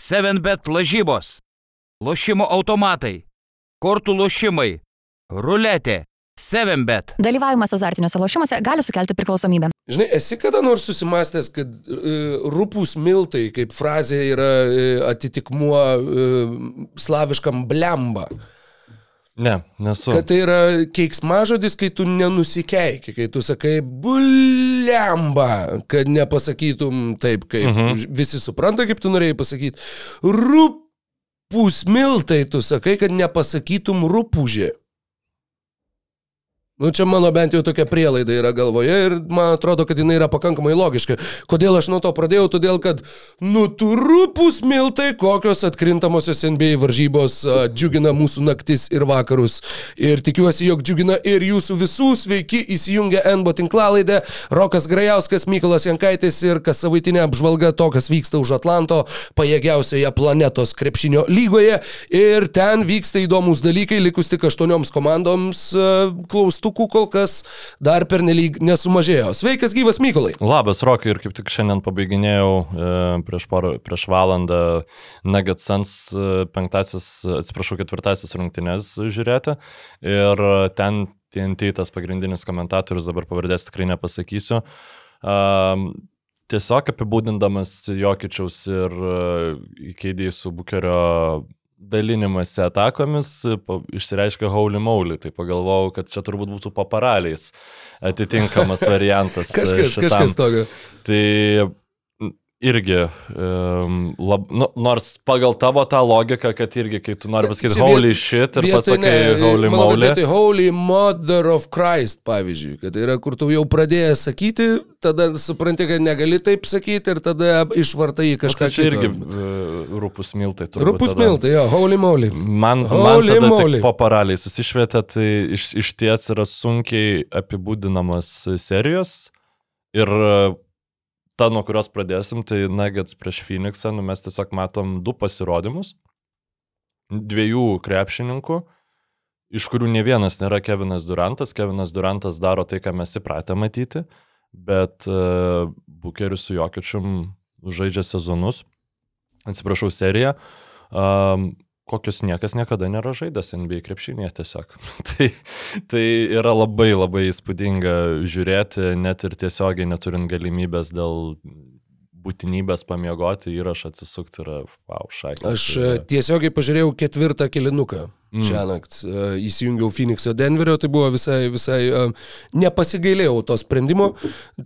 7bet lažybos, lošimo automatai, kortų lošimai, ruletė, 7bet. Dalyvavimas azartiniuose lošimuose gali sukelti priklausomybę. Žinai, esi kada nors susimastęs, kad uh, rupūs miltai kaip frazė yra uh, atitikmuo uh, slaviškam blemba? Ne, nesu. Kad tai yra keiksmažodis, kai tu nenusikeiki, kai tu sakai blemba, kad nepasakytum taip, kaip mhm. visi supranta, kaip tu norėjai pasakyti. Rupūs miltai, tu sakai, kad nepasakytum rupūžė. Nu, čia mano bent jau tokia prielaida yra galvoje ir man atrodo, kad jinai yra pakankamai logiška. Kodėl aš nuo to pradėjau? Todėl, kad nuturupus miltai, kokios atkrintamosios NBA varžybos džiugina mūsų naktis ir vakarus. Ir tikiuosi, jog džiugina ir jūsų visų sveiki įsijungę NBO tinklalaidę. Rokas Grajauskas, Mykolas Jankaitis ir kas savaitinė apžvalga to, kas vyksta už Atlanto, pajėgiausioje planetos krepšinio lygoje. Ir ten vyksta įdomus dalykai, likus tik aštuonioms komandoms klaustų klaustukų kol kas dar pernelyg nesumažėjo. Sveikas gyvas Mykolai. Labas, Rokai, ir kaip tik šiandien pabaiginėjau e, prieš, par, prieš valandą Nugget Sans e, penktasis, atsiprašau, ketvirtasis rungtynės žiūrėti. Ir ten TNT tas pagrindinis komentatorius, dabar pavardės tikrai nepasakysiu. Um, tiesiog apibūdindamas Jokičiaus ir įkeidėjų su Bukerio dalinimasi atakomis išsireiškia holy moly, tai pagalvojau, kad čia turbūt būtų paparaliais atitinkamas variantas. kažkas, šitam. kažkas tokio. Tai irgi, um, lab, nu, nors pagal tavo tą logiką, kad irgi, kai tu nori pasakyti holy shit ir pasakai ne, holy moly. Tai holy mother of Christ, pavyzdžiui, kad yra, kur tu jau pradėjai sakyti, tada supranti, kad negali taip sakyti ir tada išvartai į kažką. Tai čia irgi uh, rūpus miltai. Rūpus tada. miltai, jo, holy moly. Man, holy man moly. po paraliai susišvietė, tai iš, iš ties yra sunkiai apibūdinamas serijos ir uh, ta, nuo kurios pradėsim, tai Nuggets prieš Phoenixą, nu, mes tiesiog matom du pasirodymus, dviejų krepšininkų, iš kurių ne vienas nėra Kevinas Durantas. Kevinas Durantas daro tai, ką mes įpratę matyti, bet uh, Bukeris su Jokičium žaidžia sezonus, atsiprašau, seriją. Um, kokius niekas niekada nėra žaidęs NBA krepšinėje tiesiog. tai, tai yra labai labai įspūdinga žiūrėti, net ir tiesiogiai neturint galimybės dėl būtinybės pamiegoti įrašą atsisukti yra wow, šakės. Aš e, tiesiogiai pažiūrėjau ketvirtą kilinuką. Mm. Šią naktį uh, įsijungiau Phoenix'o Denverio, tai buvo visai, visai uh, nepasigailėjau to sprendimo,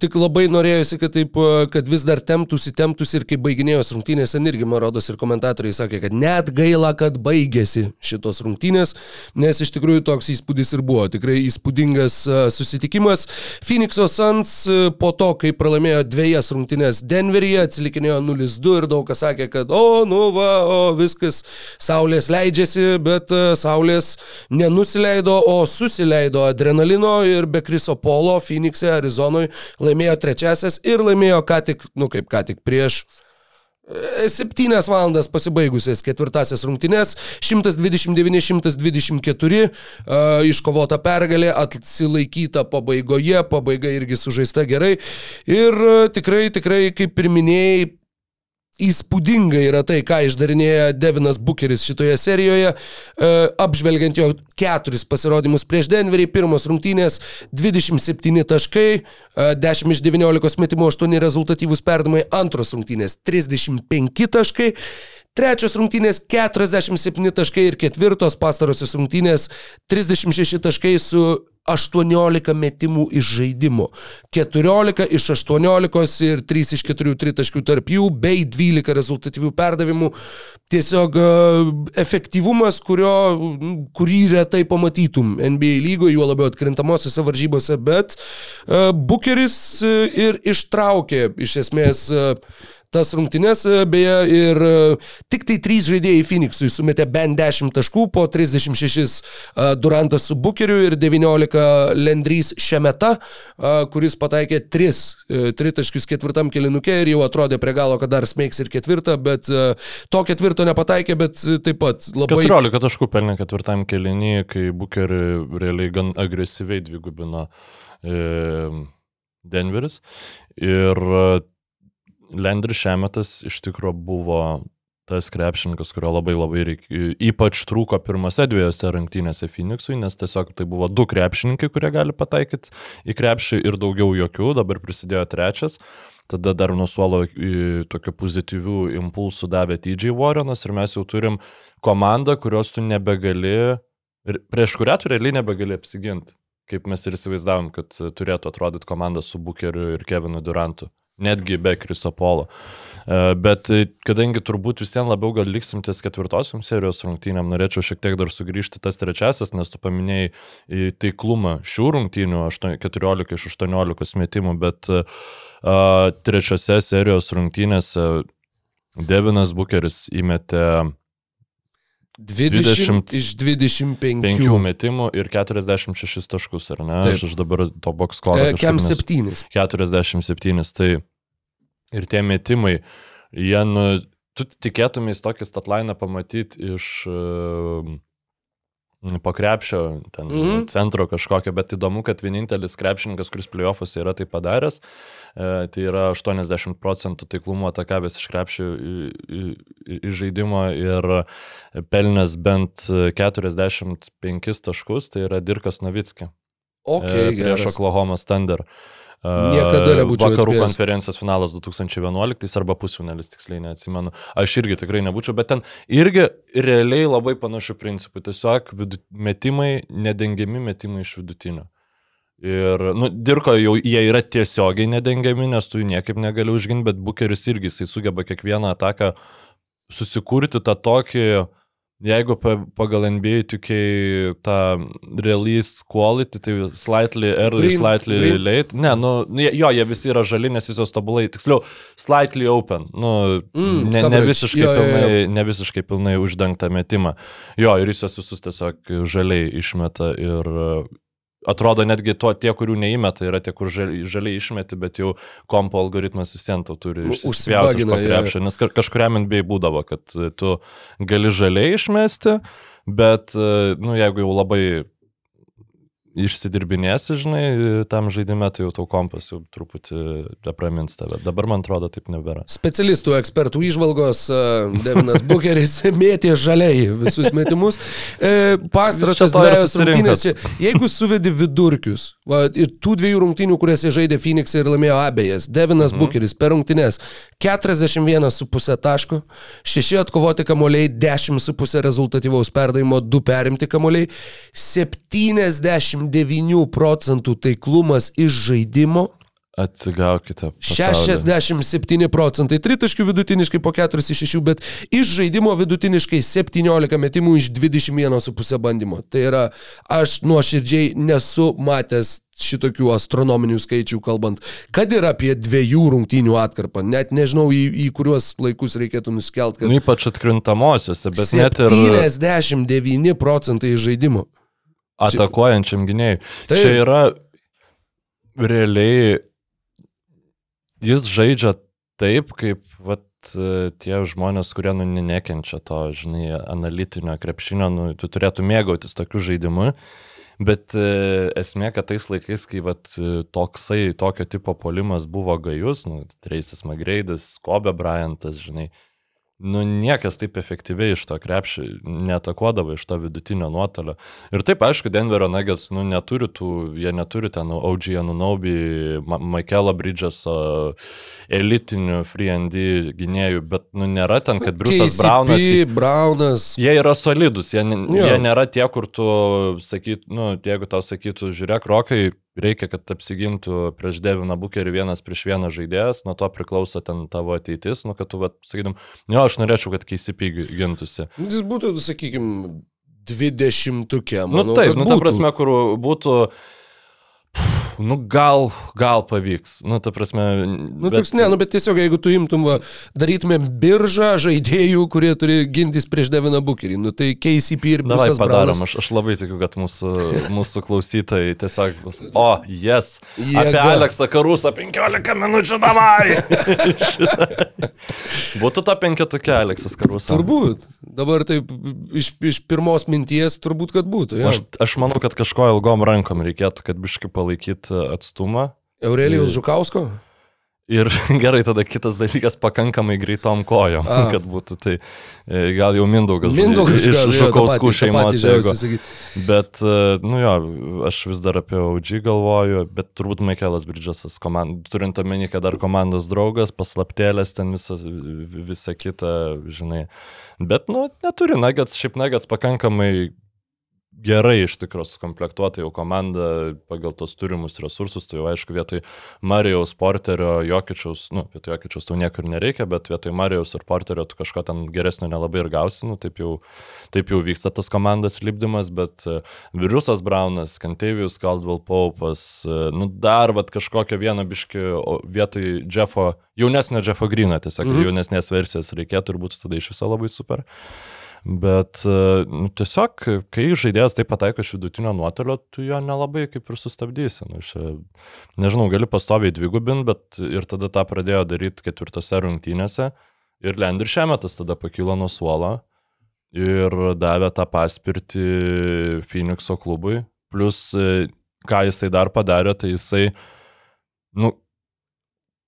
tik labai norėjusi, kad, taip, uh, kad vis dar temtųsi, temtųsi ir kai baiginėjos rungtynės, irgi, man rodos, ir komentatoriai sakė, kad net gaila, kad baigėsi šitos rungtynės, nes iš tikrųjų toks įspūdis ir buvo, tikrai įspūdingas uh, susitikimas. Phoenix'o Suns uh, po to, kai pralaimėjo dviejas rungtynės Denveryje, atsilikinėjo 0-2 ir daug kas sakė, kad o, nu va, o, viskas, saulės leidžiasi, bet uh, saulės nenusileido, o susileido adrenalino ir be Kriso Polo Phoenix'e, Arizonoje laimėjo trečiasis ir laimėjo ką tik, nu kaip ką tik prieš e, Septynias valandas pasibaigusias ketvirtasias rungtynės, 129-124, uh, iškovota pergalė, atsilaikyta pabaigoje, pabaiga irgi sužaista gerai. Ir uh, tikrai, tikrai, kaip ir minėjai, Įspūdinga yra tai, ką išdarinėja Devinas Bucheris šitoje serijoje, e, apžvelgiant jo keturis pasirodymus prieš Denverį, pirmos rungtynės 27 taškai, 10 e, iš 19 metimų 8 rezultatyvūs perdamai, antros rungtynės 35 taškai, Trečios rungtynės 47 taškai ir ketvirtos pastarosios rungtynės 36 taškai su 18 metimų iš žaidimo. 14 iš 18 ir 3 iš 4 tritaškių tarp jų, bei 12 rezultatyvių perdavimų. Tiesiog e, efektyvumas, kurio, kurį retai pamatytum NBA lygoje, juo labiau atkrintamosiose varžybose, bet uh, Bukeris e, ir ištraukė iš esmės tas rungtynes, e, beje, ir e, tik tai trys žaidėjai Phoenixui sumetė bent 10 taškų, po 36 e, Durantas su Bukeriu ir 19 Lendrys Šemeta, kuris pataikė 3 tritaškius ketvirtam kilinukė ir jau atrodė prie galo, kad dar smeiks ir ketvirtą, bet to ketvirto nepataikė, bet taip pat labai... 14 taškų pelnė ketvirtam kilinį, kai Bukeri realiai gan agresyviai dvigubino Denveris. Ir Lendris Šemetas iš tikrųjų buvo tas krepšininkas, kurio labai labai reikia, ypač trūko pirmose dviejose rungtynėse Phoenixui, nes tiesiog tai buvo du krepšininkai, kurie gali pataikyti į krepšį ir daugiau jokių, dabar prisidėjo trečias. Tada dar nuo suolo tokių pozityvių impulsų davė TJ Warrenas ir mes jau turim komandą, kurios tu nebegali, prieš kurią tu realiai nebegali apsiginti. Kaip mes ir įsivaizdavom, kad turėtų atrodyti komanda su Bukeriu ir Kevinu Durantu netgi be Kriso Polo. E, bet e, kadangi turbūt visiems labiau gal liksim ties ketvirtosiam serijos rungtynėm, norėčiau šiek tiek dar sugrįžti tas trečiasis, nes tu paminėjai taiklumą šių rungtynių 14 iš 18 metimų, bet uh, trečiose serijos rungtynėse Devinas Bukeris įmetė 20, 20 iš 25 metimų ir 46 taškus, ar ne? Taip. Aš, aš dabar to box kodą. E, kem 7. 47, tai ir tie metimai, jie, nu, tu tikėtumės tokį statlainą pamatyti iš uh, pakrepšio, ten mm -hmm. centro kažkokio, bet įdomu, kad vienintelis krepšininkas, kuris playoffuose yra tai padaręs, e, tai yra 80 procentų taiklumo atakavęs iš krepšio iš žaidimo ir pelnęs bent 45 taškus, tai yra Dirkas Novitski. Okay, e, prieš Oklahoma Thunder. Niekada nebūčiau. Vakarų atspėjęs. konferencijos finalas 2011 arba pusfinalis, tiksliai neatsimenu. Aš irgi tikrai nebūčiau, bet ten irgi realiai labai panašių principų. Tiesiog vidu, metimai, nedengiami metimai iš vidutinio. Ir, nu, Dirko jau jie yra tiesiogiai nedengiami, nes tu jų niekaip negali užginti, bet Bukeris irgi jisai sugeba kiekvieną ataką susikurti tą tokį uh, Jeigu pagal NBA tikiai tą release quality, tai slightly early, green, slightly green. late. Ne, nu, jo, jie visi yra žali, nes jis jos tobulai, tiksliau, slightly open. Nu, mm, ne, ne, visiškai jo, pilnai, jo, jo. ne visiškai pilnai uždengtą metimą. Jo, ir jis juos visus tiesiog žaliai išmeta ir atrodo netgi to, tie, kurių neįmeta, yra tie, kur žaliai, žaliai išmeti, bet jau kompo algoritmas vis vien tau turi užspjauti iš pakrepšio, nes kažkuriam NBA būdavo, kad tu gali žaliai išmesti, bet, nu, jeigu jau labai išsidirbinėsi, žinai, tam žaidime, tai jau tau kompas jau truputį apramins tave. Dabar man atrodo taip nebėra. Specialistų, ekspertų išvalgos, e, Devinas Bucheris mėtė žaliai visus metimus. E, pastarosios dviejos rungtynės, jeigu suvedi vidurkius, va, ir tų dviejų rungtynių, kuriuose žaidė Phoenix ir laimėjo abejas, Devinas mhm. Bucheris per rungtynės 41,5 taško, 6 atkovoti kamoliai, 10,5 rezultatyvaus perdavimo, 2 perimti kamoliai, 70 99 procentų taiklumas iš žaidimo. Atsigaukite. Pasaulyje. 67 procentai, tritaškių vidutiniškai po 4 iš 6, bet iš žaidimo vidutiniškai 17 metimų iš 21,5 bandymo. Tai yra, aš nuoširdžiai nesu matęs šitokių astronominių skaičių kalbant, kad ir apie dviejų rungtynių atkarpą. Net nežinau, į, į kuriuos laikus reikėtų nuskelt. Kad... Nu, ypač atkrintamosiose, bet net ir... 79 procentai iš žaidimo atakuojančiam gynėjui. Tai čia yra realiai jis žaidžia taip, kaip vat, tie žmonės, kurie nu, nekenčia to, žinai, analitinio krepšinio, nu, tu turėtų mėgautis tokiu žaidimu. Bet e, esmė, kad tais laikais, kai vat, toksai, tokio tipo polimas buvo gajus, nu, Tracis Magreidis, Kobe Bryantas, žinai, nu, niekas taip efektyviai iš to krepšio netakuodavo iš to vidutinio nuotolio. Ir taip, aišku, Denverio Nuggets, nu, neturi tų, jie neturi ten OG Anunobi, Ma Michaela Bridgeso, elitinių free and gynėjų, bet, nu, nėra ten, kad Bruce'as Brownas. Kis, Brownas. Jie yra solidus, jie, jie nėra tie, kur tu sakyt, nu, jeigu tau sakytų, žiūrėk, rokai, reikia, kad apsigintų prieš Deviną Bukerį vienas prieš vieną žaidėjas, nuo to priklauso ten tavo ateitis, nu kad tu, va, sakytum, jo, aš norėčiau, kad KCP gintųsi. Nu, jis būtų, sakykime, dvidešimtukė. Na nu, taip, nu, ta prasme, kur būtų nu gal, gal pavyks. Nu, ta prasme. Nu, bet... toks, ne, nu, bet tiesiog, jeigu tu imtum, va, darytumėm biržą žaidėjų, kurie turi gintis prieš Deviną Bukerį, nu, tai KCP ir Davai padarom, aš, aš labai tikiu, kad mūsų, mūsų klausytojai tiesiog bus, o, jes, Jėga. apie Aleksą Karusą 15 minučių davai. Būtų ta penketukė Aleksas Karusas. Turbūt. Dabar taip iš, iš pirmos minties turbūt, kad būtų. Ja. Aš, aš manau, kad kažko ilgom rankom reikėtų, kad biškai palaikytų atstumą. Eurelijos Žukausko? Ir gerai, tada kitas dalykas pakankamai greitom kojom, A. kad būtų tai. e, Gal jau Mindaugas. Mindaugas iš Žukauskų šeimos. jeigu-. Bet, e, nu jo, aš vis dar apie OG galvoju, bet turbūt Michaelas Bridgesas, komand... turint omeny, kad dar komandos draugas, paslaptėlės, ten visas, visa kita, žinai. Bet, nu, neturi Nuggets, šiaip Nuggets pakankamai gerai iš tikrųjų sukomplektuota jau komanda pagal tos turimus resursus, tai jau aišku vietoj Marijaus, Porterio, Jokičiaus, nu, vietoj Jokičiaus tau niekur nereikia, bet vietoj Marijaus ir Porterio tu kažko ten geresnio nelabai ir gausi, nu, taip jau, taip jau vyksta tas komandas lipdymas, bet uh, Virusas Braunas, Kantavijus, Caldwell Paupas, uh, nu, dar vat kažkokio vieno biški vietoj Jeffo, jaunesnio Jeffo Grino, tiesiog mhm. jaunesnės versijos reikėtų ir būtų tada iš viso labai super. Bet e, nu, tiesiog, kai žaidėjas taip pataiko iš vidutinio nuotolio, tu jo nelabai kaip ir sustabdysi. Nu, šia, nežinau, gali pastoviai dvigubinti, bet ir tada tą pradėjo daryti ketvirtose rungtynėse. Ir Lendir šiemetas tada pakilo nuo suolo ir davė tą paspirtį Phoenixo klubui. Plus, e, ką jisai dar padarė, tai jisai, nu,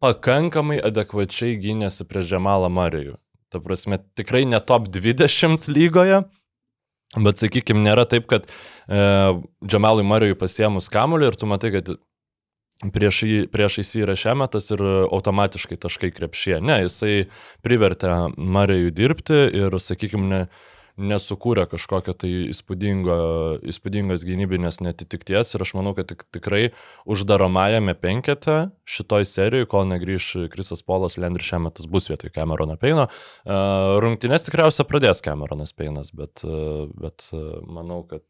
pakankamai adekvačiai gynėsi prieš Džemalą Marijų. Ta prasme, tikrai ne top 20 lygoje, bet sakykime, nėra taip, kad e, Džemalui Marijui pasiemus kamuolį ir tu matai, kad prieš jį, prieš jį yra šiemetas ir automatiškai taškai krepšė. Ne, jisai privertė Marijų dirbti ir, sakykime, ne, nesukūrė kažkokio tai įspūdingo, įspūdingos gynybinės netitikties ir aš manau, kad tik, tikrai uždaromajame penkete šitoj serijoje, kol negryž Krisas Polas, Lendri šiemetas bus vietoj Camerono Peino. Uh, rungtynės tikriausiai pradės Cameronas Peinas, bet, uh, bet uh, manau, kad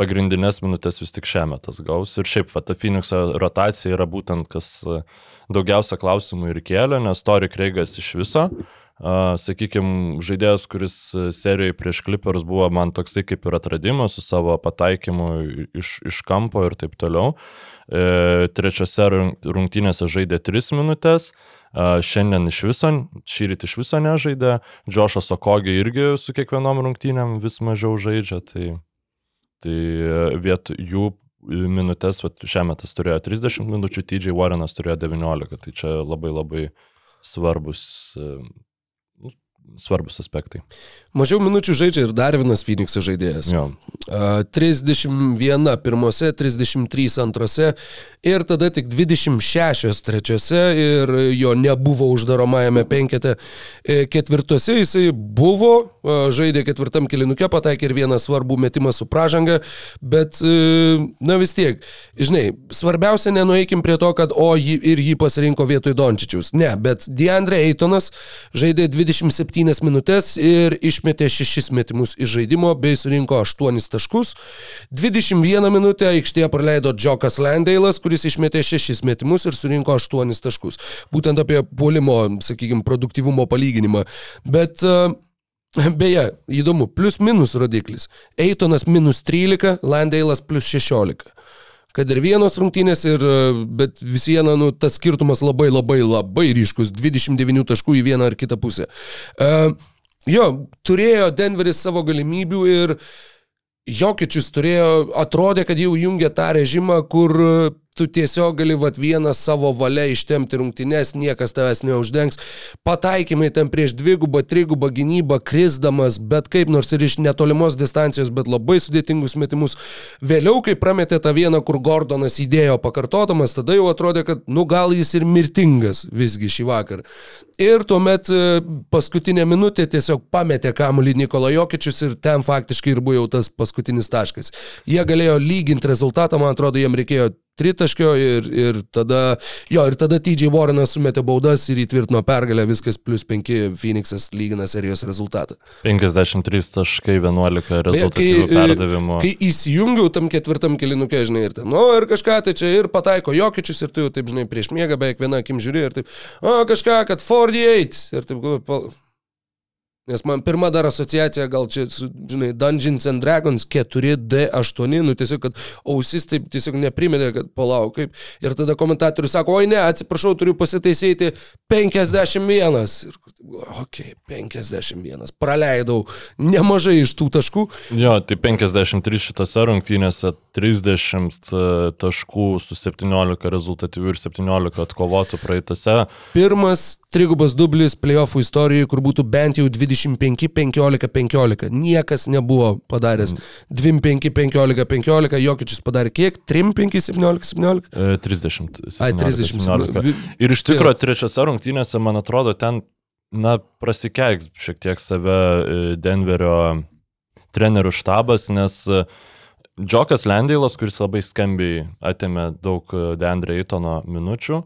pagrindinės minutės vis tik šiemetas gaus. Ir šiaip, va, ta Phoenixo rotacija yra būtent kas daugiausia klausimų ir kėlė, nes Tori Kreigas iš viso Uh, sakykime, žaidėjas, kuris serijoje prieš Clippers buvo man toksai kaip ir atradimas su savo pataikymu iš, iš kampo ir taip toliau. E, trečiose rungtynėse žaidė 3 minutės, uh, šiandien iš viso, šį rytį iš viso nežaidė, Džošas Okogi irgi su kiekvienom rungtynėm vis mažiau žaidžia, tai, tai vietoj jų minutės, šiame metas turėjo 30 minučių, TJ Warrenas turėjo 19, tai čia labai labai svarbus svarbus aspektai. Mažiau minučių žaidžia ir dar vienas Phoenix'o žaidėjas. Jo. Uh, 31 pirmose, 33 antrose ir tada tik 26 trečiose ir jo nebuvo uždaromajame penkete. E, Ketvirtose jisai buvo, žaidė ketvirtam kilinukė, pataikė ir vieną svarbų metimą su pražanga, bet uh, na vis tiek, žinai, svarbiausia nenueikim prie to, kad o jį, ir jį pasirinko vietoj Dončičiaus. Ne, bet Deandre Eitonas žaidė 27 minutės ir išmetė 6 metimus iš žaidimo bei surinko 8 taškus. 21 minutę aikštėje praleido Džokas Landeilas, kuris išmetė 6 metimus ir surinko 8 taškus. Būtent apie puolimo, sakykime, produktyvumo palyginimą. Bet uh, Beje, įdomu, plus minus rodiklis. Eitonas minus 13, Landeilas plus 16 kad ir vienos rungtynės, ir, bet vis viena, nu, tas skirtumas labai labai labai ryškus - 29 taškų į vieną ar kitą pusę. Uh, jo, turėjo Denveris savo galimybių ir Jokičius turėjo, atrodė, kad jau jungia tą režimą, kur tu tiesiog gali vat vieną savo valia ištemti rungtynes, niekas tavęs neuždengs. Pataikymai ten prieš dvigubą, trigubą gynybą, krisdamas, bet kaip nors ir iš netolimos distancijos, bet labai sudėtingus metimus. Vėliau, kai prametė tą vieną, kur Gordonas įdėjo pakartodamas, tada jau atrodė, kad nu gal jis ir mirtingas visgi šį vakarą. Ir tuomet paskutinė minutė tiesiog pametė kamuolį Nikola Jokičius ir ten faktiškai ir buvo jau tas paskutinis taškas. Jie galėjo lyginti rezultatą, man atrodo, jiem reikėjo tritaškio ir, ir tada, jo, ir tada TJ Warrenas sumetė baudas ir įtvirtino pergalę, viskas plus 5 Phoenixas lygina serijos rezultatą. 53 taškai, 11 rezultatyvių perdavimų. Kai įsijungiau tam ketvirtam kilinukė, žinai, ir ten, nu, ir kažką tai čia ir pataiko jokičius ir tu jau taip, žinai, prieš miegą beveik vieną akim žiūri ir taip, o kažką, kad 48 ir taip, Nes man pirma dar asociacija, gal čia, su, žinai, Dungeons and Dragons 4D8, nu tiesiog, kad ausis taip tiesiog nepriminė, kad palauk kaip. Ir tada komentatorius sako, oi ne, atsiprašau, turiu pasitaisyti 51. Ir, okei, okay, 51. Praleidau nemažai iš tų taškų. Jo, tai 53 šitose rungtynėse, 30 e, taškų su 17 rezultatyvių ir 17 atkovotų praeitose. Pirmas trigubas dublis playoffų istorijoje, kur būtų bent jau 25, 15, 15. Niekas nebuvo padaręs. 25, 15, 15. Jokičius padarė kiek? 3, 5, 17, 17? E, 30. 17, Ai, 30. 17. Ir iš tikrųjų trečiose rungtynėse, man atrodo, ten, na, prasikeiks šiek tiek save e, Denverio trenerių štabas, nes uh, Džokas Lendeilas, kuris labai skambiai atėmė daug e, Deandre Eitono minučių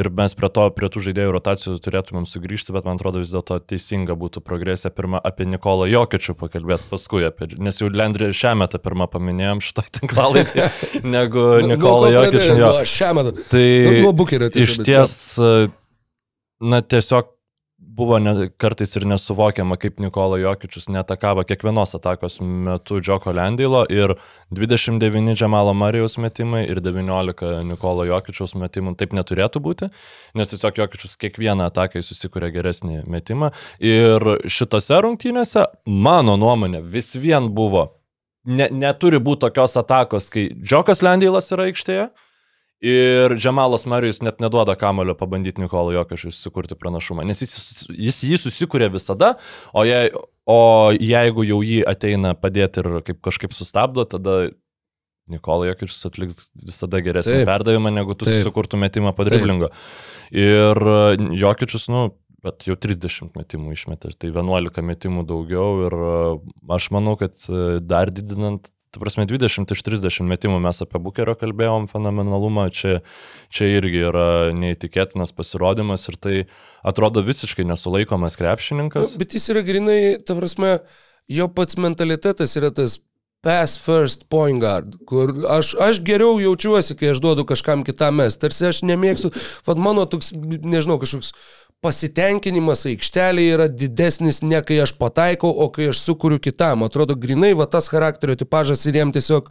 ir mes prie, to, prie tų žaidėjų rotacijų turėtumėm sugrįžti, bet man atrodo vis dėlto teisinga būtų progresija pirmą apie Nikolą Jokičių pakalbėti, paskui apie, nes jau Lendrį šią metą pirmą paminėjom šitą tinklalaidį, negu Nikolą Jokičių. Šią metą. Tai nu, bukerio. Iš ties, e, na tiesiog buvo ne, kartais ir nesuvokiama, kaip Nikola Jokičius netakavo kiekvienos atakos metu Džoko Lendylo ir 29 Džamalo Marijos metimai ir 19 Nikola Jokičiaus metimų. Taip neturėtų būti, nes tiesiog Jokičius kiekvieną ataką susikuria geresnį metimą. Ir šitose rungtynėse, mano nuomonė, vis vien buvo, ne, neturi būti tokios atakos, kai Džokas Lendylas yra aikštėje Ir Džemalas Marijus net neduoda kamulio pabandyti Nikolo Jokišui susikurti pranašumą, nes jis, jis jį susikūrė visada, o, jei, o jeigu jau jį ateina padėti ir kaip kažkaip sustabdo, tada Nikola Jokičius atliks visada geresnį Taip. perdavimą, negu tu Taip. susikurtų metimą padriblingo. Ir Jokičius, nu, bet jau 30 metimų išmetė, tai 11 metimų daugiau ir aš manau, kad dar didinant Tu prasme, 20 iš 30 metimų mes apie Bukerio kalbėjom fenomenalumą, čia, čia irgi yra neįtikėtinas pasirodymas ir tai atrodo visiškai nesulaikomas krepšininkas. Nu, bet jis yra grinai, ta prasme, jo pats mentalitetas yra tas pass first point guard, kur aš, aš geriau jaučiuosi, kai aš duodu kažkam kitam mes. Tarsi aš nemėgstu, vad mano toks, nežinau, kažkoks pasitenkinimas aikštelėje yra didesnis ne kai aš pataikau, o kai aš sukuriu kitam. Atrodo, grinai va tas charakterio tipažas ir jam tiesiog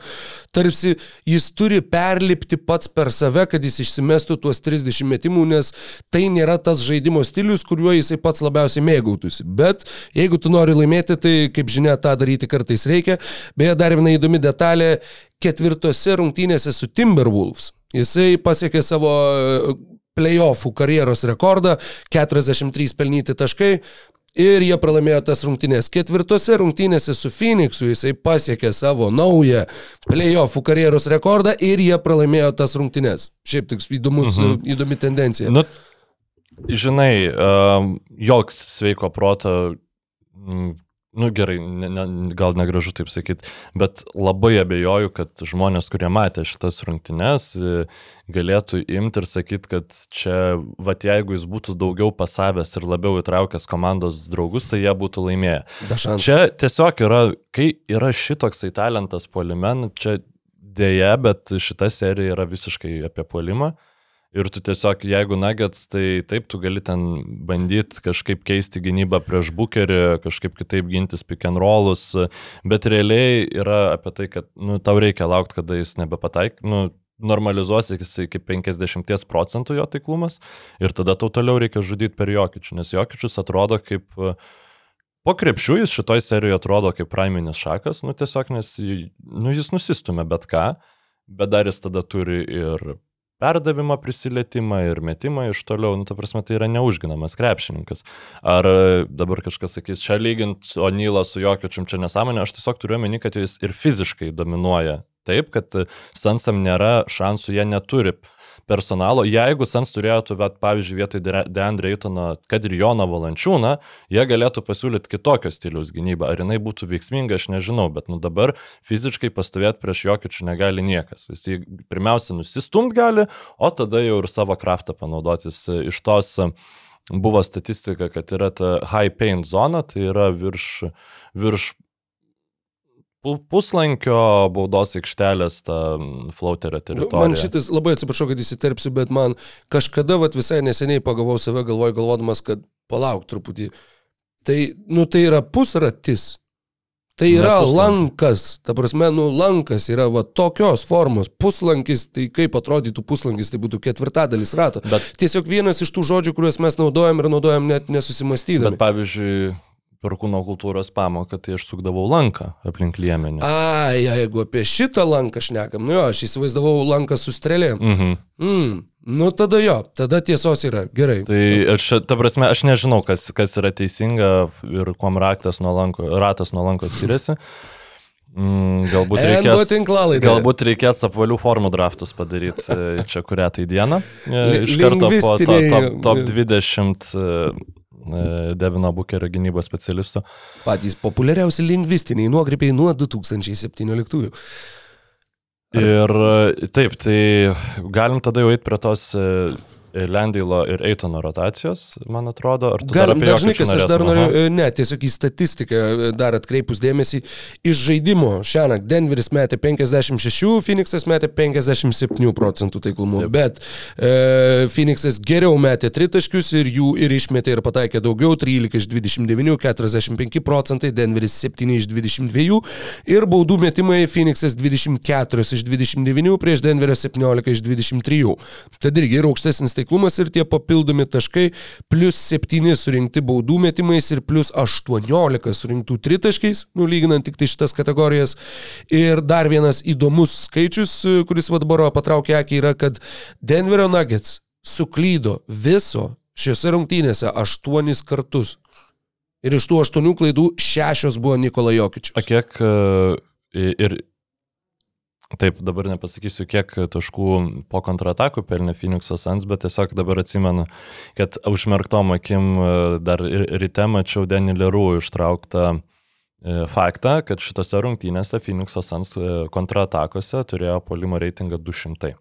tarsi jis turi perlipti pats per save, kad jis išsimestų tuos 30 metimų, nes tai nėra tas žaidimo stilius, kuriuo jisai pats labiausiai mėgautųsi. Bet jeigu tu nori laimėti, tai kaip žinia, tą daryti kartais reikia. Beje, dar viena įdomi detalė, ketvirtose rungtynėse su Timberwolves. Jisai pasiekė savo playoffų karjeros rekordą, 43 pelnyti taškai. Ir jie pralaimėjo tas rungtynės. Ketvirtose rungtynėse su Phoenixu jisai pasiekė savo naują playoffų karjeros rekordą ir jie pralaimėjo tas rungtynės. Šiaip toks įdomus, mhm. įdomi tendencija. Nu, žinai, uh, joks sveiko proto nu gerai, ne, ne, gal negražu taip sakyti, bet labai abejoju, kad žmonės, kurie matė šitas rungtynes, galėtų imti ir sakyti, kad čia, va jeigu jis būtų daugiau pasavęs ir labiau įtraukęs komandos draugus, tai jie būtų laimėję. Čia tiesiog yra, kai yra šitoksai talentas polimen, čia dėja, bet šita serija yra visiškai apie polimą. Ir tu tiesiog, jeigu nuggets, tai taip, tu gali ten bandyti kažkaip keisti gynybą prieš bukerį, kažkaip kitaip gintis pick and rollus, bet realiai yra apie tai, kad nu, tau reikia laukti, kada jis nebepataik, nu, normalizuosi iki 50 procentų jo taiklumas ir tada tau toliau reikia žudyti per jokičių, nes jokičius atrodo kaip... Po krepšių jis šitoj serijoje atrodo kaip praiminis šakas, nu tiesiog nes nu, jis nusistumė bet ką, bet dar jis tada turi ir perdavimą, prisilietimą ir metimą iš toliau, nu, ta prasme, tai yra neužginamas krepšininkas. Ar e, dabar kažkas sakys, čia lygint Onylą su Jokiečium čia nesąmonė, aš tiesiog turiu omeny, kad jis ir fiziškai dominuoja taip, kad Sansam nėra šansų, jie neturi personalo. Jeigu Sans turėtų, bet, pavyzdžiui, vietoj Deandre Eitono, kad ir Joną Valančiūną, jie galėtų pasiūlyti kitokio stiliaus gynybą. Ar jinai būtų veiksminga, aš nežinau, bet nu dabar fiziškai pastovėti prieš jokiečių negali niekas. Jis jį pirmiausia nusistumt gali, o tada jau ir savo kraftą panaudotis iš tos buvo statistika, kad yra ta high pain zona, tai yra virš, virš puslankio baudos aikštelės tą flauterio teritoriją. Man šitas, labai atsiprašau, kad įsiterpsiu, bet man kažkada vat, visai neseniai pagavau save galvoj galvodamas, kad palauk truputį. Tai, nu, tai yra pusratis. Tai yra puslankis. lankas, ta prasme, nu, lankas yra va tokios formos, puslankis, tai kaip atrodytų puslankis, tai būtų ketvirtadalis rato. Bet- Tiesiog vienas iš tų žodžių, kuriuos mes naudojam ir naudojam net nesusimastydami. Bet pavyzdžiui, per kūno kultūros pamoką, tai aš sukdavau lanką aplink liemenį. A, jeigu apie šitą lanką šnekam, nu jo, aš įsivaizdavau lanką su strėlėm. Mhm. Mm, nu tada jo, tada tiesos yra, gerai. Tai aš, ta prasme, aš nežinau, kas, kas yra teisinga ir kuom raktas nuo lanko, ratas nuo lanko skiriasi. Mm, galbūt reikės, galbūt reikės apvalių formų draftus padaryti e, čia kurią tai dieną. E, Iš karto po to, top, top 20 e, e, Devino Bukerio gynybos specialistų. Patys populiariausi lingvistiniai nuokrypiai nuo 2017. Ir e, taip, tai galim tada jau eiti prie tos e, Lendylo ir Eitono rotacijos, man atrodo. Dar Galim, apie dar žinai, kas aš dar noriu, Aha. e, ne, tiesiog į statistiką e, dar atkreipus dėmesį, iš žaidimo šiąnakt Denveris metė 56, Phoenixas metė 57 procentų taiklumu, Taip. bet e, Phoenixas geriau metė tritaškius ir jų ir išmetė ir pataikė daugiau, 13 iš 29, 45 procentai, Denveris 7 iš 22 ir baudų metimai Phoenixas 24 iš 29 prieš Denverio 17 iš 23. Tad irgi ir aukštesnis taiklumas ir tie papildomi taškai, plus 7 surinkti baudų metimais ir plus 18 surinktų tritaškiais, nulyginant tik tai šitas kategorijas. Ir dar vienas įdomus skaičius, kuris vadbaro patraukė akį, yra, kad Denverio Nuggets suklydo viso šiuose rungtynėse aštuonis kartus. Ir iš tų aštuonių klaidų šešios buvo Nikola Jokičius. kiek e, ir taip, dabar nepasakysiu, kiek taškų po kontratakų pelnė Phoenix'o Suns, bet tiesiog dabar atsimenu, kad užmerktom akim e, dar ryte mačiau Denny Lerų ištrauktą e, faktą, kad šitose rungtynėse Phoenix'o Suns e, kontratakose turėjo polimo reitingą 200.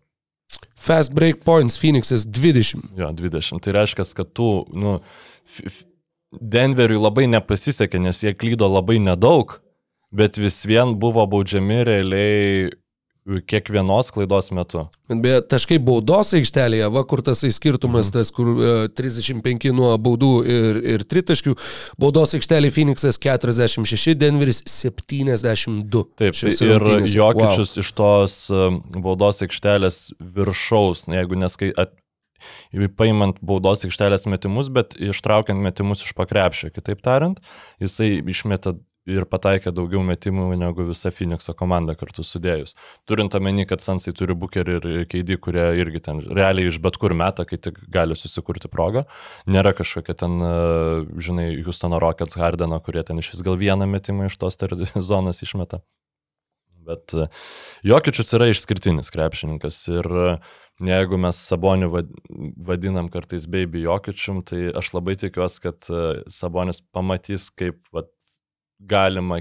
Fast break points Phoenixas 20. Jo, 20. Tai reiškia, kad tu, nu, Denveriui labai nepasisekė, nes jie klydo labai nedaug, bet vis vien buvo baudžiami realiai kiekvienos klaidos metu. Beje, taškai baudos aikštelėje, va kur tas skirtumas, Mhm. tas kur e, 35 nuo baudų ir, ir tritaškių, baudos aikštelėje Phoenixas 46, Denveris 72. Taip, tai ir rungtynėse. Jokičius wow. iš tos um, baudos aikštelės viršaus, jeigu neskai... At, paimant baudos aikštelės metimus, bet ištraukiant metimus iš pakrepšio, kitaip tariant, jisai išmeta ir pataikė daugiau metimų negu visa Phoenixo komanda kartu sudėjus. Turint omeny, kad Sansai turi Bukerį ir Keidį, kurie irgi ten realiai iš bet kur metą, kai tik gali susikurti progą. Nėra kažkokia ten, e, žinai, Houstono Rockets Hardeno, kurie ten iš vis gal vieną metimą iš tos zonos išmeta. Bet e, Jokičius yra išskirtinis krepšininkas ir e, jeigu mes Sabonį vad- vadinam kartais baby Jokičium, tai aš labai tikiuosi, kad Sabonis pamatys, kaip vat, galima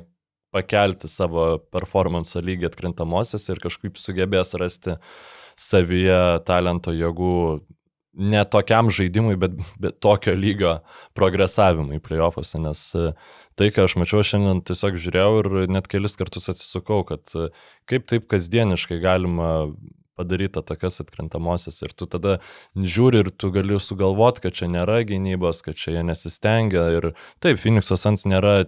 pakelti savo performance lygį atkrintamosiose ir kažkaip sugebės rasti savyje talento jėgų ne tokiam žaidimui, bet, bet tokio lygio progresavimui playoffuose, nes e, tai, ką aš mačiau šiandien, tiesiog žiūrėjau ir net kelis kartus atsisukau, kad e, kaip taip kasdieniškai galima padaryti atakas atkrintamosios ir tu tada žiūri ir tu gali sugalvoti, kad čia nėra gynybos, kad čia jie nesistengia ir taip, Phoenix'o Sans nėra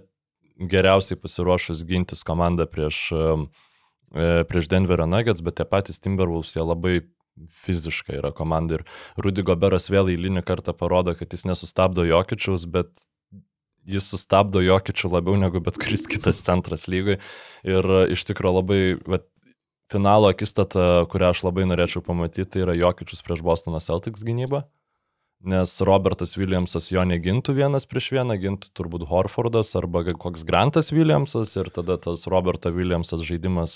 geriausiai pasiruošus gintis komanda prieš, e, prieš Denverio Nuggets, bet tie patys Timberwolves jie labai fiziškai yra komanda ir Rudy Goberas vėl eilinį kartą parodo, kad jis nesustabdo Jokičiaus, bet jis sustabdo Jokičių labiau negu bet kuris kitas centras lygoj ir e, iš tikrųjų labai, vat, finalo akistata, kurią aš labai norėčiau pamatyti, tai yra Jokičius prieš Bostono Celtics gynybą. Nes Robertas Williamsas jo negintų vienas prieš vieną, gintų turbūt Horfordas arba koks Grantas Williamsas ir tada tas Roberto Williamsas žaidimas,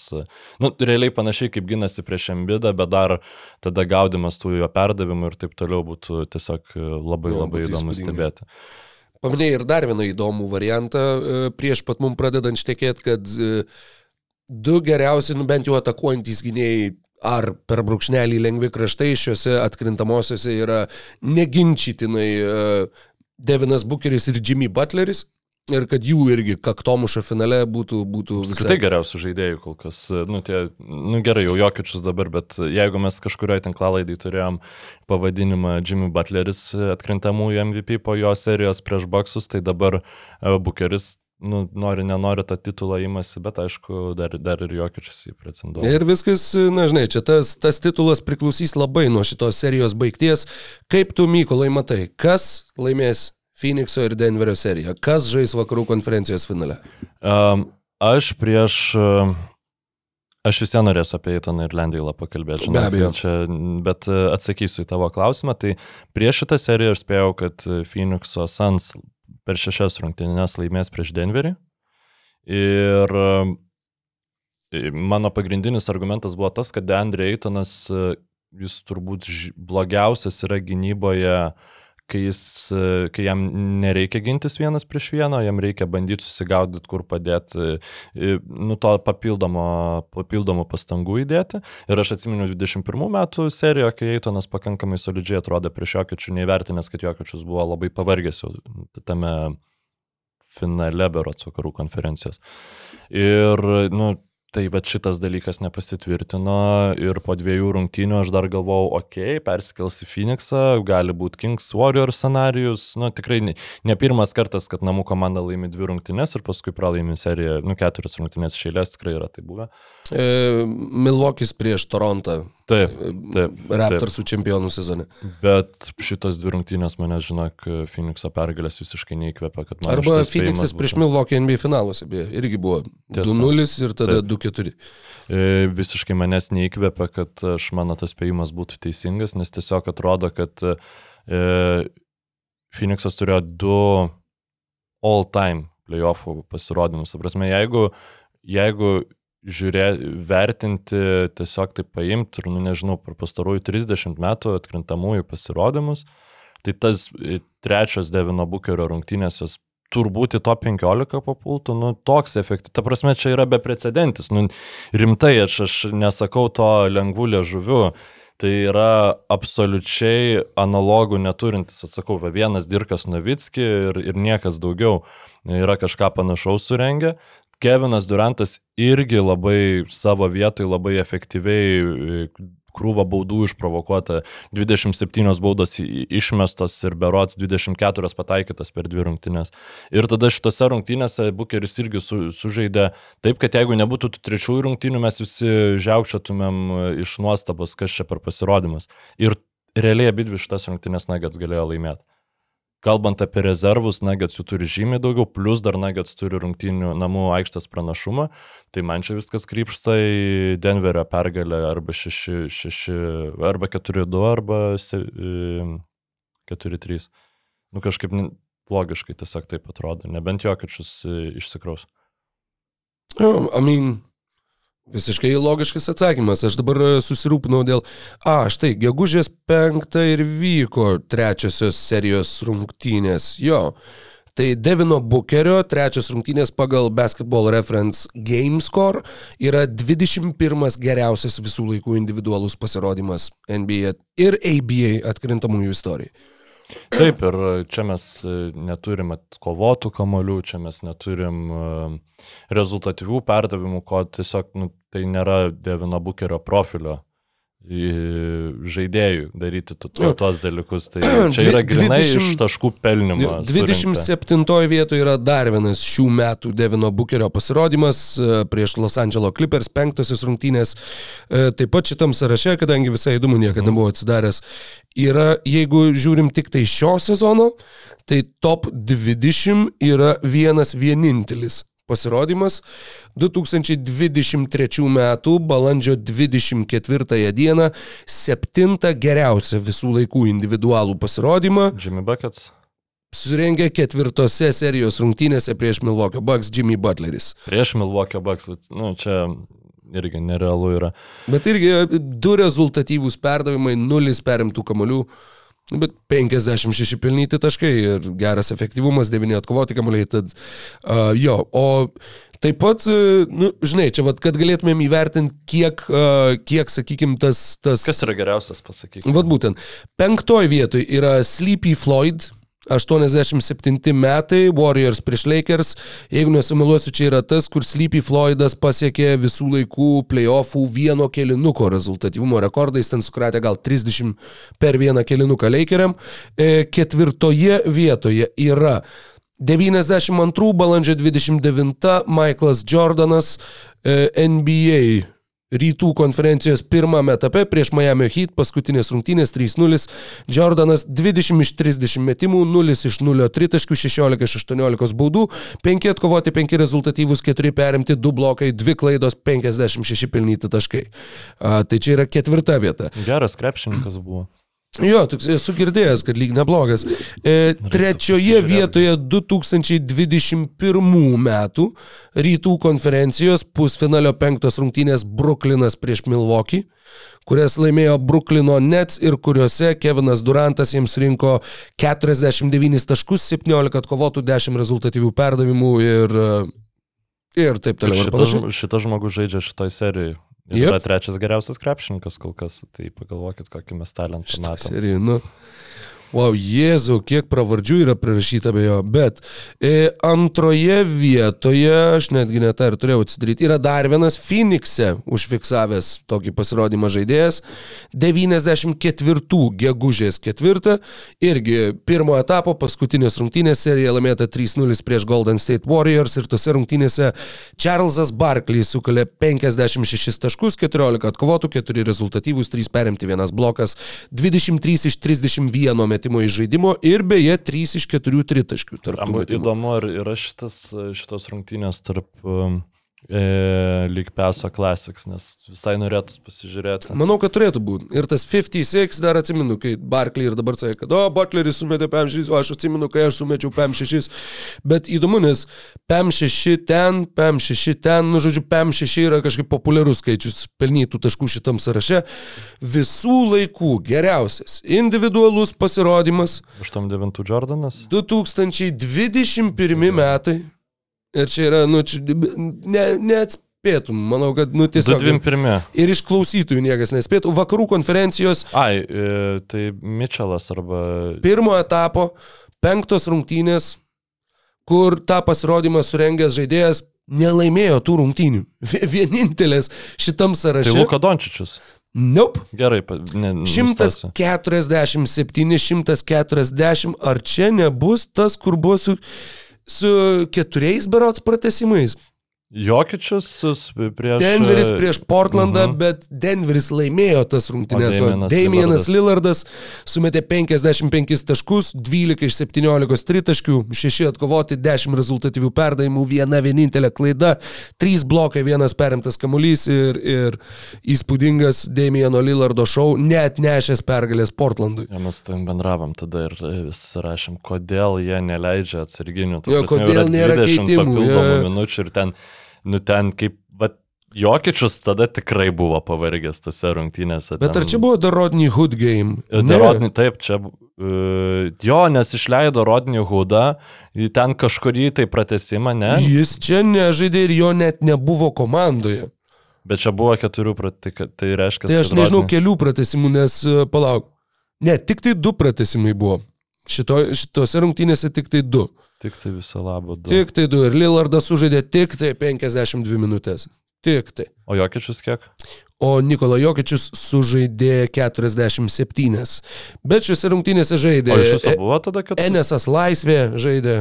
nu, realiai panašiai kaip ginasi prieš Embidą, bet dar tada gaudimas tų jo perdavimų ir taip toliau būtų tiesiog labai Jo, labai įdomu stebėti. Paminėjai ir dar vieną įdomų variantą e, prieš pat mum pradedant šnekėti, kad e, du geriausi, nu bent jau atakuojantys gynėjai ar per brūkšnelį lengvi kraštai šiuose atkrintamosiose yra neginčytinai e, Devinas Bukeris ir Jimmy Butleris. Ir kad jų irgi kaktomušo finale būtų... būtų Apskritai geriausių žaidėjų kol kas. Nu, tie, nu gerai, jau jokičius dabar, bet jeigu mes kažkurioje tinklalaidai turėjom pavadinimą Jimmy Butleris atkrintamųjų MVP po jo serijos prieš Baksus, tai dabar Bukeris nu, nori, nenori tą titulą įmasi, bet aišku, dar, dar ir jokičius jį pretenduoja. Ir viskas, na žinai, čia tas, tas titulas priklausys labai nuo šitos serijos baigties. Kaip tu, Mykolai, matai, kas laimės Phoenixo ir Denverio serija. Kas žais vakarų konferencijos finale? Um, aš prieš... Uh, aš vis vien norėsiu apie Eitoną ir Lendailą pakalbėti. Be abejo. Čia, bet atsakysiu į tavo klausimą. Tai prieš šitą seriją aš spėjau, kad Phoenixo Suns per šešias rungtynės laimės prieš Denverį. Ir mano pagrindinis argumentas buvo tas, kad Deandre Eitonas, jis turbūt blogiausias yra gynyboje uh, kai, jis, kai jam nereikia gintis vienas prieš vieną, jam reikia bandyti susigaudyti, kur padėti, nu to papildomo, papildomo pastangų įdėti. Ir aš atsimenu 21 metų seriją, kai Eitonas pakankamai solidžiai atrodė prieš Jokiečių, neįvertinęs, kad Jokiečius buvo labai pavargęs jau tame finale berots vakarų konferencijos. Ir, nu, Tai va šitas dalykas nepasitvirtino ir po dviejų rungtynių aš dar galvojau, okei, okay, persikels į Phoenixą, gali būti Kings Warrior scenarius, nu tikrai ne, ne pirmas kartas, kad namų komanda laimi dvi rungtynės ir paskui pralaimi seriją, nu keturias rungtynės šeilės tikrai yra tai buvę. E, Milvokis prieš Torontą. Taip, taip. Raptorsų čempionų sezone. Bet šitos dvi rungtynės mane, žinok, Phoenixo pergalės visiškai neįkvėpia. Arba Phoenixas prieš Milvokį NBA finaluose, beje, irgi buvo 2-0 ir tada 2-4. E, visiškai manęs neįkvėpia, kad aš mano tas spėjimas būtų teisingas, nes tiesiog atrodo, kad e, Phoenixas turėjo du all-time playoffų pasirodymus. Prasme, jeigu, jeigu žiūrė, vertinti, tiesiog tai paimti ir, nu nežinau, per pastarųjų 30 metų atkrintamųjų pasirodymus, tai tas e, trečios Devino Bukerio rungtynės jos turbūt į top 15 papultų, nu, toks efektyvus. Ta prasme, čia yra beprecedentis. Nu, rimtai, aš, aš nesakau to lengvų liežuvių. Tai yra absoliučiai analogų neturintis, atsakau, vienas Dirkas Novitski ir, ir niekas daugiau yra kažką panašaus surengę. Kevinas Durantas irgi labai savo vietoj, labai efektyviai e, krūva baudų išprovokuota, 27 baudos išmestos ir berots 24 pataikytos per dvi rungtynės. Ir tada šitose rungtynėse Bukeris irgi su, sužaidė taip, kad jeigu nebūtų tų trečiųjų rungtynių, mes visi žiaukčiatumėm e, iš nuostabos, kas čia per pasirodymas. Ir realiai abi dvi šitas rungtynės Nagats galėjo laimėti. Kalbant apie rezervus, Nuggets jų turi žymiai daugiau, plus dar Nuggets turi rungtynių namų aikštės pranašumą, tai man čia viskas krypsta į Denverio pergalę arba 6-6, arba 4-2, arba 4-3. Nu kažkaip logiškai tiesiog taip atrodo, nebent jokiečius išsikraus. Oh, I mean, Visiškai logiškas atsakymas. Aš dabar e, susirūpinau dėl... A, štai, gegužės penktą ir vyko trečiosios serijos rungtynės. Jo. Tai Devino Bukerio trečios rungtynės pagal Basketball Reference Game Score yra 21 geriausias visų laikų individualus pasirodymas NBA ir ABA atkrintamųjų istorijai. Taip, ir čia mes e, neturim kovotų kamolių, čia mes neturim e, rezultatyvių perdavimų, ko tiesiog nu, tai nėra Devino Bukerio profilio žaidėjų daryti tu, tu, tuos dalykus. Tai čia yra grinai 20, iš taškų pelnimo. 27 vietoje yra dar vienas šių metų Devino Bukerio pasirodymas e, prieš Los Angeles Clippers, penktosios rungtynės. Taip pat šitam sąraše, kadangi visai įdomu niekada nebuvo atsidaręs, yra, jeigu žiūrim tik tai šio sezono, tai top 20 yra vienas vienintelis pasirodymas 2023 m. balandžio 24 d. septintą geriausią visų laikų individualų pasirodymą. Jimmy Buckets. Surengė ketvirtose serijos rungtynėse prieš Milwaukee Bucks Jimmy Butleris. Prieš Milwaukee Bucks, nu, čia irgi nerealu yra. Bet irgi du rezultatyvūs perdavimai, nulis perimtų kamolių. Bet 56 pelnyti taškai ir geras efektyvumas, 9 atkovoti kamuoliai, tad uh, jo, o taip pat, uh, nu, žinai, čia vad, kad galėtumėm įvertinti, kiek, uh, kiek sakykim, tas, tas... Kas yra geriausias, pasakykime. Vad būtent, penktoji vietoje yra Sleepy Floyd, 87 metai, Warriors prieš Lakers. Jeigu nesumiluosiu, čia yra tas, kur Sleepy Floydas pasiekė visų laikų playoffų vieno kelinuko rezultatyvumo rekordais, ten sukratė gal 30 per vieną kelinuką Lakeriam. E, ketvirtoje vietoje yra 92 balandžio 29 Michaelas Jordanas e, NBA rytų konferencijos pirmame etape prieš Miami Heat paskutinės rungtynės 3-0. Jordanas 20 iš 30 metimų, 0 iš 0 tritaškių, 16 iš 18 baudų, 5 atkovoti, 5 rezultatyvus, 4 perimti, 2 blokai, 2 klaidos, 56 pelnyti taškai. A, tai čia yra ketvirta vieta. Geras krepšininkas buvo. Jo, toks esu girdėjęs, kad lyg neblogas. E, trečioje vietoje 2021 metų rytų konferencijos pusfinalio penktos rungtynės Brooklynas prieš Milwaukee, kurias laimėjo Brooklino Nets ir kuriuose Kevinas Durantas jiems rinko 49 taškus, 17 atkovotų, 10 rezultatyvių perdavimų ir, ir taip toliau. Šitas, šitas žmogus žaidžia šitoj serijoje. Ir yep. yra trečias geriausias krepšininkas kol kas, tai pagalvokit, kokį mes talentą matome. Serijų, nu. Wow, Jėzau, kiek pravardžių yra prirašyta be jo. Bet e, antroje vietoje, aš netgi netą ir turėjau atsidaryti, yra dar vienas Phoenix'e užfiksavęs tokį pasirodymą žaidėjas. 94 gegužės 4. Irgi pirmo etapo paskutinės rungtynės serija laimėta 3-0 prieš Golden State Warriors ir tose rungtynėse Charlesas Barkley sukalė 56 taškus, 14 atkovotų, 4 rezultatyvus, 3 perimti, 1 blokas, 23 iš 31 metų metimo iš žaidimo ir beje 3 iš 4 tritaškių. Įdomu, ar yra šitas, šitos rungtynės tarp um, e, lyg Peso Classics, nes visai norėtų pasižiūrėti. Manau, kad turėtų būti. Ir tas 56 dar atsimenu, kai Barkley ir dabar sakė, kad, o, Butleris sumetė PM6, o aš atsimenu, kai aš sumečiau PM6. Bet įdomu, nes PM6 ten, PM6 ten, nu, žodžiu, PM6 yra kažkaip populiarus skaičius pelnytų taškų šitam sąraše. Visų laikų geriausias individualus pasirodymas. 89 Jordanas. 2021 metai. Ir čia yra, nu, čia, ne, neatspėtum, manau, kad, nu, tiesiog. 21. Ir iš klausytojų niekas nespėtų. Vakarų konferencijos. Ai, e, tai Mitčelas arba. Pirmo etapo, penktos rungtynės, kur tą pasirodymą surengęs žaidėjas nelaimėjo tų rungtynių. Vienintelės šitam sąraše. Tai Luka Dončičius. Nope. Gerai, ne, 147, 140, ar čia nebus tas, kur buvo su su keturiais berots pratesimais. Jokičius prieš... Denveris prieš Portlandą, uh mhm. -huh. bet Denveris laimėjo tas rungtynės, o, Damienas Lillardas sumetė 55 taškus, 12 iš 17 tritaškių, 6 atkovoti, 10 rezultatyvių perdavimų, viena vienintelė klaida, 3 blokai, vienas perimtas kamuolys ir, ir įspūdingas Damieno Lillardo šou, net nešęs pergalės Portlandui. Ja, mes tam bendravom tada ir vis rašėm, kodėl jie neleidžia atsarginių. Jo, kodėl nėra keitimų. Papildomų ja. minučių ir ten nu ten kaip, va, Jokičius tada tikrai buvo pavargęs tose rungtynėse. Bet ten... ar čia buvo The Rodney Hood game? Ne. Rodney, taip, čia, uh, jo, nes išleido Rodney Hoodą, ten kažkurį tai pratesimą, ne? Jis čia nežaidė ir jo net nebuvo komandoje. Bet čia buvo keturių, tai, tai reiškia... Tai aš nežinau Rodney... kelių pratesimų, nes uh, palauk. Ne, tik tai du pratesimai buvo. Šito, šitose rungtynėse tik tai du. Tik tai viso labo du. Tik tai du. Ir Lillardas sužaidė tik tai 52 minutės. Tik tai. O Jokičius kiek? O Nikola Jokičius sužaidė 47. Bet šiuose rungtynėse žaidė. O iš viso buvo tada keturi? Enesas Laisvė žaidė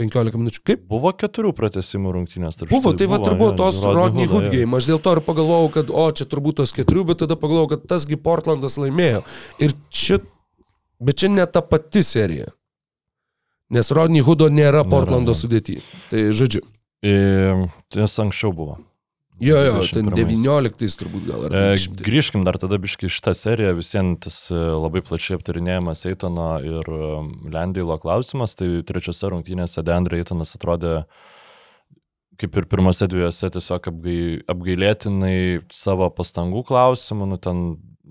15 minučių. Kaip? Buvo keturių pratesimų rungtynės. Buvo, tai va ir buvo tos Rodney Hood game. Aš dėl to ir pagalvojau, kad o čia turbūt tos keturių, bet tada pagalvojau, kad tasgi Portlandas laimėjo. Ir čia, bet čia ne ta pati serija. Nes Rodney Hoodo nėra Portlando sudėti. Tai žodžiu. Ties anksčiau buvo. Jo, jo, ten 19 turbūt gal. E, grįžkim dar tada biškai šitą seriją, visiems tas e, labai plačiai aptarinėjimas Eitono ir e, Lendylo klausimas, tai trečiose rungtynėse Deandre Eitonas atrodė kaip ir pirmose dviejose tiesiog apgai, apgailėtinai savo pastangų klausimų, nu ten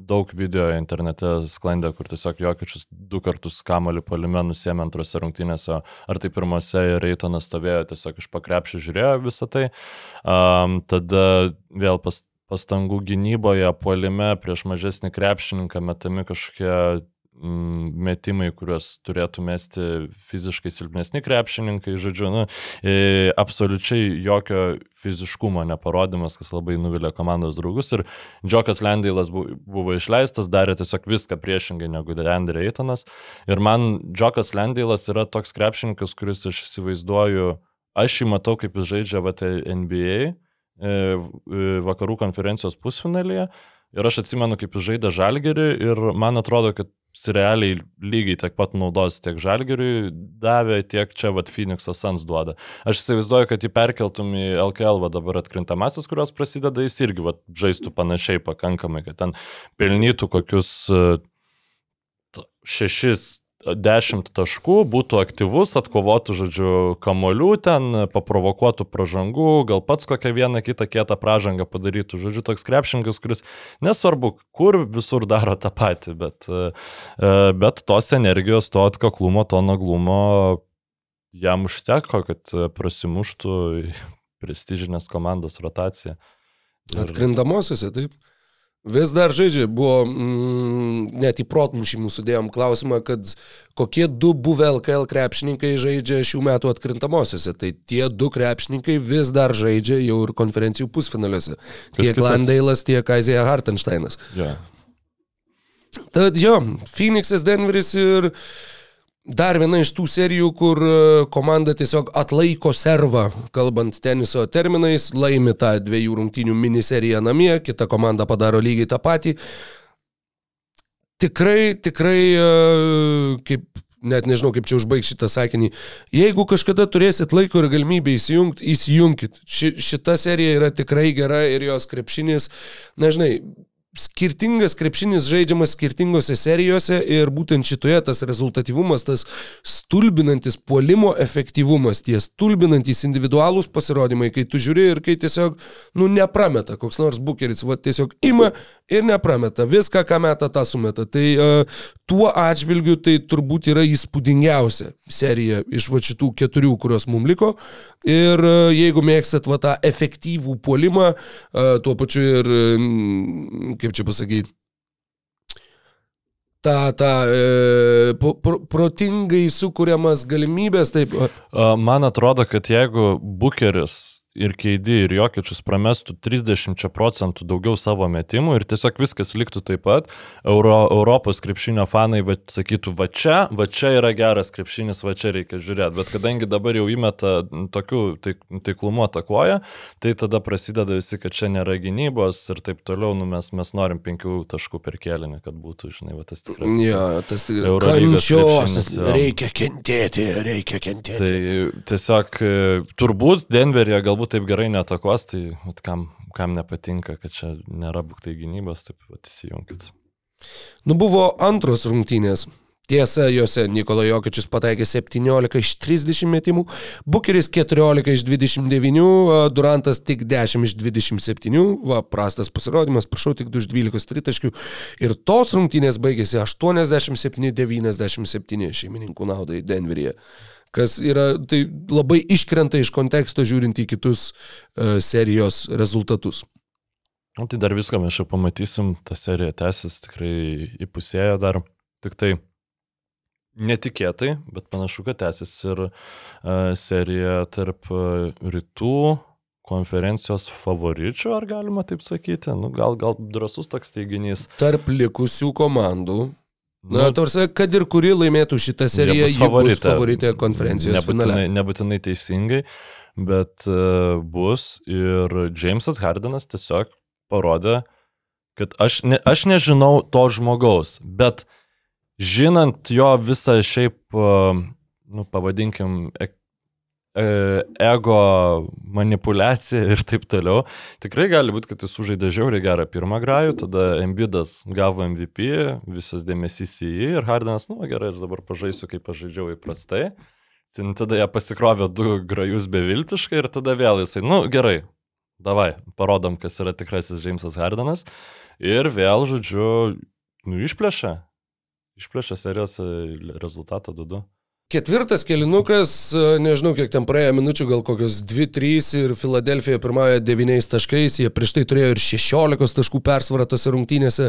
daug video internete sklandė, kur tiesiog Jokičius du kartus kamolių palime nusėmė antrose rungtynėse, ar tai pirmose ir Reitonas stovėjo tiesiog iš pakrepšį žiūrėjo visą tai. Um, tada vėl pas, pastangų gynyboje, puolime prieš mažesnį krepšininką metami kažkokie metimai, kuriuos turėtų mesti fiziškai silpnesni krepšininkai, žodžiu, nu, e, absoliučiai jokio fiziškumo neparodimas, kas labai nuvilė komandos draugus. Ir Džokas Lendailas buvo išleistas, darė tiesiog viską priešingai negu Deandre Eitonas. Ir man Džokas Lendailas yra toks krepšininkas, kuris aš įsivaizduoju, aš jį matau, kaip jis žaidžia VT NBA e, e, vakarų konferencijos pusfinalyje. Ir aš atsimenu, kaip jis žaidė žalgerį ir man atrodo, kad realiai lygiai tiek pat naudos tiek žalgeriui davė, tiek čia vat Phoenix'o Sans duoda. Aš įsivaizduoju, kad jį perkeltum į LKL dabar atkrintamasis, kurios prasideda, jis irgi vat, žaistų panašiai pakankamai, kad ten pelnytų kokius e, šešis 10 taškų, būtų aktyvus, atkovotų, žodžiu, kamolių ten, paprovokuotų pražangų, gal pats kokią vieną kitą kietą pražangą padarytų, žodžiu, toks krepšinkas, kuris nesvarbu, kur visur daro tą patį, bet, e, bet tos energijos, to atkaklumo, to naglumo jam užteko, kad prasimuštų prestižinės komandos rotaciją. Ir... Atkrindamosiose, taip. Vis dar žaidžia, buvo, mm, net į protmušį mūsų dėjom klausimą, kad kokie du buvę LKL krepšininkai žaidžia šių metų atkrintamosiose. Tai tie du krepšininkai vis dar žaidžia jau ir konferencijų pusfinaliuose. Tiek Landailas, tiek Aizija Hartensteinas. Yeah. Tad jo, Phoenixas, Denveris ir... Dar viena iš tų serijų, kur e, komanda tiesiog atlaiko servą, kalbant teniso terminais, laimi tą dviejų rungtynių miniseriją namie, kita komanda padaro lygiai tą patį. Tikrai, tikrai, e, kaip, net nežinau, kaip čia užbaigti šitą sakinį, jeigu kažkada turėsit laiko ir galimybę įsijungti, įsijunkit. Ši, šita serija yra tikrai gera ir jos krepšinis, nežinai, skirtingas krepšinis žaidžiamas skirtingose serijose ir būtent šitoje tas rezultatyvumas, tas stulbinantis puolimo efektyvumas, tie stulbinantis individualūs pasirodymai, kai tu žiūri ir kai tiesiog, nu, neprameta, koks nors bukeris, va, tiesiog ima ir neprameta, viską, ką meta, tą sumeta. Tai uh, tuo atžvilgiu tai turbūt yra įspūdingiausia serija iš va šitų keturių, kurios mums liko. Ir uh, jeigu mėgstat va tą efektyvų puolimą, uh, tuo pačiu ir, uh, kaip čia pasakyti, tą, tą e, pro, protingai sukūriamas galimybės. Taip. Man atrodo, kad jeigu Bukeris ir Keidi ir Jokiečius pramestų 30 procentų daugiau savo metimų ir tiesiog viskas liktų taip pat, Euro, Europos krepšinio fanai va, sakytų, va čia, va čia yra geras krepšinis, va čia reikia žiūrėti. Bet kadangi dabar jau įmeta tokių taik, taiklumo atakuoja, tai tada prasideda visi, kad čia nėra gynybos ir taip toliau, nu, mes, mes norim penkių taškų per kėlinį, kad būtų, žinai, va, tas tikras. Ja, tas tikras. Kančios, reikia kentėti, reikia kentėti. Tai tiesiog turbūt Denveryje galbūt taip gerai netakos, tai at, kam, kam nepatinka, kad čia nėra būktai gynybos, taip pat įsijunkit. Nu buvo antros rungtynės. Tiesa, juose Nikola Jokičius pataikė 17 iš 30 metimų, Bukeris 14 iš 29, Durantas tik 10 iš 27, va, prastas pasirodymas, prašau, tik 2 iš 12 tritaškių. Ir tos rungtynės baigėsi 87-97 šeimininkų naudai Denveryje kas yra, tai labai iškrenta iš konteksto žiūrint į kitus uh, serijos rezultatus. O tai dar viską mes čia pamatysim, ta serija tęsis tikrai įpusėjo dar, tik tai netikėtai, bet panašu, kad tęsis ir uh, serija tarp uh, rytų konferencijos favoričių, ar galima taip sakyti, nu, gal, gal drasus toks teiginys. Tarp likusių komandų Na, nu, tarsi, kad ir kuri laimėtų šitą seriją, ji bus favoritė konferencijos nebūtinai, finale. Nebūtinai teisingai, bet uh, bus ir Jamesas Hardenas tiesiog parodė, kad aš, ne, aš nežinau to žmogaus, bet žinant jo visą šiaip, uh, nu, pavadinkim, ek, ego manipulacija ir taip toliau. Tikrai gali būti, kad jis sužaidė žiauriai gerą pirmą grajų, tada Embidas gavo MVP, visas dėmesys į jį ir Hardinas, nu gerai, aš dabar pažaisiu, kaip pažaidžiau įprastai. Tada jie pasikrovė du grajus beviltiškai ir tada vėl jisai, nu gerai, davai, parodom, kas yra tikrasis Jamesas Hardinas. Ir vėl, žodžiu, nu išplėšė. Išplėšė serijos rezultatą 2-2. Ketvirtas kelinukas, e, nežinau kiek ten praėjo minučių, gal kokios 2-3 ir Filadelfija pirmąją 9 taškais, jie prieš tai turėjo ir 16 taškų persvarą tose rungtynėse.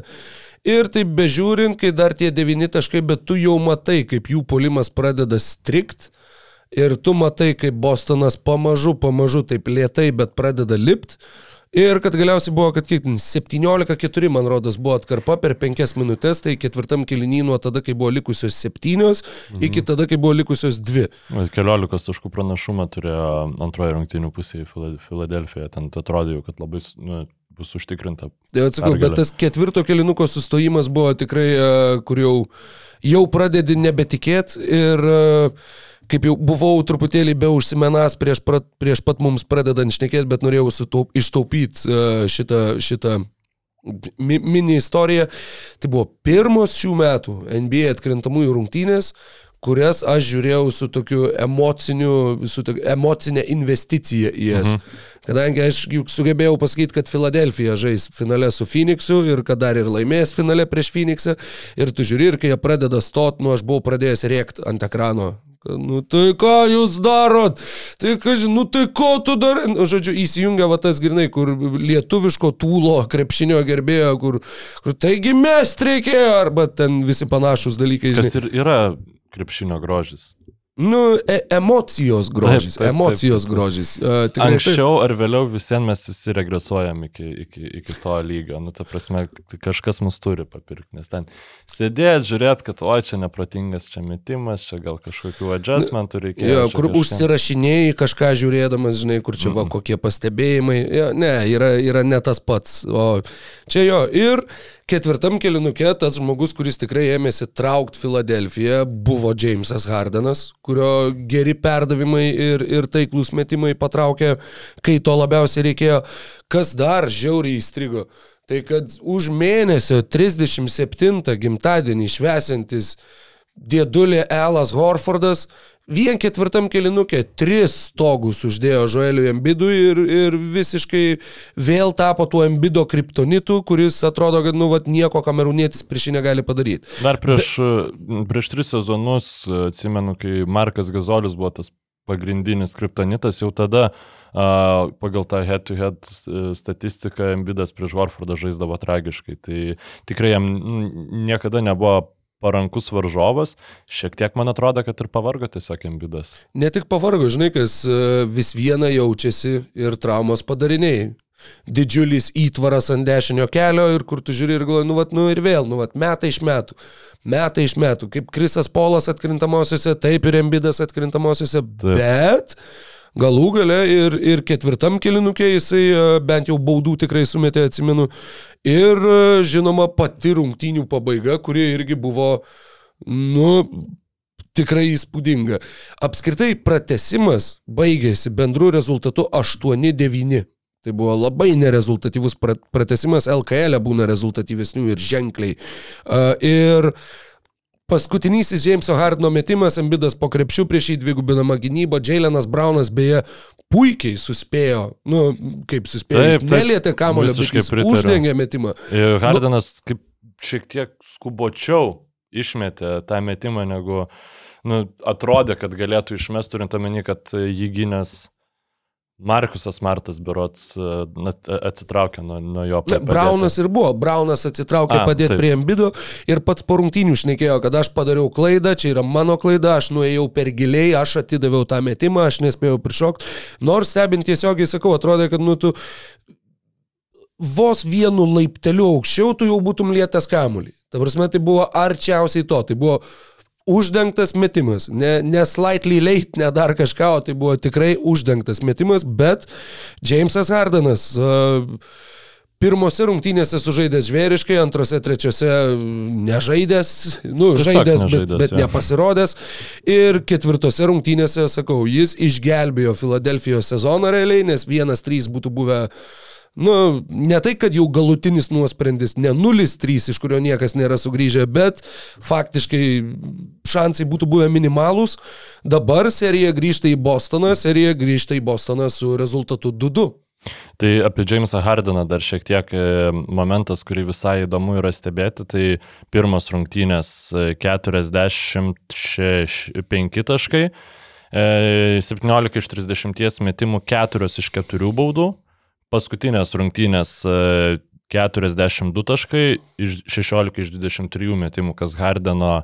Ir taip bežiūrint, kai dar tie 9 taškai, bet tu jau matai, kaip jų polimas pradeda strikt. Ir tu matai, kaip Bostonas pamažu, pamažu, taip lietai, bet pradeda lipti. Ir kad galiausiai buvo, kad kiek 17-4, man rodos, buvo atkarpa per 5 minutės, tai ketvirtam kilinį nuo tada, kai buvo likusios 7, mhm. iki tada, kai buvo likusios 2. Keliolikos taškų pranašumą turėjo antroje rungtynių pusėje Filadelfija, ten atrodė, kad labai nu, bus užtikrinta. Tai atsakau, bet tas ketvirto kilinuko sustojimas buvo tikrai, e, kur jau, jau pradedi nebetikėti ir uh, kaip jau buvau truputėlį be užsimenas prieš, pra, prieš pat mums pradedant šnekėti, bet norėjau sutaup, ištaupyti uh, šitą, šitą mi, mini istoriją. Tai buvo pirmos šių metų NBA atkrintamųjų rungtynės, kurias aš žiūrėjau su tokiu emociniu, su tokiu emocinė investicija į jas. Mhm. Kadangi aš juk sugebėjau pasakyti, kad Filadelfija žais finale su Phoenixu ir kad dar ir laimės finale prieš Phoenixą. Ir tu žiūri, ir kai jie pradeda stot, nu aš buvau pradėjęs rėkti ant ekrano Nu tai ką jūs darot? Tai kažin, nu tai ko tu darai? Nu, žodžiu, įsijungia va tas grinai, kur lietuviško tūlo krepšinio gerbėjo, kur, kur taigi mes reikėjo, arba ten visi panašus dalykai. Žinai. Kas ir yra krepšinio grožis. Nu, e emocijos grožis, taip, taip, emocijos taip, taip. grožis. Uh, tikrai, Anksčiau taip. ar vėliau visiems mes visi regresuojam iki, iki, iki to lygio. Nu, ta prasme, tai kažkas mus turi papirkti, nes ten sėdėti, žiūrėti, kad oi, čia neprotingas, čia metimas, čia gal kažkokių adjustmentų reikia. Jo, kur kažką... užsirašinėjai kažką žiūrėdamas, žinai, kur čia mm -hmm. va kokie pastebėjimai. Jo, ne, yra, yra ne tas pats. O čia jo. Ir ketvirtam kelinuke tas žmogus, kuris tikrai ėmėsi traukti Filadelfiją, buvo Jamesas Hardenas, kurio geri perdavimai ir, ir taiklus metimai patraukė, kai to labiausiai reikėjo. Kas dar žiauriai įstrigo? Tai kad už mėnesio 37 gimtadienį švesintis dėdulė Elas Horfordas vien ketvirtam kelinukė tris stogus uždėjo Žoeliui Embidui ir, ir visiškai vėl tapo tuo Embido kriptonitu, kuris atrodo, kad, nu, vat, nieko kamerūnėtis prieš jį negali padaryti. Dar prieš, Be... prieš tris sezonus, atsimenu, kai Markas Gazolis buvo tas pagrindinis kriptonitas, jau tada Uh, pagal tą head-to-head -head statistiką Embidas prieš Warfordą žaisdavo tragiškai. Tai tikrai jam niekada nebuvo parankus varžovas, šiek tiek man atrodo, kad ir pavargo tiesiog Embidas. Ne tik pavargo, žinai, kas e, vis viena jaučiasi ir traumos padariniai. Didžiulis įtvaras ant dešinio kelio ir kur tu žiūri ir galvoji, nu, vat, nu ir vėl, nu, vat, metai iš metų. Metai iš metų. Kaip Krisas Polas atkrintamosiose, taip ir Embidas atkrintamosiose. Taip. Bet galų gale ir, ir ketvirtam kilinukė jisai e, bent jau baudų tikrai sumetė, atsimenu. Ir e, žinoma pati rungtynių pabaiga, kuri irgi buvo, nu, tikrai įspūdinga. Apskritai pratesimas baigėsi bendru rezultatu 8-9. Tai buvo labai nerezultatyvus pratesimas, LKL e būna rezultatyvesnių ir ženkliai. Uh, ir uh, Paskutinysis Jameso Hardino metimas, Ambidas po krepšių prieš jį dvigubinamą gynybą, Jailenas Braunas beje puikiai suspėjo, nu, kaip suspėjo, taip, jis nelietė kamulio, uždengė metimą. Hardinas nu, kaip šiek tiek skubočiau išmetė tą metimą, negu nu, atrodė, kad galėtų išmesti, turint omeny, kad jį gynęs Markusas Martas Birots e, atsitraukė nuo, nuo jo. Na, Braunas ir buvo. Braunas atsitraukė A, padėti taip. prie ambido ir pats po rungtynių šnekėjo, kad aš padariau klaidą, čia yra mano klaida, aš nuėjau per giliai, aš atidaviau tą metimą, aš nespėjau prišokti. Nors stebint tiesiogiai sakau, atrodė, kad nu tu vos vienu laipteliu aukščiau tu jau būtum lietęs kamuolį. Ta prasme, tai buvo arčiausiai to. Tai buvo uždengtas metimas. Ne, ne slightly late, ne dar kažką, o tai buvo tikrai uždengtas metimas, bet Jamesas Hardenas uh, pirmose rungtynėse sužaidęs žvėriškai, antrose, trečiose nežaidęs, nu, Tiesiog žaidęs, nežaidęs, bet, bet ja. nepasirodęs. Ir ketvirtose rungtynėse, sakau, jis išgelbėjo Filadelfijos sezoną realiai, nes vienas trys būtų buvę nu, ne tai, kad jau galutinis nuosprendis, ne 0-3, iš kurio niekas nėra sugrįžę, bet faktiškai šansai būtų buvę minimalūs. Dabar serija grįžta į Bostoną, serija grįžta į Bostoną su rezultatu 2-2. Tai apie Jamesą Hardiną dar šiek tiek e, momentas, kurį visai įdomu yra stebėti, tai pirmas rungtynės 45 taškai, 17 iš 30 metimų, 4 iš 4 baudų, paskutinės rungtynės 42 taškai, iš 16 iš 23 metimų, kas Hardino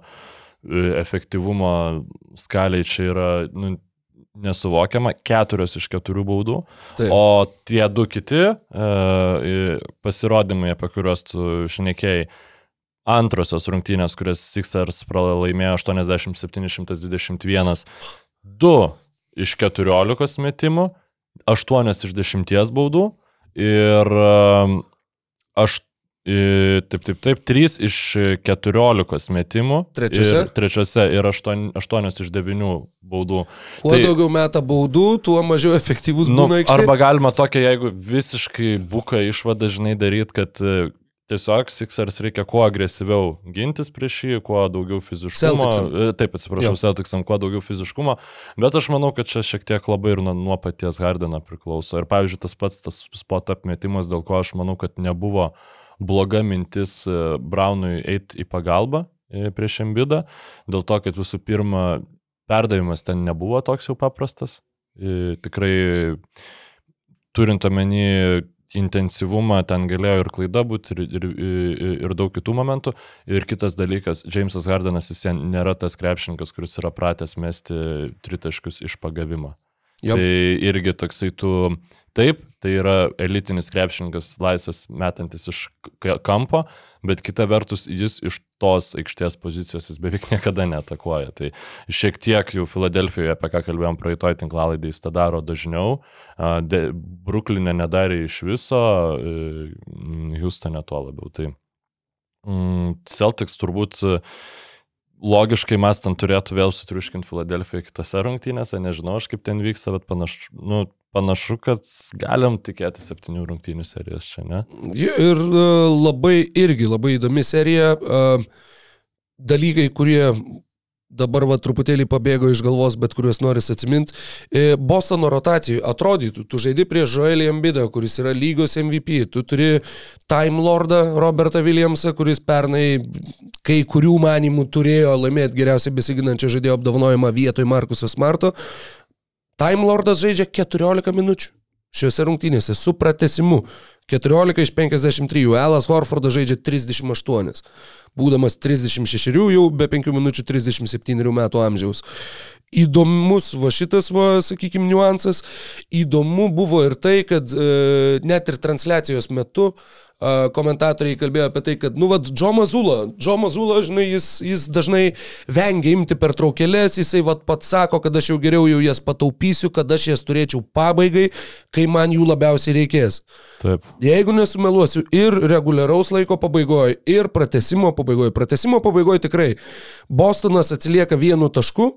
efektyvumo skaliai čia yra nu, nesuvokiama, keturios iš keturių baudų, Taip. o tie du kiti e, pasirodymai, apie kuriuos tu šnekėjai, antrosios rungtynės, kurias Sixers pralaimėjo 87-121, du iš 14 metimų, 8 iš 10 baudų ir aš Taip, taip, taip, 3 iš 14 metimų. Trečiose? Ir, trečiose ir 8, 8 iš 9 baudų. Kuo tai, daugiau meta baudų, tuo mažiau efektyvus nu, būna aikštė. Arba galima tokia, jeigu visiškai buka išvada, žinai, daryti, kad e, tiesiog Sixers reikia kuo agresyviau gintis prieš jį, kuo daugiau fiziškumo. Celticsam. E, taip, atsiprašau, Celticsam, kuo daugiau fiziškumo, bet aš manau, kad čia šiek tiek labai ir nuo, nuo paties Hardino priklauso. Ir pavyzdžiui, tas pats tas spot apmetimas, dėl ko aš manau, kad nebuvo bloga mintis e, Braunui eiti į pagalbą e, prieš Embidą, dėl to, kad visų pirma, perdavimas ten nebuvo toks jau paprastas. Tikrai turint omeny intensyvumą, ten galėjo ir klaida būti, ir, ir, ir, ir daug kitų momentų. Ir kitas dalykas, Jamesas Hardenas jis nėra tas krepšininkas, kuris yra pratęs mesti tritaškius iš pagavimo. Jop. Tai irgi toksai tu Taip, tai yra elitinis krepšininkas laisvas metantis iš kampo, bet kita vertus jis iš tos aikštės pozicijos jis beveik niekada netakuoja. Tai šiek tiek jau Filadelfijoje, apie ką kalbėjom praeitoj tinklalaidai, jis tą daro dažniau. De, Bruklinė nedarė iš viso, e, Houstone tuo labiau. Tai mm, Celtics turbūt logiškai mąstant turėtų vėl sutriuškinti Filadelfiją kitose rungtynėse, nežinau aš kaip ten vyksta, bet panašu, nu, panašu, kad galim tikėti septynių rungtynių serijos čia, ne? Ir e, labai irgi labai įdomi serija. E, dalykai, kurie dabar va truputėlį pabėgo iš galvos, bet kuriuos noris atsiminti. E, Bostono rotacijų atrodytų, tu žaidi prie Joelį Ambidą, kuris yra lygos MVP, tu turi Time Lordą Robertą Williamsą, kuris pernai kai kurių manimų turėjo laimėti geriausiai besiginančio žaidėjo apdovanojimą vietoj Markuso Smarto. Time Lordas žaidžia 14 minučių šiuose rungtynėse su pratesimu. 14 iš 53, Elas Horfordas žaidžia 38, būdamas 36 jau be 5 minučių 37 metų amžiaus. Įdomus va šitas, va, sakykime, niuansas. Įdomu buvo ir tai, kad e, net ir transliacijos metu e, komentatoriai kalbėjo apie tai, kad, nu, vad, Džo Mazula, Džo Mazula, žinai, jis, jis dažnai vengia imti per traukėlės, jisai vad pats sako, kad aš jau geriau jau jas pataupysiu, kad aš jas turėčiau pabaigai, kai man jų labiausiai reikės. Taip. Jeigu nesumeluosiu ir reguliaraus laiko pabaigoje, ir pratesimo pabaigoje, pratesimo pabaigoje tikrai Bostonas atsilieka vienu tašku,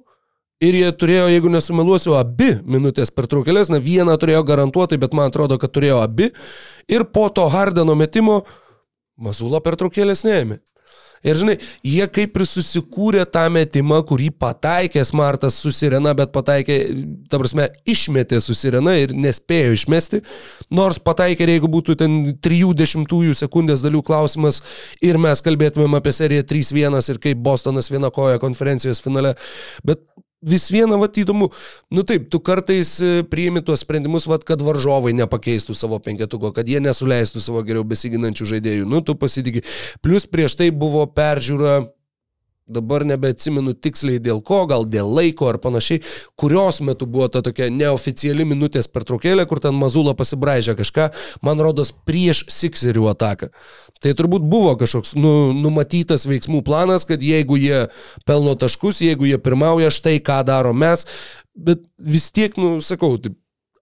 Ir jie turėjo, jeigu nesumeluosiu, abi minutės per traukėlės, na vieną turėjo garantuotai, bet man atrodo, kad turėjo abi. Ir po to Hardeno metimo Mazula per traukėlės neėmė. Ir žinai, jie kaip ir susikūrė tą metimą, kurį pataikė Smartas su Sirena, bet pataikė, ta prasme, išmetė su Sirena ir nespėjo išmesti. Nors pataikė, jeigu būtų ten 30 sekundės dalių klausimas ir mes kalbėtumėm apie seriją 3-1 ir kaip Bostonas viena koja konferencijos finale. Bet vis viena, va, įdomu, nu taip, tu kartais e, priimi tuos sprendimus, va, kad varžovai nepakeistų savo penketuko, kad jie nesuleistų savo geriau besiginančių žaidėjų, nu tu pasitikė. Plus prieš tai buvo peržiūra dabar nebeatsimenu tiksliai dėl ko, gal dėl laiko ar panašiai, kurios metu buvo ta tokia neoficiali minutės pertraukėlė, kur ten Mazula pasibraižė kažką, man rodos, prieš Sixerių ataką. Tai turbūt buvo kažkoks nu, numatytas veiksmų planas, kad jeigu jie pelno taškus, jeigu jie pirmauja, štai ką daro mes, bet vis tiek, nu, sakau, taip,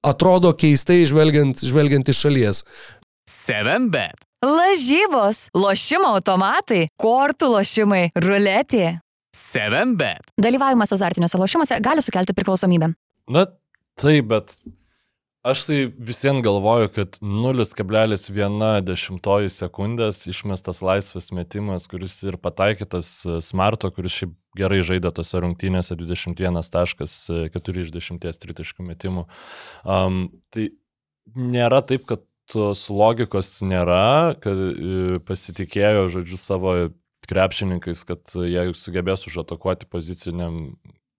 atrodo keistai žvelgiant, žvelgiant iš šalies. 7bet. Lažybos, lošimo automatai, kortų lošimai, ruletė. 7bet. Dalyvavimas azartiniuose lošimuose gali sukelti priklausomybę. Na, taip, bet aš tai visiems galvoju, kad 0,1 sekundės išmestas laisvas metimas, kuris ir pataikytas Smarto, kuris šiaip gerai žaidė tose rungtynėse 21 taškas, 4 iš 10 tritaškų metimų. Um, tai nėra taip, kad tos logikos nėra, kad e, pasitikėjo, žodžiu, savo krepšininkais, kad jie sugebės užatakuoti poziciniam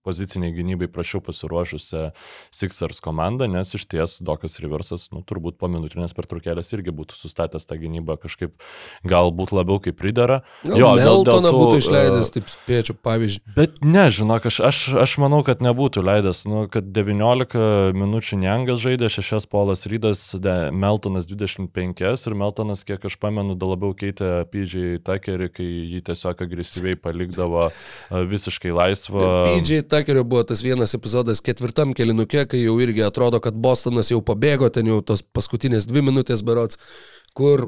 poziciniai gynybai prašiau pasiruošusią Sixers komandą, nes iš ties Dokas Riversas, nu, turbūt po minutinės pertraukėlės irgi būtų sustatęs tą gynybą kažkaip galbūt labiau kaip pridara. Jo, Meltoną būtų išleidęs, taip spėčiau, pavyzdžiui. Bet ne, žinok, aš, aš, aš manau, kad nebūtų leidęs, nu, kad 19 minučių Neangas žaidė, 6 Polas Rydas, Meltonas 25 ir Meltonas, kiek aš pamenu, da labiau keitė PJ Tuckerį, kai jį tiesiog agresyviai palikdavo visiškai laisvą. PJ Takerio buvo tas vienas epizodas ketvirtam kelinukė, kai jau irgi atrodo, kad Bostonas jau pabėgo, ten jau tos paskutinės dvi minutės berots, kur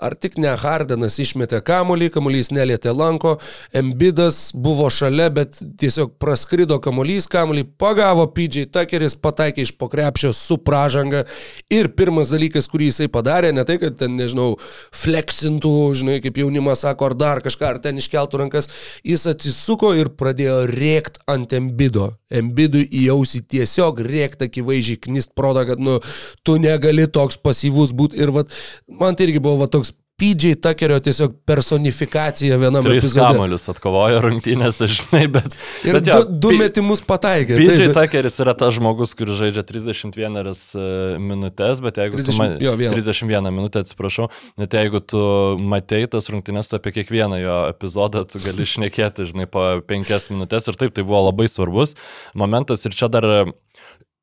Ar tik ne Hardenas išmetė kamuolį, kamuolys nelietė lanko, Embidas buvo šalia, bet tiesiog praskrido kamuolys, kamuolį pagavo PJ Tuckeris, pataikė iš pokrepšio su pražanga ir pirmas dalykas, kurį jisai padarė, ne tai, kad ten, nežinau, flexintų, žinai, kaip jaunimas sako, ar dar kažką, ar ten iškeltų rankas, jis atsisuko ir pradėjo rėkt ant Embido. Embidui į ausį tiesiog rėkt akivaizdžiai knist prodą, kad, nu, tu negali toks pasyvus būti ir, vat, man tai irgi buvo va, toks PJ Tuckerio tiesiog personifikacija vienam Tris epizode. kamolius atkovojo rungtynėse, žinai, bet... Ir bet du, du metimus pataikė. PJ taip, Tuckeris yra tas žmogus, kuris žaidžia 31 e, minutės, bet jeigu 30 tu... Ma... jo, vieną. 31 minutę, atsiprašau, net jeigu tu matei tas rungtynės, tu apie kiekvieną jo epizodą tu gali šnekėti, žinai, po 5 minutės ir taip, tai buvo labai svarbus momentas ir čia dar... e,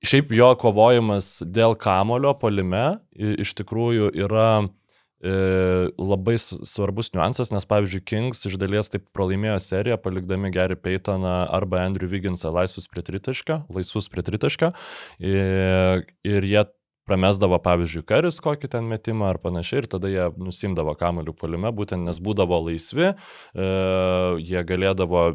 Šiaip jo kovojimas dėl kamulio polime iš tikrųjų yra labai s- svarbus niuansas, nes pavyzdžiui, Kings iš dalies taip pralaimėjo seriją, palikdami Gary Paytoną arba Andrew Wigginsą laisvus prie tritaškio, laisvus prie tritaškio ir, ir jie pramesdavo, pavyzdžiui, karis kokį ten metimą ar panašiai ir tada jie nusimdavo kamolių polime, būtent nes būdavo laisvi, e, jie galėdavo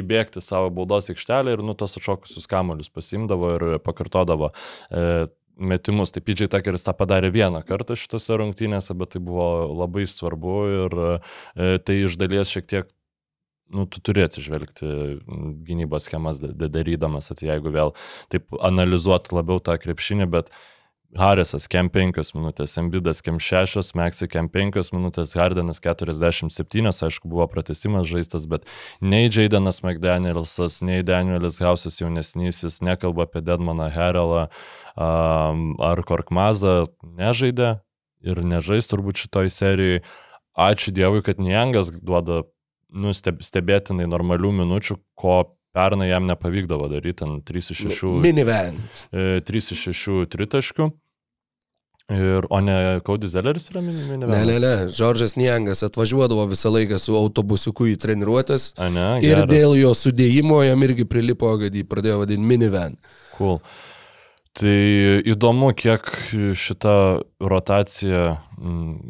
įbėgti savo baudos aikštelę ir nu tos atšokusius kamolius pasimdavo ir pakartodavo e, metimus. Tai PJ Tuckeris tą padarė vieną kartą šitose rungtynėse, bet tai buvo labai svarbu ir e, tai iš dalies šiek tiek nu, tu turi atsižvelgti gynybos schemas da- da- darydamas, at jeigu vėl taip analizuoti labiau tą krepšinį, bet Harisas kem 5 minutės, Embidas kem 6, Meksai kem 5 minutės, Hardenas 47, aišku, buvo pratesimas žaistas, bet nei Jaidanas McDanielsas, nei Danielis Hausas jaunesnysis nekalba apie Dedmaną Herelą um, ar Korkmazą, nežaidė ir nežais turbūt šitoj serijai. Ačiū Dievui, kad Niangas duoda nu, steb, stebėtinai normalių minučių, ko pernai jam nepavykdavo daryti ant 3 iš 6 Minivan. e, 3 iš 6 tritaškių. Ir, o ne Kaudis Zelleris yra mini mini Ne, ne, ne. Žoržas Niangas atvažiuodavo visą laiką su autobusiuku į treniruotės. A, ne, Ir geras. dėl jo sudėjimo jam irgi prilipo, kad jį pradėjo vadinti minivan. Cool. Tai įdomu, kiek šita rotacija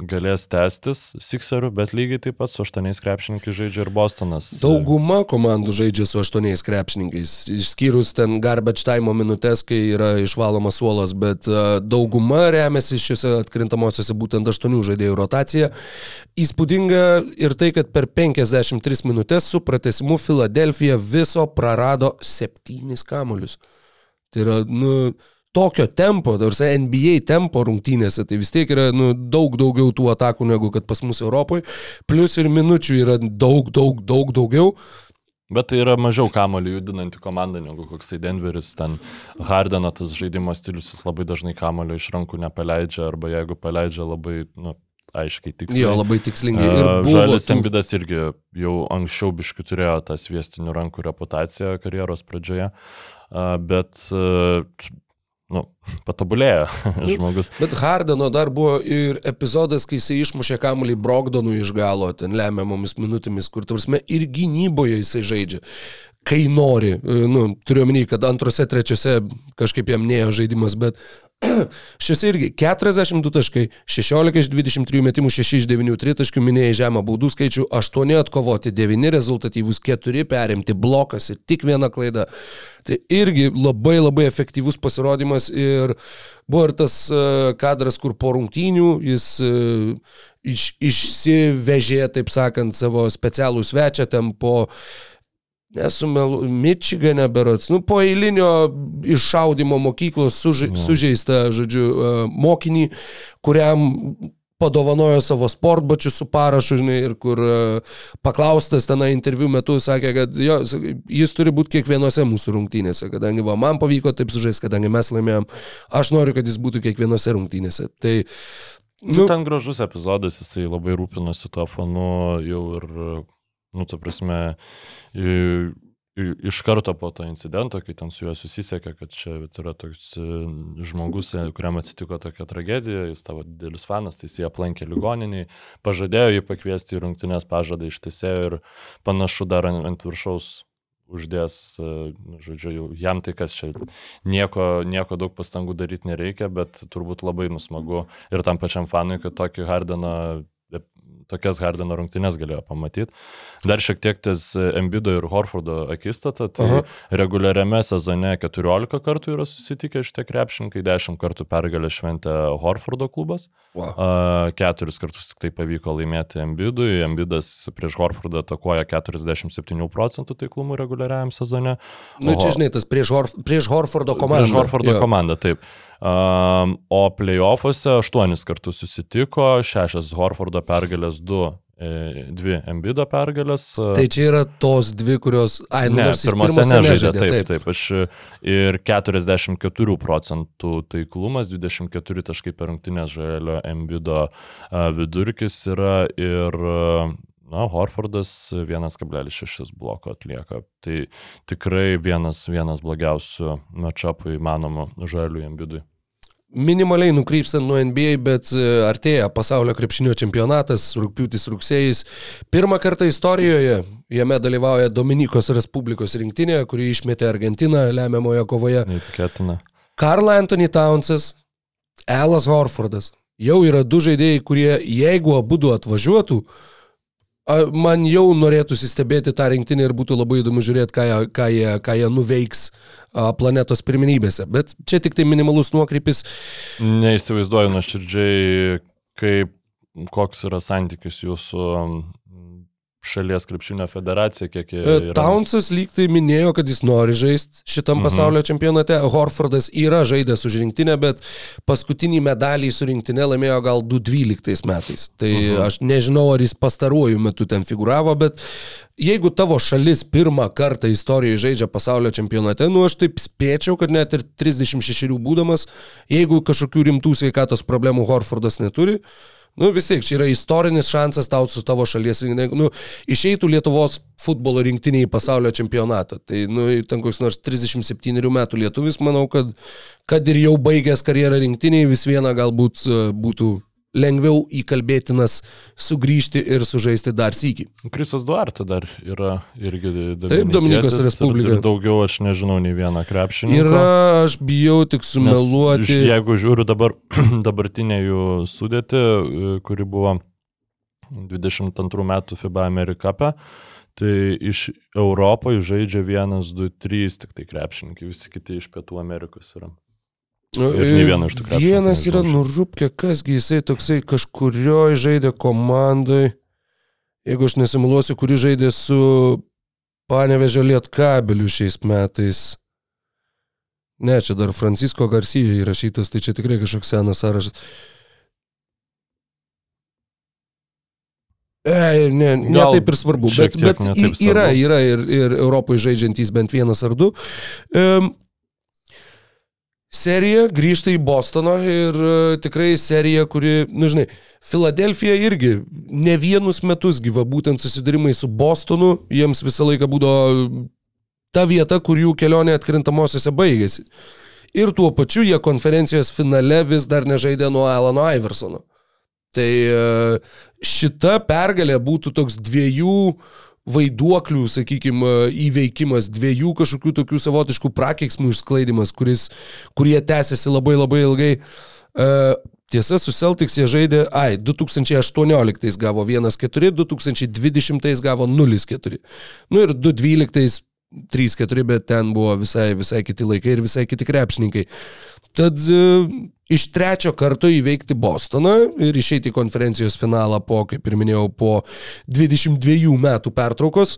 galės tęstis Sixerių, bet lygiai taip pat su aštuoniais krepšininkais žaidžia ir Bostonas. Dauguma komandų žaidžia su aštuoniais krepšininkais, išskyrus ten garbage time minutės, kai yra išvalomas suolas, bet uh, dauguma remiasi šiuose atkrintamosiose būtent aštuonių žaidėjų rotacija. Įspūdinga ir tai, kad per 53 minutės su pratesimu Filadelfija viso prarado septynis kamuolius. Tai yra, nu, tokio tempo, tarsi NBA tempo rungtynėse, tai vis tiek yra nu, daug daugiau tų atakų negu kad pas mus Europoje, plus ir minučių yra daug, daug, daug daugiau. Bet tai yra mažiau kamolių judinanti komanda negu koksai Denveris. Ten Hardeno tas žaidimo stilius jis labai dažnai kamolio iš rankų nepaleidžia arba jeigu paleidžia labai, nu, aiškiai tiksliai. Jo, labai tikslingai. Ir E, Žalis tų- Embidas irgi jau anksčiau biškių turėjo tą sviestinių rankų reputaciją karjeros pradžioje, A, bet, e, nu, patobulėjo žmogus. Bet Hardeno dar buvo ir epizodas, kai jisai išmušė kamuolį Brogdonų iš galo, ten lemiamomis minutėmis, kur, tarsi, ir gynyboje jisai žaidžia. Kai nori, E, nu, turiu omeny, kad antrose, trečiose kažkaip jam neėjo žaidimas, bet šiuose irgi 42 taškai, 16 iš 23 metimų, 6 iš 9 tritaškių, minėjai žemą baudų skaičių, 8 atkovoti, 9 rezultatyvus, 4 perimti, blokas ir tik viena klaida. Tai irgi labai labai efektyvus pasirodymas ir buvo ir tas e, kadras, kur po rungtynių jis e, iš, išsivežė, taip sakant, savo specialų svečią ten po nesumelu, Mičigane berots, nu, po eilinio iššaudimo mokyklos suža, Nu. sužeista, žodžiu, e, mokinį, kuriam padovanojo savo sportbačius su parašu, žinai, ir kur e, paklaustas tenai interviu metu sakė, kad jo, jis turi būti kiekvienose mūsų rungtynėse, kadangi va, man pavyko taip sužaisti, kadangi mes laimėjom, aš noriu, kad jis būtų kiekvienose rungtynėse. Tai, Nu, nu, ten gražus epizodas, jisai labai rūpinosi to fanu jau ir, nu, ta prasme, i- iš karto po to incidento, kai ten su juo susisiekė, kad čia yra toks e, žmogus, e, kuriam atsitiko tokia tragedija, jis tavo didelis fanas, tai jis jį aplankė ligoniniai, pažadėjo jį pakviesti į rungtynės, pažadą ištesėjo ir panašu dar ant, ant viršaus uždės, e, žodžiu, jam tai kas čia nieko, nieko daug pastangų daryti nereikia, bet turbūt labai nusmagu ir tam pačiam fanui, kad tokį Hardeną, tokias Hardeno rungtynes galėjo pamatyti. Dar šiek tiek ties Embido ir Horfordo akistata, tai Aha. Reguliariame sezone 14 kartų yra susitikę šitie krepšininkai, 10 kartų pergalę šventė Horfordo klubas. wow. Keturis kartus tik tai pavyko laimėti Embidui. Embidas prieš Horfordą atakuoja 47 procentų taiklumų reguliariajam sezone. nu, čia žinai, tas prieš, Horf, prieš Horfordo komandą. Prieš Horfordo Jo. komandą, taip. Um, o playoffuose aštuonis kartus susitiko, šešias Horfordo pergalės, du, e, dvi Embido pergalės. Tai čia yra tos dvi, kurios... Ai, Ne, nors pirmose nežaidė, taip, taip, taip. Aš ir 44 procentų taiklumas, 24 taškai per rungtynės žalio Embido vidurkis yra ir, na, Horfordas 1,6 bloko atlieka. Tai tikrai vienas, vienas blogiausių matšapų įmanomų žalių Embidui. Minimaliai nukrypstant nuo NBA, bet e, artėja pasaulio krepšinio čempionatas, rūpiutis rugsėjais. Pirmą kartą istorijoje jame dalyvauja Dominikos Respublikos rinktinė, kuri išmetė Argentiną lemiamoje kovoje. Neįtikėtina. Karl Anthony Townsas, Elas Horfordas. Jau yra du žaidėjai, kurie jeigu abu atvažiuotų, man jau norėtųsi stebėti tą rinktinę ir būtų labai įdomu žiūrėti, ką ką jie, ką jie nuveiks planetos pirminybėse. Bet čia tik tai minimalus nuokrypis. Neįsivaizduoju nuoširdžiai, kaip, koks yra santykis jūsų šalies krepšinio federacija, kiek jie... E, yra- Townsas lyg tai minėjo, kad jis nori žaisti šitam Mhm. pasaulio čempionate. Horfordas yra žaidęs už rinktinę, bet paskutinį medalį su rinktinė laimėjo gal 2012 metais. Tai Mhm. aš nežinau, ar jis pastaruoju metu ten figuravo, bet jeigu tavo šalis pirmą kartą istorijoje žaidžia pasaulio čempionate, nu aš taip spėčiau, kad net ir 36 būdamas, jeigu kažkokių rimtų sveikatos problemų Horfordas neturi, Nu vis tiek, čia yra istorinis šansas tau su tavo šalies rinktinė. Nu, išeitų Lietuvos futbolo rinktiniai į pasaulio čempionatą. Tai, nu, ten koks nors 37 metų lietuvis, manau, kad, kad ir jau baigęs karjerą rinktiniai, vis viena galbūt e, būtų lengviau įkalbėtinas sugrįžti ir sužaisti dar sykį. Krisas Duarte dar yra irgi Taip, Dominikos Dominikietis ir- Respublika. Ir daugiau aš nežinau nei vieną krepšinį. Yra, aš bijau tik sumeluoti. Jeigu žiūriu dabar dabartinę jų sudėtį, kuri buvo 22 metų FIBA Amerikape, tai iš Europoje žaidžia 1, 2, 3 tik tai krepšininkai, visi kiti iš Pietų Amerikos yra. Nu, Ir nei vieno iš krepšininkų Vienas yra nurūpkė, kasgi jisai toksai kažkurioje žaidė komandai, jeigu aš nesimuliuosiu, kuri žaidė su Panevežio Lietkabeliu šiais metais. Ne, čia dar Francisko Garcia įrašytas, tai čia tikrai kažkoks senas sąrašas. E, ne, ne Gal taip ir svarbu, bet, tiek bet ne yra, svarbu. yra ir, ir Europoje žaidžiantys bent vienas ar du. Um, serija grįžta į Bostoną ir e, tikrai serija, kuri, na žinai, Filadelfija irgi ne vienus metus gyva būtent susidarimai su Bostonu, jiems visą laiką būdavo ta vieta, kur jų kelionė atkrintamosiose baigėsi. Ir tuo pačiu jie konferencijos finale vis dar nežaidė nuo Alano Iversono. Tai e, šita pergalė būtų toks dviejų vaiduoklių, sakykime, įveikimas, dviejų kažkokių tokių savotiškų prakeiksmų išsklaidimas, kuris, kurie tęsiasi labai labai ilgai. E, Tiesa, su Celtics jie žaidė, ai, 2018 gavo 1-4, 2020 gavo 0-4. Nu ir 2012 3-4, bet ten buvo visai, visai kiti laikai ir visai kiti krepšininkai. Tad e, iš trečio karto įveikti Bostoną ir išeiti į konferencijos finalą po, kaip ir minėjau, po 22 metų pertraukos.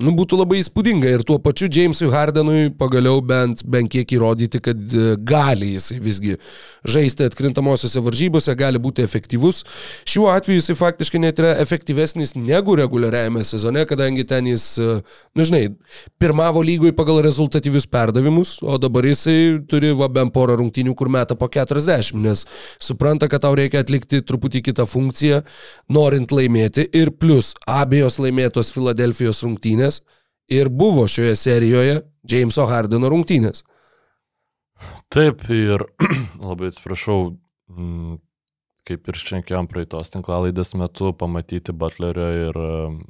Nu, būtų labai įspūdinga ir tuo pačiu Jamesui Hardenui pagaliau bent, bent kiek įrodyti, kad e, gali jisai visgi žaisti atkrintamosiose varžybose, gali būti efektyvus. Šiuo atveju jisai faktiškai net yra efektyvesnis negu reguliariajame sezone, kadangi ten jis, e, nu žinai, pirmavo lygoj pagal rezultatyvius perdavimus, o dabar jisai turi va bent porą rungtynių, kur meta po 40, nes supranta, kad tau reikia atlikti truputį kitą funkciją, norint laimėti ir plus abiejos laimėtos Filadelfijos rungtynės rungtynės ir buvo šioje serijoje Jameso Hardeno rungtynės. Taip, ir labai atsiprašau, kaip ir šnekėjom praeitos tinklalaidės metu, pamatyti Butlerio ir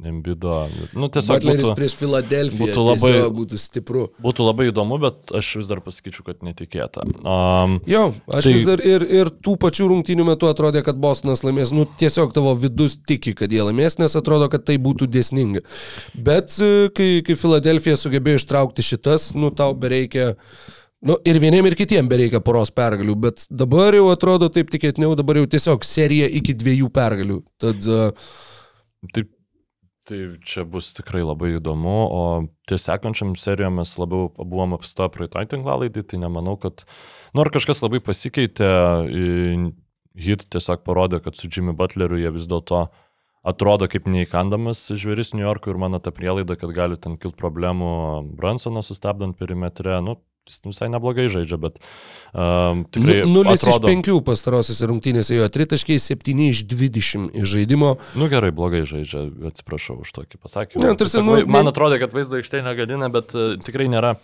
Embido. Nu, Butleris būtų, prieš Filadelfiją būtų labai, būtų stipru. Būtų labai įdomu, bet aš vis dar pasakyčiau, kad netikėta. Um, jo, aš tai, vis dar ir, ir tų pačių rungtynių metu atrodė, kad Bostonas laimės. Nu, tiesiog tavo vidus tiki, kad jie laimės, nes atrodo, kad tai būtų dėsninga. Bet e, kai, kai Filadelfija sugebėjo ištraukti šitas, nu, tau bereikia Nu, ir vieniem ir kitiem bereikia poros pergalių, bet dabar jau atrodo taip tikėtiniau, dabar jau tiesiog serija iki dviejų pergalių. Tad, uh... Taip, tai čia bus tikrai labai įdomu, o ties sekančiam serijom mes labiau buvom apstoję praeitoj tinklalaidį, tai nemanau, kad, nu, ar kažkas labai pasikeitė, hit tiesiog parodė, kad su Jimmy Butleriu jie vis dėlto atrodo kaip neįkandamas žvėris New York'ui ir mano ta prielaida, kad gali ten kilti problemų Bransoną sustabdant perimetre, nu, jis visai neblogai žaidžia, bet um, tikrai... 0 atrodo... iš 5 pastarosios rungtynėse jo 3 taškai 7 iš 20 iš žaidimo. Nu gerai, blogai žaidžia, atsiprašau už tokį pasakymą. Ne, tarsi, nu, man atrodo, kad vaizdo aikštė negadina, bet uh, tikrai nėra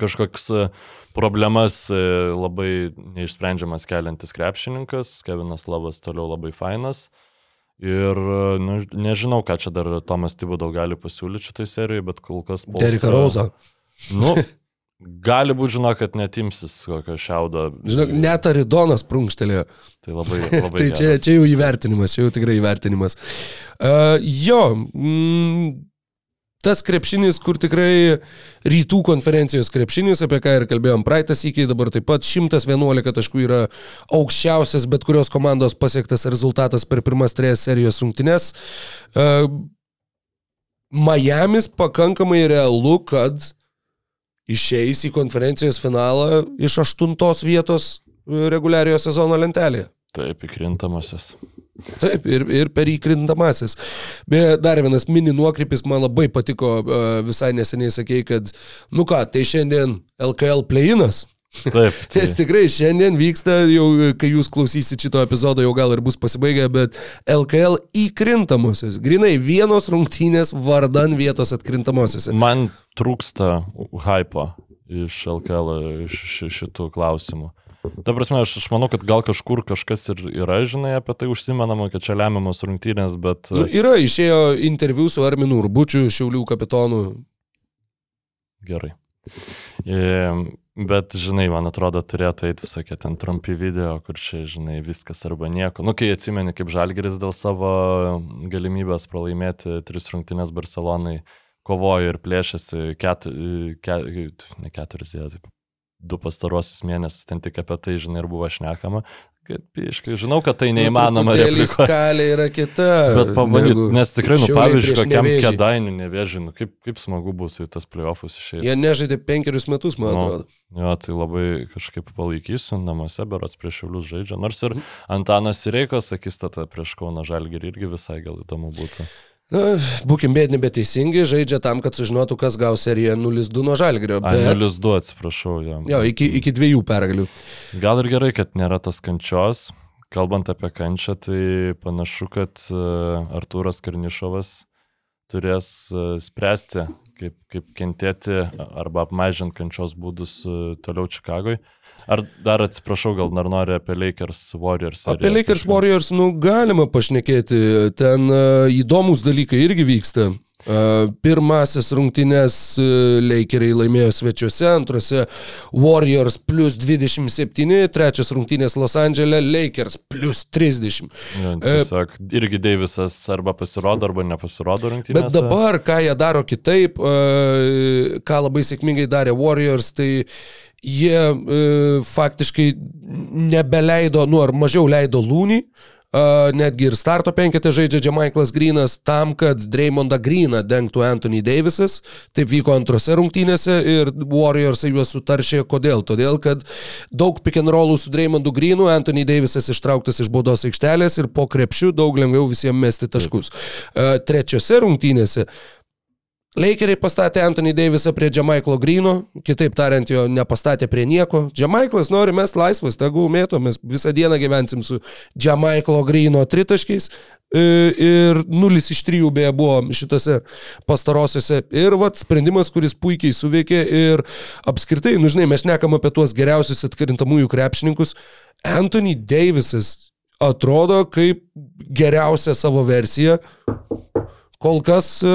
kažkoks uh, problemas uh, labai neišsprendžiamas keliantis krepšininkas, Kevinas Lavas toliau labai fainas. Ir nu, nežinau, ką čia dar Tomas Tibudau gali pasiūlyti šitoj serijoje, bet kol kas... Derika Roza. Nu, Gali būti, žinok, kad netimsis kokio šiaudo. Žinok, net Aridonas prunkštelėjo. Tai labai, labai. tai čia, čia jau įvertinimas, čia jau tikrai įvertinimas. Uh, jo, mm, tas krepšinis, kur tikrai rytų konferencijos krepšinis, apie ką ir kalbėjom praeitas iki, dabar taip pat 111 taškų yra aukščiausias bet kurios komandos pasiektas rezultatas per pirmas trejas serijos rungtynes. Uh, Miamis pakankamai realu, kad išeis į konferencijos finalą iš aštuntos vietos reguliariojo sezono lentelėje. Taip, įkrintamasis. Taip, ir, ir per įkrintamasis. Beje, dar vienas mini nuokrypis man labai patiko, visai neseniai sakėjai, kad, nu ką, tai šiandien LKL play-inas. Taip. Tai. Nes tikrai šiandien vyksta, jau kai jūs klausysit šito epizodo, jau gal ir bus pasibaigę, bet LKL įkrintamosios. Grinai vienos rungtynės vardan vietos atkrintamosiose. Man trūksta hypo iš LKL iš šitų klausimų. Ta prasme, aš, aš manau, kad gal kažkur kažkas ir yra, žinai, apie tai užsimenama, kad čia lemiamos rungtynės, bet... Nu, yra, išėjo interviu su Arminu Urbučiu, Šiaulių kapitonu. Gerai. Bet, žinai, man atrodo, turėtų eiti visokie ten trumpi video, kur čia, žinai, viskas arba nieko. Nu, kai atsimeni, kaip Žalgeris dėl savo galimybės pralaimėti tris rungtynės Barcelonai kovojo ir plėšėsi ketu, ke, ne keturis, jie, du pastarosius mėnesius, ten tik apie tai, žinai, ir buvo šnekama kad piškai, žinau, kad tai neįmanoma. Nu, skalė yra kita. Bet pabandyk, nes tikrai, nu, pavyzdžiui, kokiam kėdainių nevėžiu, nu, kaip, kaip smagu bus į tas playoffus išėjti. Jie nežaidė penkerius metus, man nu, atrodo. Jo, tai labai kažkaip palaikysiu, namuose berots prieš Šiaulius žaidžia. Nors ir Antanas Sireikos akistata prieš Kauno Žalgirį irgi visai gal įdomu būtų. Na, būkim bėdini, bet teisingi, žaidžia tam, kad sužinotų, kas gaus seriją 0-2 nuo Žalgrio. Bet... 0-2, atsiprašau, jo. Jo, iki, iki dviejų pergalių. Gal ir gerai, kad nėra tos kančios. Kalbant apie kančią, tai panašu, kad e, Artūras Karnišovas turės e, spręsti, kaip, kaip kentėti arba apmažinti kančios būdus e, toliau Čikagoje. Ar dar atsiprašau, gal dar nori apie Lakers Warriors? Apie Lakers kažką? Warriors, nu, galima pašnekėti. Ten uh, įdomus dalykai irgi vyksta. Uh, pirmasis rungtynės uh, Lakeriai laimėjo svečiuose, antrose Warriors plus 27, trečias rungtynės Los Andželė Lakers plus 30. Ja, tiesiog uh, irgi Davisas arba pasirodo, arba nepasirodo rungtynėse. Bet dabar, ką jie daro kitaip, ką labai sėkmingai darė Warriors, tai jie e, faktiškai nebeleido, nu ar mažiau leido lūnį, netgi ir starto penketė žaidžia Džemaiklas Grinas tam, kad Dreymondą Griną dengtų Anthony Davisas. Taip vyko antrose rungtynėse ir Warriorsai juos sutaršė. Kodėl? Todėl, kad daug pick and rollų su Dreymondu Grinu, Anthony Davisas ištrauktas iš baudos aikštelės ir po krepšių daug lengviau visiems mesti taškus. Trečiose rungtynėse Lakeriai pastatė Anthony Davisą prie Džemaiklo Grino, kitaip tariant, jo nepastatė prie nieko. Džemaiklas nori mes laisvas, tegul mėto, mes visą dieną gyvensim su Džemaiklo Grino tritaškiais e, ir nulis iš trijų beje buvo šitose pastarosiuose. Ir vat sprendimas, kuris puikiai suveikė ir apskritai, nu žinai, mes nekam apie tuos geriausius atkrintamųjų krepšininkus. Anthony Davisas atrodo kaip geriausia savo versija kol kas, e,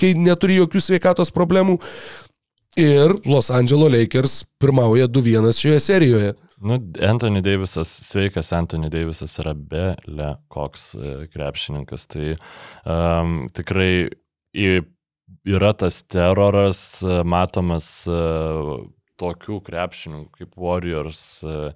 kai neturi jokių sveikatos problemų. Ir Los Angeles Lakers pirmauja 2-1 šioje serijoje. Nu, Anthony Davisas, sveikas Anthony Davisas yra belė koks e, krepšininkas. Tai um, tikrai yra tas teroras e, matomas tokių krepšininkų kaip Warriors, e,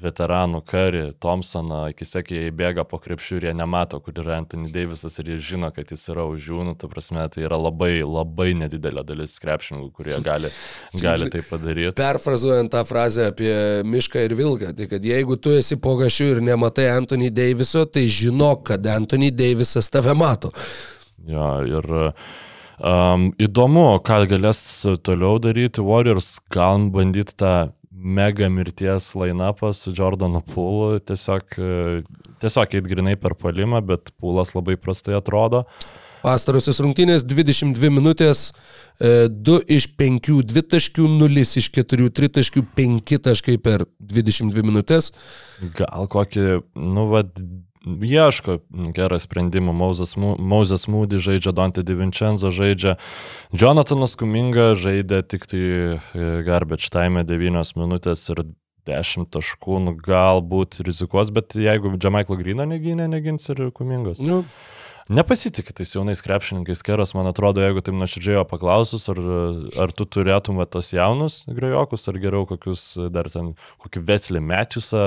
veteranų Curry, Thompsoną, akise, kai jie bėga po krepšių ir jie nemato, kur yra Anthony Davisas ir jie žino, kad jis yra už jų, nu, ta prasme, tai yra labai, labai nedidelė dalis krepšininkų, kurie gali, gali tai padaryti. Perfrazuojant tą frazę apie mišką ir vilką, tai kad jeigu tu esi po gašiu ir nematai Anthony Daviso, tai žinok, kad Anthony Davisas tave mato. Jo, ir uh, Um, įdomu, ką galės toliau daryti Warriors, gal bandyti tą mega mirties line-upą su Jordanu Poolu, tiesiog, tiesiog eit grinai per palimą, bet Poolas labai prastai atrodo. Pastarosios rungtynės 22 minutės, 2 e, iš 5 dvitaškių, 0 iš 4 tritaškių, 5 taškai per 22 minutės. Gal kokį, nu, vad, ieško gerą sprendimą. Moses Moody žaidžia, Dante DiVincenzo žaidžia, Jonathanas Kuminga žaidė tik tai e, garbage time 9 minutės ir 10 taškų, nu, galbūt rizikuos, bet jeigu Džamaiklo Grino negynė, negins ir Kumingos. Nu. Nepasitikė tais jaunais krepšininkais, Keras, man atrodo, jeigu taip nuoširdžiai paklausus, ar, ar tu turėtum tos jaunus grajokus, ar geriau kokius dar ten, kokį Veslį Matthewsą,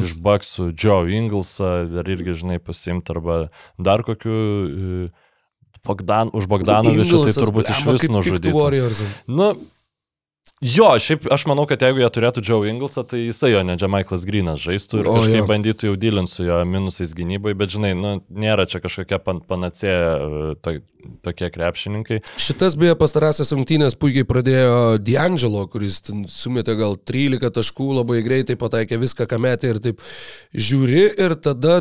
iš Baksų, Joe Inglesą, dar irgi, žinai, pasimti arba dar kokiu e, Bogdan, už Bogdanovičių, tai turbūt iš vis nužudyti. Nu, Jo, šiaip aš manau, kad jeigu jie turėtų Joe Inglesą, tai jisai jo, ne Jamaiklas Grinas žaistų ir o, kažkaip jo. bandytų jau dylinti su jo minusais gynybai, bet žinai, nu, nėra čia kažkokia pan, panacėja e, to, tokie krepšininkai. Šitas beje pastarąsias rungtynės puikiai pradėjo D'Angelo, kuris sumetė gal 13 taškų, labai greitai pataikė viską, ką metė ir taip žiūri ir tada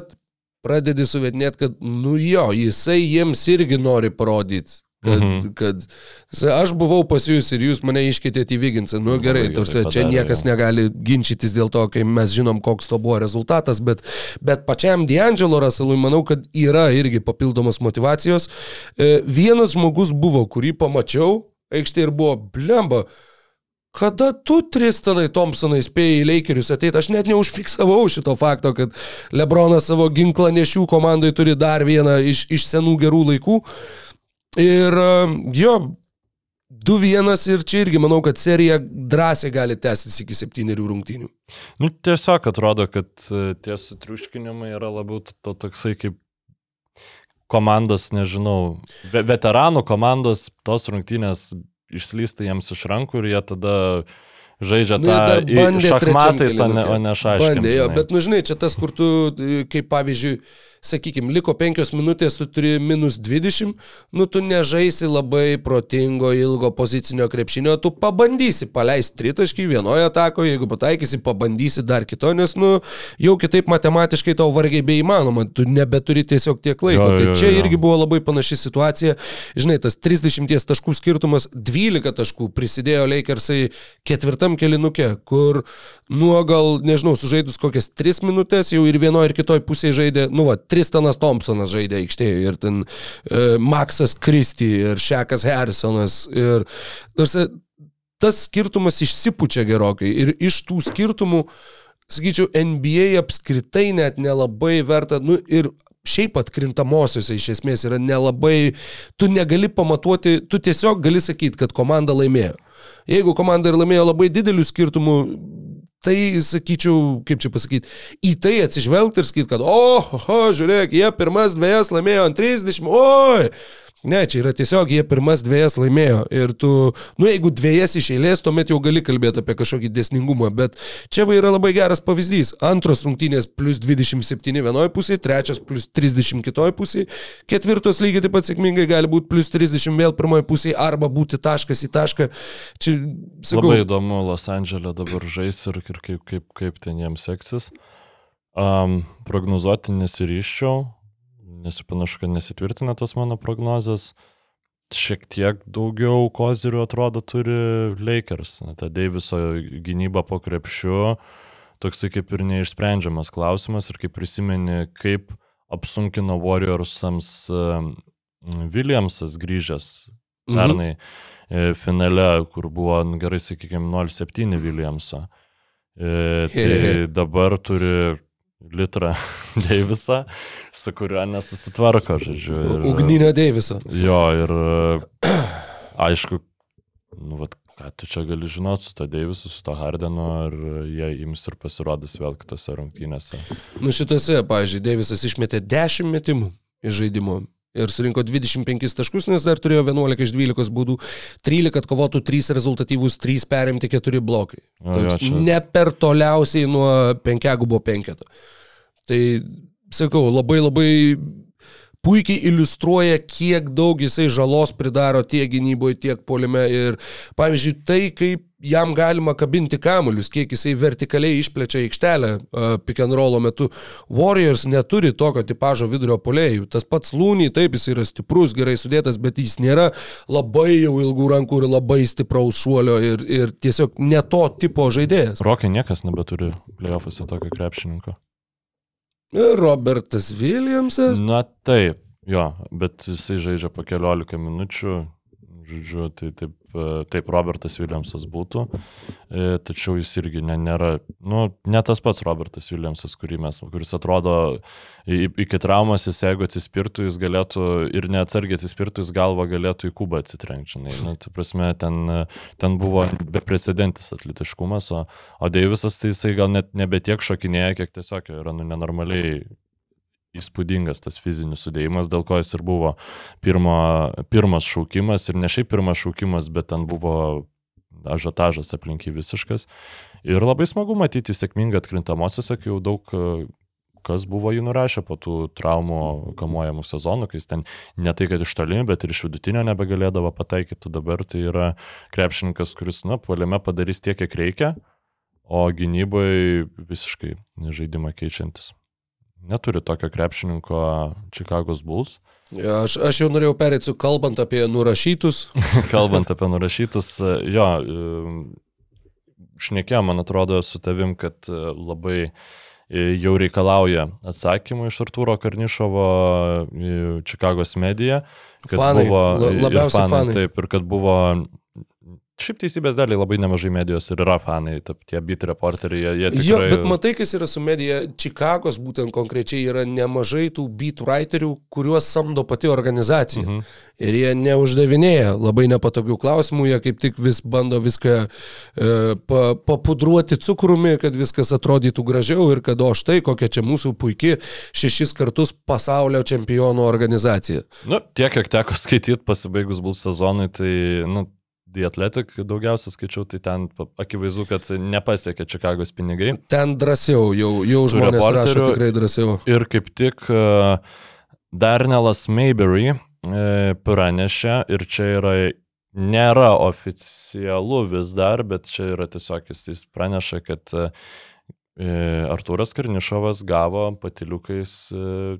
pradedi suvetinėti, kad, nu jo, jisai jiems irgi nori parodyti Kad, mhm. kad aš buvau pas jūs ir jūs mane iškėtėte į Viginsą. Nu gerai, tarsi čia niekas jau. negali ginčytis dėl to, kai mes žinom, koks to buvo rezultatas, bet, bet pačiam D'Angelo Russellui manau, kad yra irgi papildomos motivacijos. E, vienas žmogus buvo, kurį pamačiau, aikštė ir buvo blemba. Kada tu, Tristanai Thompsonai, spėjai į Lakerius ateiti, aš net neužfiksavau šito fakto, kad Lebronas savo ginklą nešių komandai turi dar vieną iš, iš senų gerų laikų. Ir jo, 2-1 ir čia irgi manau, kad serija drąsiai gali tęstis iki septyniarių rungtynių. Nu, tiesiog atrodo, kad e, tie sutriuškinimai yra labiau to toksai kaip komandos, nežinau, veteranų komandos tos rungtynės išslysta jiems iš rankų ir jie tada žaidžia nu, tą šachmatais, o ne, o ne šaškais. Bandė, jo, bet, nu žinai, čia tas, kur tu, e, kaip pavyzdžiui, sakykime, liko 5 minutės, tu turi minus 20, nu tu nežaisi labai protingo, ilgo pozicinio krepšinio, tu pabandysi paleisti tritaškį vienoje atakoje, jeigu pataikysi, pabandysi dar kito, nes, nu, jau kitaip matematiškai tau vargiai bei įmanoma, tu nebeturi tiesiog tiek laiko. Jo, tai jo, čia jo. irgi buvo labai panaši situacija. Žinai, tas 30 taškų skirtumas, 12 taškų prisidėjo Lakersai ketvirtam kelinukė, kur, nu, gal, nežinau, sužaidus kokias 3 minutės, jau ir vienoje ir kitoje pusėje žaidė, nu, va, Tristanas Thompsonas žaidė aikštėje ir ten uh, Maksas Kristi ir Šekas Harrisonas ir tarsi, tas skirtumas išsipučia gerokai ir iš tų skirtumų, sakyčiau, NBA apskritai net nelabai verta, nu ir šiaip atkrintamosiose iš esmės yra nelabai, tu negali pamatuoti, tu tiesiog gali sakyti, kad komanda laimėjo. Jeigu komanda ir laimėjo labai didelių skirtumų, tai, sakyčiau, kaip čia pasakyti, į tai atsižvelgti ir sakyti, kad, o, o, žiūrėk, jie pirmas dviejas laimėjo ant 30, oi, Ne, čia yra tiesiog jie pirmas dviejas laimėjo ir tu, nu jeigu dviejas iš eilės, tuomet jau gali kalbėti apie kažkokį desningumą, bet čia va yra labai geras pavyzdys. Antros rungtynės plus 27 vienoje pusėje, trečias plus 30 kitoje pusėje, ketvirtos lygiai taip pat sėkmingai gali būti plus 30 vėl pirmoje pusėje arba būti taškas į tašką. Čia, sakau, labai įdomu, Los Andželė dabar žais ir, ir kaip, kaip, kaip ten jiems seksis. Um, prognozuoti nesiryščiau, nes panašu, kad nesitvirtina tos mano prognozės. Šiek tiek daugiau kozirių atrodo turi Lakers. Ta Deiviso gynyba po krepšiu toksai kaip ir neišsprendžiamas klausimas ir kaip prisimeni, kaip apsunkino Warriorsams Williamsas grįžęs mhm. pernai mhm. finale, kur buvo nu, gerai, sakykime, 0,7 Williamso. E, tai dabar turi litrą Deivisą, su kuriuo nesusitvarko, žodžiu. Ir, Ugninio Deiviso. Jo, ir aišku, nu, vat, ką tu čia gali žinoti su to Deivisu, su to Hardenu, ar jie ims ir pasirodys vėl kitose rungtynėse. Nu šitose, pavyzdžiui, Deivisas išmetė 10 metimų iš žaidimo. Ir surinko 25 taškus, nes dar turėjo 11 iš 12 būdų, 13 atkovotų, 3 rezultatyvus, 3 perimti, 4 blokai. Čia... Ne per toliausiai nuo penkiagubo penketą. Tai sakau, labai labai puikiai iliustruoja, kiek daug jisai žalos pridaro tiek gynyboje, tiek polime. Ir pavyzdžiui, tai kaip jam galima kabinti kamuolius, kiek jisai vertikaliai išplečia aikštelę pick and rollo metu. Warriors neturi tokio tipožo vidurio polėjų. Tas pats Lūny, taip, jis yra stiprus, gerai sudėtas, bet jis nėra labai jau ilgų rankų ir labai stipraus šuolio ir, ir tiesiog ne to tipo žaidėjas. Rokai niekas nebeturi playoffuose tokio krepšininko. Robertas Williamsas. Na taip, jo, bet jisai žaidžia po keliolika minučių, žodžiu, tai taip E, taip Robertas Williamsas būtų, e, tačiau jis irgi ne, nėra, nu, ne tas pats Robertas Williamsas, mes, kuris atrodo iki traumas, jis jeigu atsispirtų, jis galėtų ir neatsargiai atsispirtų, jis galva galėtų į kubą atsitrenkti. Nu, tai prasme, ten, ten buvo beprecedentis atletiškumas, o, o Deivisas tai jisai gal net nebe tiek šokinėja, kiek tiesiog yra nu, nenormaliai įspūdingas tas fizinis sudėjimas, dėl ko jis ir buvo pirmo, pirmas šaukimas ir ne šiaip pirmas šaukimas, bet ten buvo ažiotažas aplinky visiškas. Ir labai smagu matyti sėkmingą atkrintamosiose, kai jau daug kas buvo jį nurašę po tų traumų kamuojamų sezonų, kai jis ten ne tai, kad iš toli, bet ir iš vidutinio nebegalėdavo pataikyti, dabar tai yra krepšininkas, kuris, na, puolime padarys tiek, kiek reikia, o gynybai visiškai žaidimą keičiantis neturi tokio krepšininko Čikagos Bulls. Ja, aš, aš jau norėjau perėti su kalbant apie nurašytus. kalbant apie nurašytus, jo, šnekėjom, man atrodo, su tavim, kad e, labai e, jau reikalauja atsakymų iš Artūro Karnišovo Čikagos mediją. Fanai, buvo, labiausiai fanai, fanai. Taip, ir kad buvo Šiaip teisybės daliai labai nemažai medijos ir yra fanai, taip, tie beat reporteriai, jie, jie tikrai... Jo, bet matai, kas yra su medija, Čikagos būtent konkrečiai yra nemažai tų beat writerių, kuriuos samdo pati organizacija. Mhm. Ir jie neuždavinėja labai nepatogių klausimų, jie kaip tik vis bando viską e, pa, papudruoti cukrumi, kad viskas atrodytų gražiau ir kad o štai kokia čia mūsų puikia šešis kartus pasaulio čempionų organizacija. Nu, tiek, kiek teko skaityti pasibaigus bus sezonui, tai, nu, The Athletic daugiausia skaičiau, tai ten akivaizdu, kad nepasiekė Čikagos pinigai. Ten drąsiau, jau, jau žmonės rašo tikrai drąsiau. Ir kaip tik uh, Darnelas Mayberry uh, pranešė, ir čia yra, nėra oficialu vis dar, bet čia yra tiesiog jis, jis praneša, kad uh, Artūras Karnišovas gavo patiliukais uh,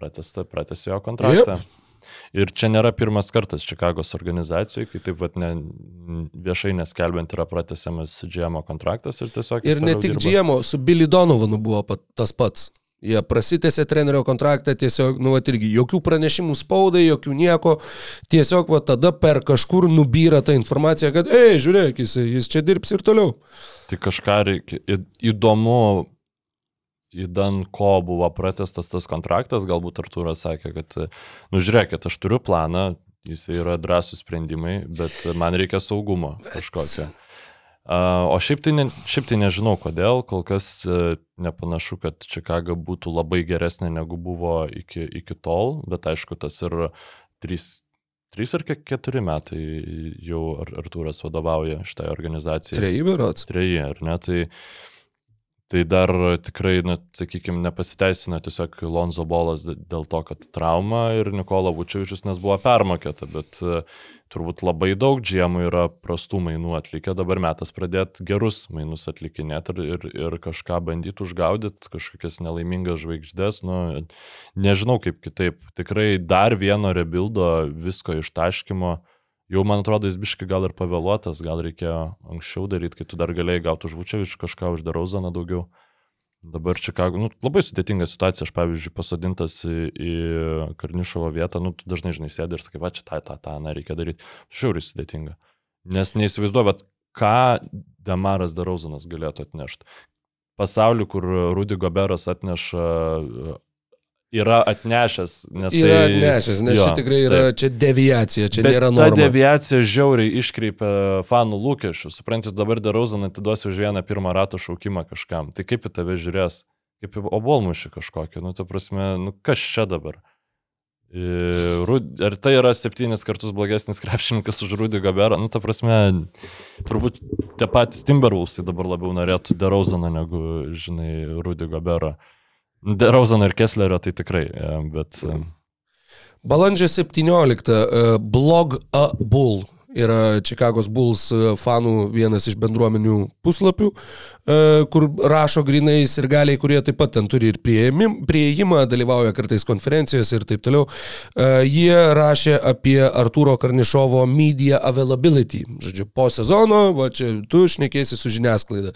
pratęsė jo kontraktą. Yep. Ir čia nėra pirmas kartas Čikagos organizacijai, kai taip pat ne, viešai neskelbiant yra pratesiamas GMO kontraktas ir tiesiog... Ir ne tik dirba. GMO, su Billy Donovanu buvo pat, tas pats. Jie prasitėsi trenerio kontraktą, tiesiog, nu, va, irgi jokių pranešimų spaudai, jokių nieko, tiesiog, va, tada per kažkur nubyra ta informacija, kad, ei, žiūrėk, jis, jis čia dirbs ir toliau. Tai kažką reikia, įdomu įdan ko buvo pratestas tas kontraktas, galbūt Artūras sakė, kad, nu žiūrėkit, aš turiu planą, jis yra drąsų sprendimai, bet man reikia saugumo kažkokio. O šiaip tai, ne, šiaip tai nežinau kodėl, kol kas e, nepanašu, kad Čikaga būtų labai geresnė negu buvo iki, iki tol, bet aišku, tas ir trys, trys ar keturi metai jau Artūras vadovauja šitai organizacijai. Treji berots. Treji, ar ne? Tai, Tai dar tikrai, na, sakykime, nepasiteisina tiesiog Lonzo Bolas dėl to, kad trauma ir Nikola Vučevičius nes buvo permokėta, bet uh, turbūt labai daug džiemų yra prastų mainų atlikę, dabar metas pradėti gerus mainus atlikinėti ir, ir, ir kažką bandyti užgaudyti, kažkokias nelaimingas žvaigždės, nu, nežinau kaip kitaip. Tikrai dar vieno rebildo visko ištaškimo. Jau, man atrodo, jis biški gal ir pavėluotas, gal reikėjo anksčiau daryti, kai tu dar galėjai gauti už Vučevičių kažką, už Darauzaną daugiau. Dabar Čikago, nu, labai sudėtinga situacija, aš pavyzdžiui, pasodintas į, į Karnišovo vietą, nu, tu dažnai, žinai, sėdi ir sakai, va, čia tą, tą, tą, na, reikia daryti. Žiauriai sudėtinga. Nes neįsivaizduoju, bet ką Demaras Darauzanas galėtų atnešti. Pasaulį, kur Rudy Goberas atneša yra atnešęs. Yra tai, atnešęs, nes jo, čia tikrai yra taip. čia deviacija, čia Bet nėra norma. Ta deviacija žiauriai iškreipia fanų lūkesčius. Suprantate, dabar Darauzaną atiduosiu už vieną pirmą rato šaukimą kažkam. Tai kaip į tave žiūrės? Kaip į obolmušį kažkokį. Nu, ta prasme, nu kas čia dabar? Ir tai yra septynis kartus blogesnis krepšininkas už Rudy Gaberą. Nu, ta prasme, turbūt tie patys Timberwolvesai dabar labiau norėtų Derauzaną negu, žinai, Rudy Gaberą. Derauzono ir Kesslerio tai tikrai, e, bet... E, Balandžio 17 e, Blog a Bull yra Čikagos Bulls e, fanų vienas iš bendruomenių puslapių, e, kur rašo grinais ir galiai, kurie taip pat ten turi ir prieimimą, dalyvauja kartais konferencijose ir taip toliau. E, jie rašė apie Arturo Karnišovo media availability. Žodžiu, po sezono, va čia tu šnekėsi su žiniasklaida.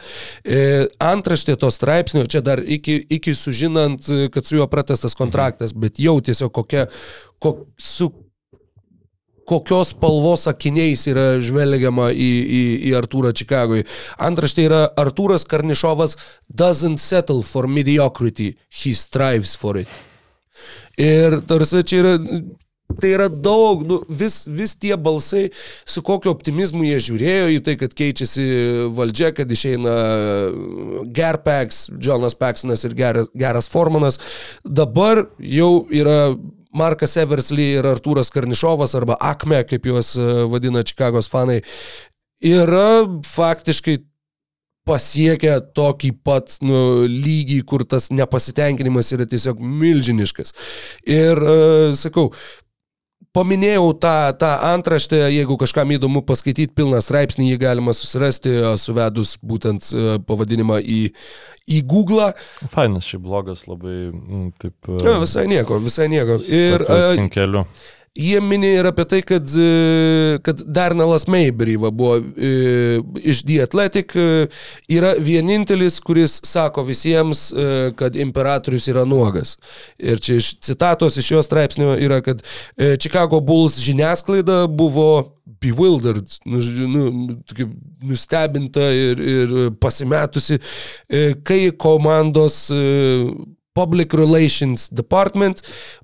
Antraštė to straipsnio, čia dar iki, iki sužinant, kad su juo pratestas kontraktas, bet jau tiesiog kokia, kok, su kokios spalvos akiniais yra žvelgiama į, į, į Artūrą Čikagui. Antraštė yra Artūras Karnišovas doesn't settle for mediocrity, he strives for it. Ir tarsi čia yra Tai yra daug, nu, vis, vis tie balsai, su kokiu optimizmu jie žiūrėjo į tai, kad keičiasi valdžia, kad išeina Gerpeks, Jonas Peksonas ir geras, geras Formanas. Dabar jau yra Markas Eversly ir Artūras Karnišovas arba Akme, kaip juos e, vadina Čikagos fanai, yra faktiškai pasiekę tokį pat nu, lygį, kur tas nepasitenkinimas yra tiesiog milžiniškas. Ir uh, sakau, Paminėjau tą, tą antraštę, jeigu kažkam įdomu paskaityti pilną straipsnį, jį galima susirasti, suvedus būtent pavadinimą į, į Google. Fainas šį blogas labai, taip. Ja, visai nieko, visai nieko. Ir... Cinkeliu. Uh, Jie mini ir apie tai, kad, e, kad Darnalas Mayberry va, buvo e, iš The Athletic, e, yra vienintelis, kuris sako visiems, e, kad imperatorius yra nuogas. Ir čia iš citatos iš jo straipsnio yra, kad e, Chicago Bulls žiniasklaida buvo bewildered, nu, nu, nustebinta ir, ir pasimetusi, e, kai komandos Public Relations Department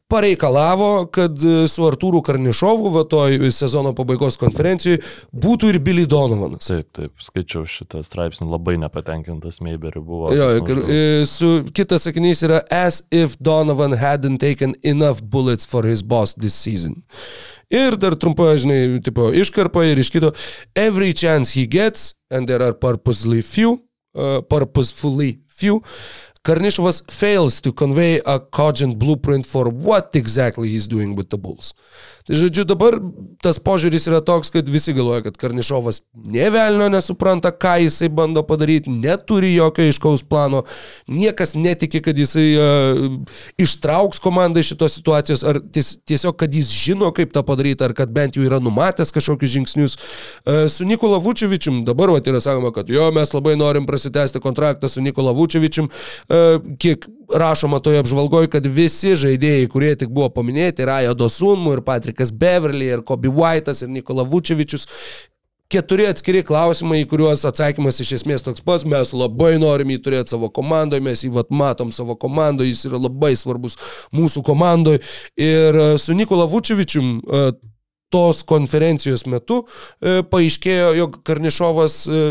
pareikalavo, kad e, su Artūru Karnišovu, va toj sezono pabaigos konferencijoje, būtų ir Billy Donovanas. Taip, taip, skaičiau šitą straipsnį, labai nepatenkintas Meiberiu buvo. Jo, ir, e, su kitas sakinys yra as if Donovan hadn't taken enough bullets for his boss this season. Ir dar trumpai, žinai, tipo, iškarpa ir iš kito, every chance he gets, and there are purposely few, uh, purposefully few, Karnišovas fails to convey a cogent blueprint for what exactly he's doing with the Bulls. Tai žodžiu, dabar tas požiūris yra toks, kad visi galvoja, kad Karnišovas nevelnio nesupranta, ką jisai bando padaryti, neturi jokio iškaus plano, niekas netiki, kad jisai uh, ištrauks komandą iš šitos situacijos, ar ties, tiesiog, kad jis žino, kaip tą padaryti, ar kad bent jau yra numatęs kažkokius žingsnius. Uh, su Nikola Vučevičium dabar vat, yra sakoma, kad jo, mes labai norim prasitęsti kontraktą su Nikola Vučevičium, uh, kiek rašoma toje apžvalgoje, kad visi žaidėjai, kurie tik buvo paminėti, Rajo Dosunmu ir Patrikas Beverly ir Kobe White'as ir Nikola Vučevičius, keturi atskiri klausimai, į kuriuos atsakymas iš esmės toks pats, mes labai norim jį turėti savo komandoje, mes jį vat, matom savo komandoje, jis yra labai svarbus mūsų komandoje. Ir e, su Nikola Vučevičium e, tos konferencijos metu e, paaiškėjo, jog Karnišovas, e,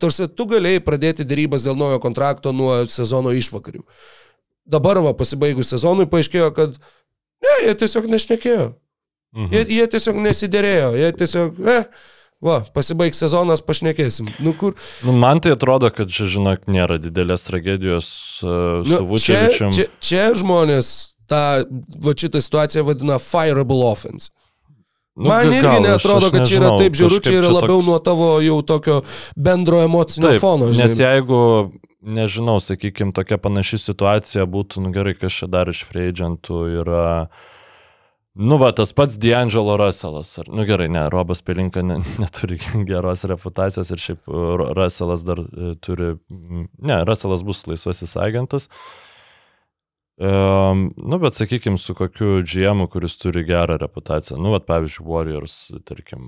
tarsi tu galėjai pradėti dėrybas dėl naujo kontrakto nuo sezono išvakarių. Dabar, va, pasibaigus sezonui, paaiškėjo, kad ne, jie tiesiog nešnekėjo. Mhm. Jie, jie tiesiog nesidėrėjo, jie tiesiog, eh, va, pasibaigs sezonas, pašnekėsim. Nu, kur... Nu, man tai atrodo, kad čia, žinok, nėra didelės tragedijos uh, su nu, Vučevičiu. Čia, čia, čia žmonės tą, va, šitą situaciją vadina fireable offense. Nu, Man irgi gal, netrodo, kad čia yra taip žiūru, čia yra labiau toks... nuo tavo jau tokio bendro emocinio taip, fono. Žinai. Nes jeigu, nežinau, sakykime, tokia panaši situacija būtų, nu gerai, kas čia dar iš free agentų yra. Nu, va, tas pats D'Angelo Russellas. Ar, nu gerai, ne, Robas Pelinka ne, neturi geros reputacijos ir šiaip Russellas dar e, turi. Ne, Russellas bus laisvasis agentas. Uh, Um, nu, bet sakykime, su kokiu GM, kuris turi gerą reputaciją. Nu, bet pavyzdžiui, Warriors, tarkim,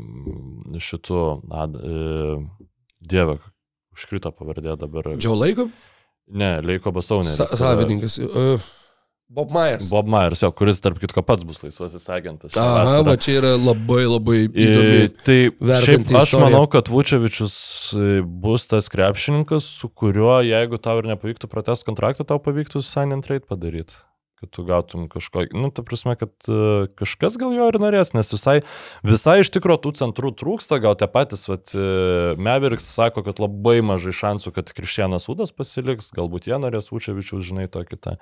šitų, na, e, dieve, užkrito pavardė dabar. Džiau laiko? Ne, Leiko Basaunė. Sa savininkas. Uh. Bob Myers. Bob Myers, jo, kuris tarp kitko pats bus laisvasis agentas. Aha, va čia yra labai labai įdomi. I, tai šiaip aš istorija. manau, kad Vučevičius bus tas krepšininkas, su kuriuo, jeigu tau ir nepavyktų pratest kontraktą, tau pavyktų sign and trade padaryti kad tu gautum kažkokį, nu, ta prasme, kad uh, kažkas gal jo ir norės, nes visai, visai iš tikrųjų tų centrų trūksta, gal tie patys, vat, uh, Meveriks sako, kad labai mažai šansų, kad Krištianas Udas pasiliks, galbūt jie norės Vučevičius, žinai, tokį tą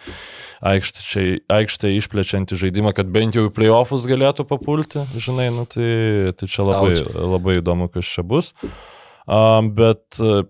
aikštę, išplečiantį žaidimą, kad bent jau į playoffus galėtų papulti, žinai, nu, tai, tai čia labai, labai įdomu, kas čia bus. Um, bet uh,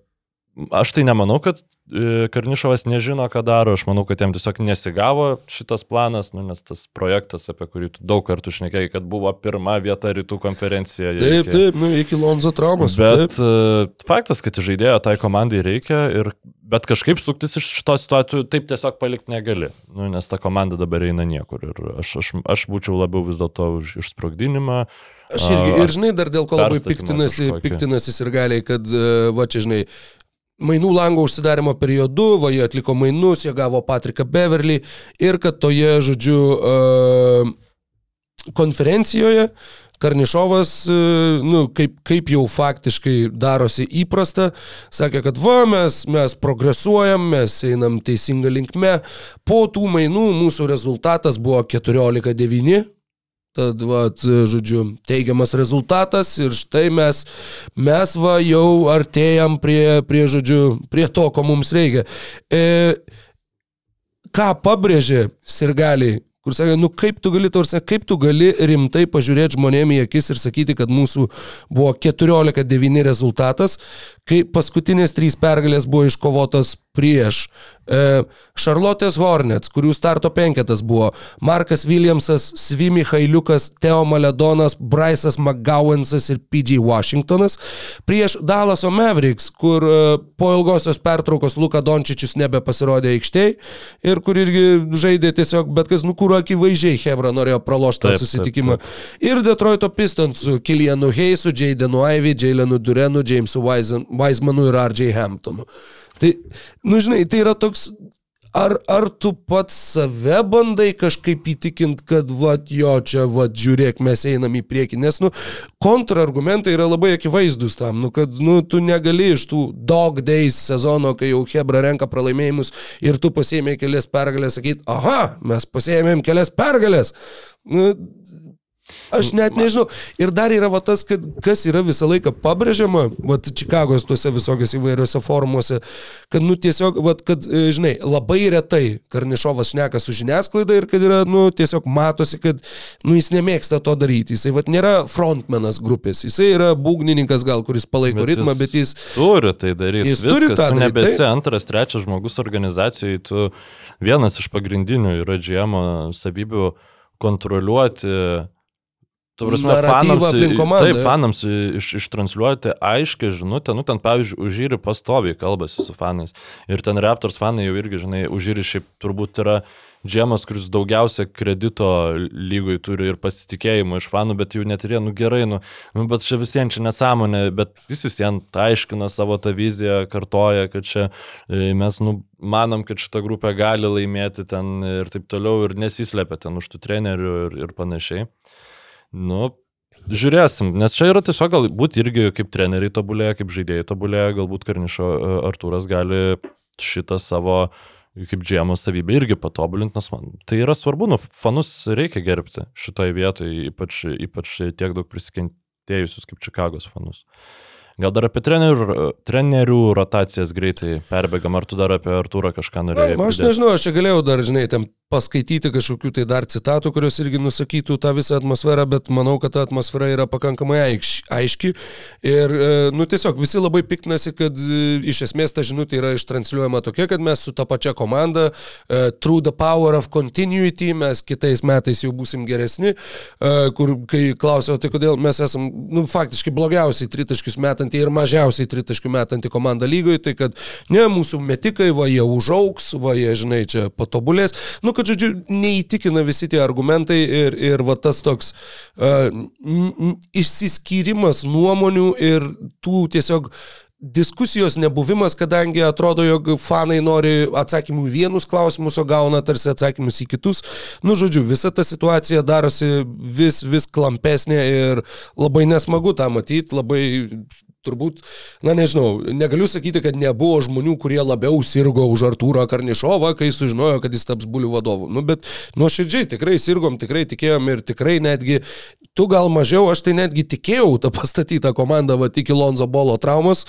Aš tai nemanau, kad e, Karnišovas nežino, ką daro, aš manau, kad jam tiesiog nesigavo šitas planas, nu, nes tas projektas, apie kurį tu daug kartų šnekėjai, kad buvo pirma vieta rytų konferencijoje. Taip, iki... taip, nu, iki Lonzo traumos. Bet taip. E, faktas, kad žaidėjo tai komandai reikia, ir, bet kažkaip suktis iš šitos situacijų taip tiesiog palikti negali, nu, nes ta komanda dabar eina niekur. Ir aš, aš, aš būčiau labiau vis dėlto už išsprogdinimą. Aš irgi, ir žinai, dar dėl ko labai piktinasi, piktinasi ir galiai, kad, e, va čia žinai, mainų lango užsidarimo periodu, va jie atliko mainus, jie gavo Patriką Beverly ir kad toje, žodžiu, e, konferencijoje Karnišovas, e, nu, kaip, kaip jau faktiškai darosi įprasta, sakė, kad va, mes, mes progresuojam, mes einam teisinga linkme. Po tų mainų mūsų rezultatas buvo 14-9 Tad, va, žodžiu, teigiamas rezultatas ir štai mes, mes va, jau artėjam prie, prie, žodžiu, prie to, ko mums reikia. E, ką pabrėžė sirgaliai kur sakė, nu kaip tu gali, tarsi, kaip tu gali rimtai pažiūrėti žmonėm į akis ir sakyti, kad mūsų buvo 14-9 rezultatas, kai paskutinės trys pergalės buvo iškovotos prieš e, Charlotte's Hornets, kurių starto penketas buvo Markas Williamsas, Svimi Hailiukas, Teo Maledonas, Bryce'as McGowansas ir PG Washingtonas, prieš Dallaso Mavericks, kur e, po ilgosios pertraukos Luka Dončičius nebepasirodė aikštėje ir kur irgi žaidė tiesiog, bet kas, nu kur akivaizdžiai Hebra norėjo pralošti tą susitikimą. Taip, taip. Ir Detroito Pistons su Kilianu Heisu, Jadenu Ivy, Jalenu Durenu, Jamesu Wisemanu ir RJ Hamptonu. Tai, nu žinai, tai yra toks, ar, ar tu pats save bandai kažkaip įtikint, kad, va, jo, čia, va, žiūrėk, mes einam į priekį, nes, nu, kontrargumentai yra labai akivaizdus tam, nu, kad, nu, tu negali iš tų dog days sezono, kai jau Hebra renka pralaimėjimus ir tu pasėmė kelias pergalės, sakyti, aha, mes pasėmėm kelias pergalės. Nu, Aš net nežinau. Ir dar yra va tas, kad, kas yra visą laiką pabrėžiama, va Čikagos tuose visokiose įvairiuose formuose, kad, nu, tiesiog, va, kad, e, žinai, labai retai Karnišovas šneka su žiniasklaida ir kad yra, nu, tiesiog matosi, kad, nu, jis nemėgsta to daryti. Jisai, va, nėra frontmenas grupės, jisai yra būgnininkas gal, kuris palaiko bet ritmą, bet jis... Turi tai daryti. Jis Viskas, turi tą daryti. Nebesi tai? antras, trečias žmogus organizacijoje, tu vienas iš pagrindinių yra GM savybių kontroliuoti Prasme, fanams, taip, fanams iš, ištransliuoti aiškę žinutę, nu ten pavyzdžiui, užyri pastoviai kalbasi su fanais. Ir ten Raptors fanai jau irgi, žinai, užyri šiaip turbūt yra džemas, kuris daugiausia kredito lygoj turi ir pasitikėjimo iš fanų, bet jų neturėjo, nu gerai, nu, nu bet čia visiems čia nesąmonė, bet jis visiems aiškina savo tą viziją, kartoja, kad čia e, mes, nu, manom, kad šita grupė gali laimėti ten ir taip toliau ir nesislepia ten už tų trenerių ir, ir panašiai. Nu, žiūrėsim, nes čia yra tiesiog galbūt irgi kaip treneriai tobulėja, kaip žaidėjai tobulėja, galbūt Karnišo e, Artūras gali šitą savo kaip džiemo savybę irgi patobulinti, nes man tai yra svarbu, nu, fanus reikia gerbti šitoje vietoje, ypač, ypač tiek daug prisikentėjusius kaip Čikagos fanus. Gal dar apie trenerių, trenerių rotacijas greitai perbėgam, ar tu dar apie Arturą kažką norėjai? Na, aš nežinau, aš čia galėjau dar, žinai, tam paskaityti kažkokių tai dar citatų, kurios irgi nusakytų tą visą atmosferą, bet manau, kad ta atmosfera yra pakankamai aiški. Ir, e, nu, tiesiog visi labai piktinasi, kad e, iš esmės ta žinutė yra ištransliuojama tokia, kad mes su ta pačia komanda, uh, through the power of continuity, mes kitais metais jau būsim geresni, kur kai klausiau, tai kodėl mes esam, nu, faktiškai blogiausiai tritaškius metanti ir mažiausiai tritaškių metanti komanda lygoje, tai kad ne, mūsų metikai, va, jie užauks, va, jie, žinai, čia patobulės. Nu, kad, žodžiu, neįtikina visi tie argumentai ir, ir va tas toks uh, išsiskyrimas nuomonių ir tų tiesiog diskusijos nebuvimas, kadangi atrodo, jog fanai nori atsakymų į vienus klausimus, o gauna tarsi atsakymus į kitus. Nu, žodžiu, visa ta situacija darosi vis, vis klampesnė ir labai nesmagu tą matyti, labai turbūt, na nežinau, negaliu sakyti, kad nebuvo žmonių, kurie labiau sirgo už Artūrą Karnišovą, kai sužinojo, kad jis taps bulių vadovu. Nu, bet nuoširdžiai tikrai sirgom, tikrai tikėjom ir tikrai netgi tu gal mažiau, aš tai netgi tikėjau tą pastatytą komandą, va, iki Lonzo Bolo traumos.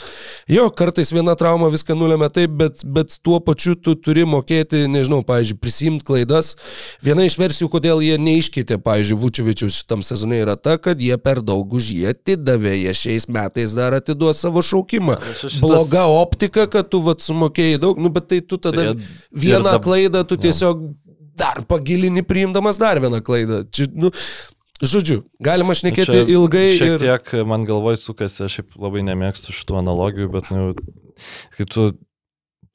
Jo, kartais viena trauma viską nulėmė taip, bet, bet tuo pačiu tu turi mokėti, nežinau, pavyzdžiui, prisimti klaidas. Viena iš versijų, kodėl jie neiškeitė, pavyzdžiui, Vučevičius šitam sezonui yra ta, kad jie per daug už jį atidavė, jie šiais metais dar atiduos savo šaukimą. Šitas... Bloga optika, kad tu vat sumokėjai daug, nu bet tai tu tada tai vieną dab... klaidą tu tiesiog dar pagilini priimdamas dar vieną klaidą. Čia, nu, Žodžiu, galima šnekėti Čia ilgai. Šiek ir... tiek man galvoj sukasi, aš šiaip labai nemėgstu šitų analogijų, bet, nu, kai tu